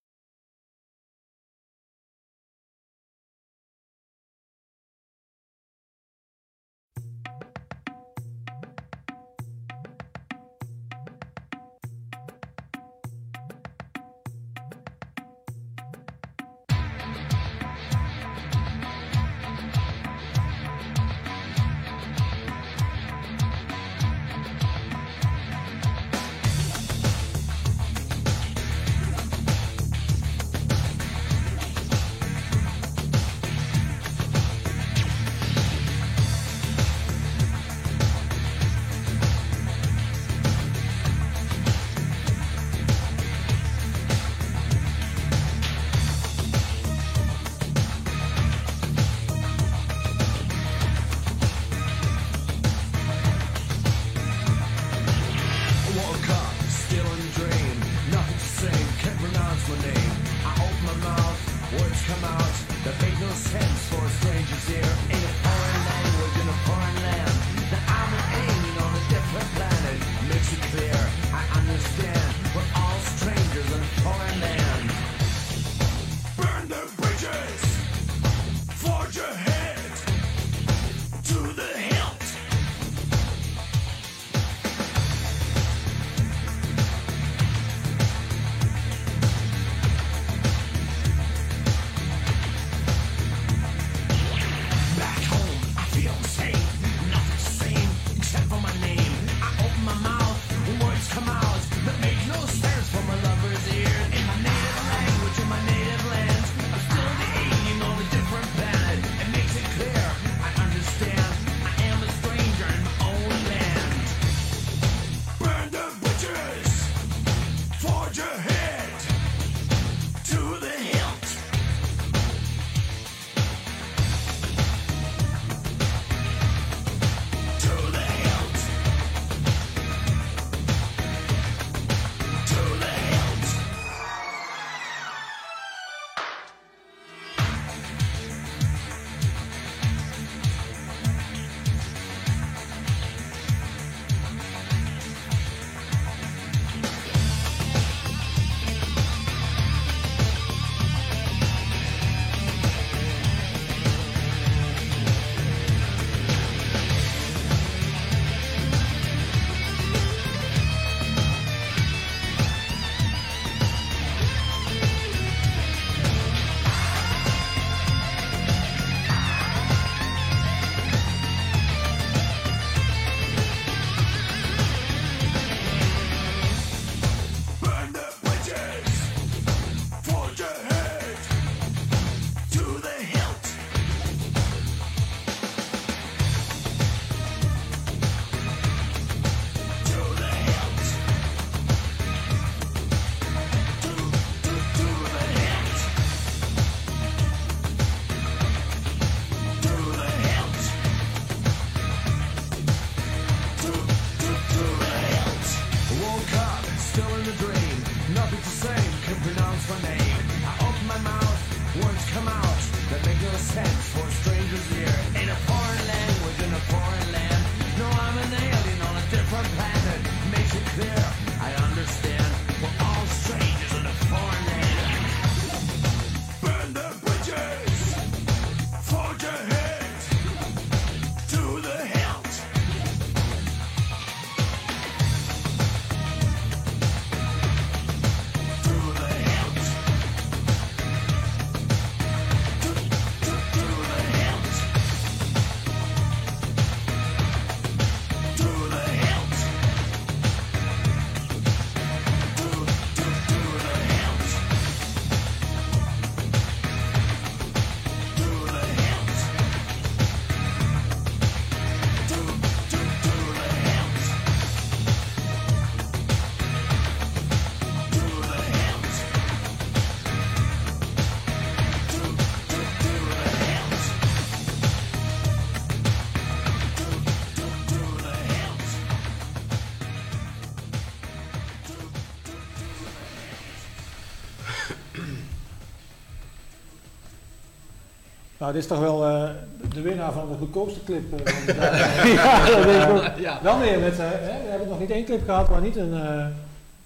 dit is toch wel eh, de winnaar van de goedkoopste clip. eh, van de dag. ja, dat denk ik ook. Ja. Wel meer met, eh, hè, we hebben nog niet één clip gehad waar niet een, eh,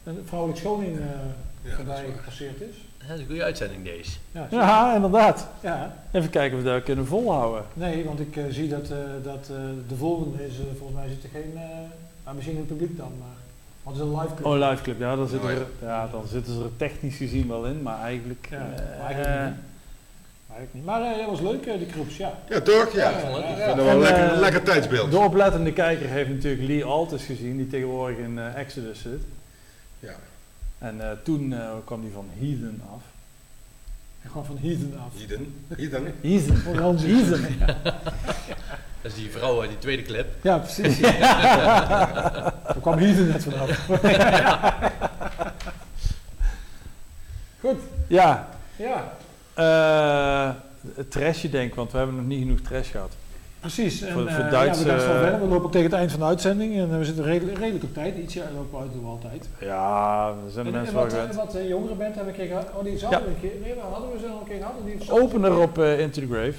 een vrouwelijk schoning eh Ja, voorbij is gepasseerd is. Dat is een goede uitzending deze. Ja, Ja, inderdaad. ja. Even kijken of we dat kunnen volhouden. Nee, want ik zie dat, eh, dat eh, de volgende is, volgens mij zit er geen, eh nou, misschien in het publiek dan, maar want het is een live clip. Oh, live clip. Ja, dan zitten, Oh, er, ja, dan zitten ze er technisch gezien wel in, maar eigenlijk... Ja, eh, maar eigenlijk niet. Maar eigenlijk niet. Maar eh, dat was leuk, eh, die groeps, ja. Ja, toch? Ja. Ja, Ik ja, wel En, lekker, eh, een lekker tijdsbeeld. De oplettende kijker heeft natuurlijk Lee Altus gezien, die tegenwoordig in Exodus zit. Ja. En eh, toen eh, kwam die van Heathen af. Gewoon van Heathen af. Heathen. Van Hans Heathen. Dat is die vrouw uit die tweede clip. Ja, precies. Ja. Daar kwam Heathen net vanaf. Goed, Ja, ja. Eh het trashje denk ik, want we hebben nog niet genoeg trash gehad. Precies. En, Voor- voor eh, Duitse- ja, we, gaan verder. we lopen ook tegen het eind van de uitzending en eh, we zitten redelijk, redelijk op tijd. Ietsje lopen we uit doen we altijd. Ja, daar zijn de En, en mensen wel wat, gewend. wat jongere band hebben we een keer gehad. Oh, die Ja. zouden we een keer. Nee, waar hadden we ze al een keer gehad? Die Opener op eh, Into the Grave.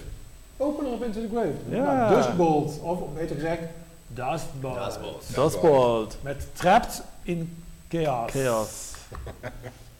Opener op Into the Grave. Ja. Nou, Dustbolt. Of beter gezegd, Dustbolt. Is bold. Met Trapped in Chaos. Chaos.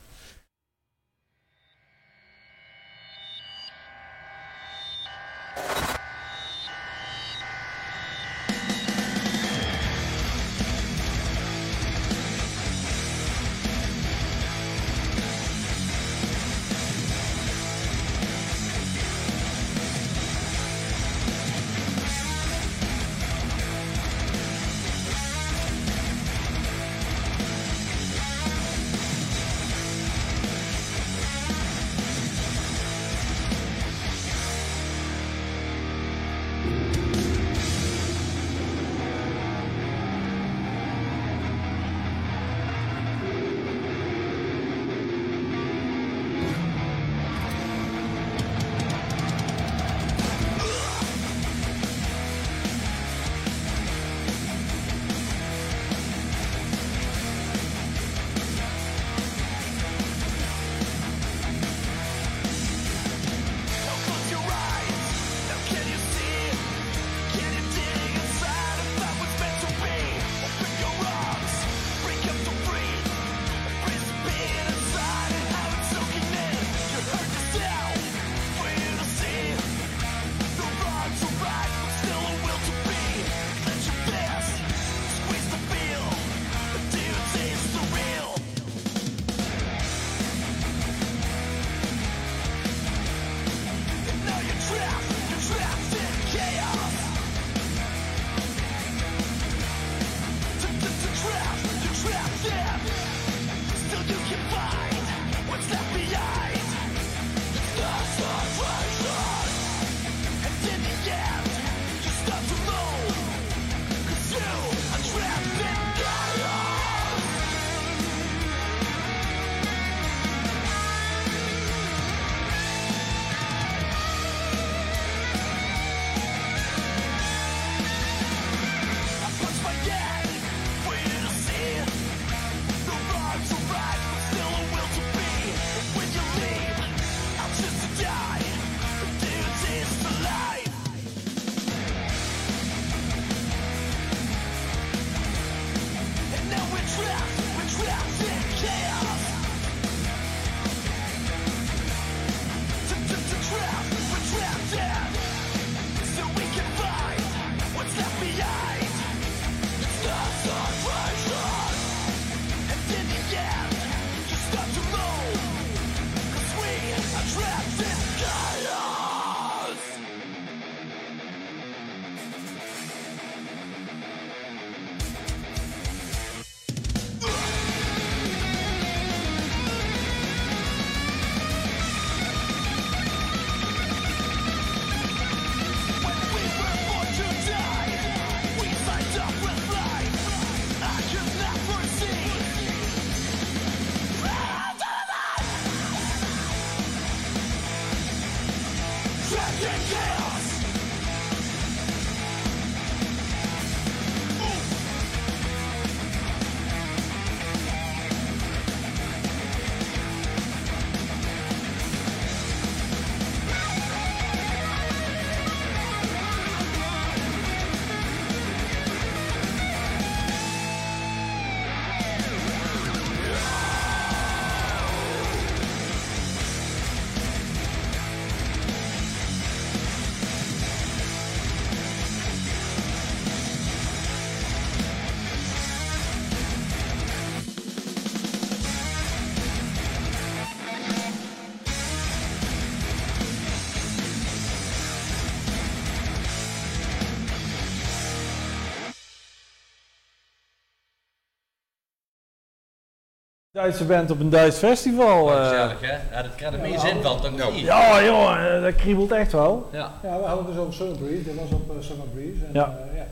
Duitse band op een Duits festival. Oh, eh. gezellig, hè? Ja, dat krijgt er meer zin van, toch Nou. niet? ja, joh, eh, dat kriebelt echt wel. Ja. Ja, we hadden het dus over Summer Breeze. Dat was op eh, Summer Breeze. En, Ja. eh, ja.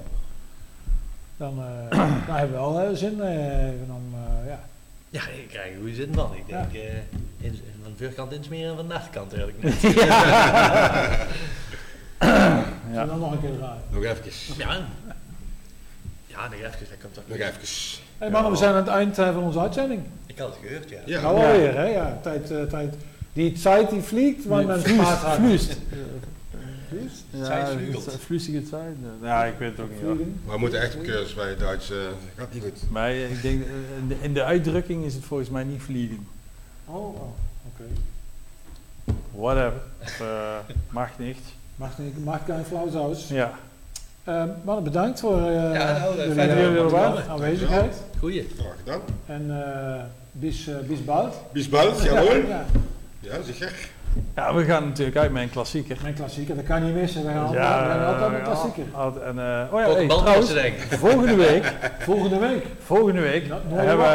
Dan, eh, dan hebben we wel zin eh, even om, eh, ja. Ja, ik krijg er goede zin van. Ik denk, eh, in, van de voorkant insmeren en van de achterkant eigenlijk niet. Zullen we dan nog een keer draaien? Nog even. Ja. Ja, nog even, dat komt toch Nog even. Hey mannen, we zijn aan het eind eh, van onze uitzending. Ik had het gehoord, ja. Ja. Nou alweer, hè? Ja, tijd, eh, tijd. Die tijd die vliegt, men. Vloest. Vliest? Ja, Zijdsvlugelt. het is vloestige tijd. Ja, ik weet het ook niet. Maar we moeten echt op cursus bij het Duits. eh, gaat niet goed. Maar ik denk, in de, in de uitdrukking is het volgens mij niet vliegen. Oh, oh oké. Whatever. Mag niet. Mag, niet, mag geen flauw saus. Ja. Eh, mannen, bedankt voor eh Ja, nou, jullie eh, aanwezigheid. Goeie. Graag gedaan. En eh bis, eh bis bald. Bis bald, jawohl. Ja, Ja, zeker. ja, we gaan natuurlijk uit met een klassieker. mijn klassieker, dat kan niet missen. We gaan altijd, Ja, altijd een ja, klassieker. altijd- En, eh, oh ja, hey, trouwens, volgende week, Volgende week. volgende week Ja, nooit hebben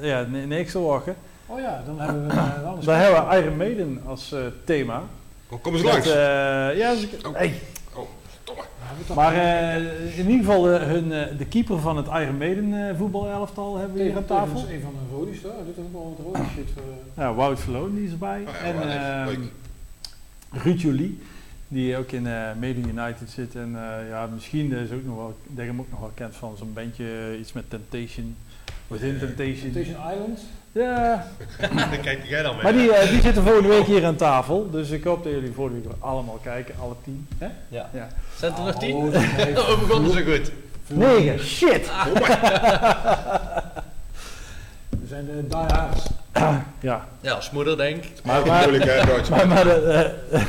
we, ja, niks te wachten. Oh ja, dan hebben we uh. Dan hebben we Iron Maiden als eh, thema. Oh, kom eens langs. eh, ja, Oh. hey. Maar eh, in ieder geval de, hun, eh, de keeper van het Iron Maiden eh, voetbalelftal hebben we hier aan tafel. Dat is een van de rodies, hoor. Dit is ook wel wat voor... eh, Ja, Wout Verloon die is erbij. Oh ja, en leuk. Ruud Jolie, die ook in eh Maiden United zit. En eh, ja, misschien is ook nog wel, ik denk hem ook nog wel kent van zo'n bandje, eh, iets met Temptation. Within Temptation. Temptation Island. Ja, Dan kijk jij dan maar die, eh, die zitten volgende week hier aan tafel. Dus ik hoop dat jullie volgende week weer allemaal kijken, alle tien. Hè? Ja. Ja. Zijn er nog tien? Oh, Oh, we begonnen zo goed. Negen, shit! We zijn de diehards. Ja, Ja, als moeder denk ik. maar, maar, moeilijk hè, Duits. maar, maar de, eh,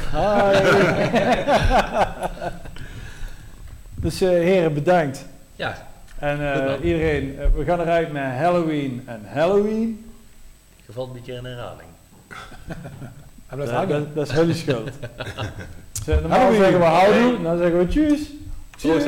dus eh, heren, bedankt. Ja, En eh, iedereen, eh, we gaan eruit met Halloween en Halloween. Je valt een beetje in herhaling. Hij blijft Dat, hangen. dat, dat is jullie schuld. Normaal Halloween. zeggen we houdoe, dan zeggen we tjus. Tjus.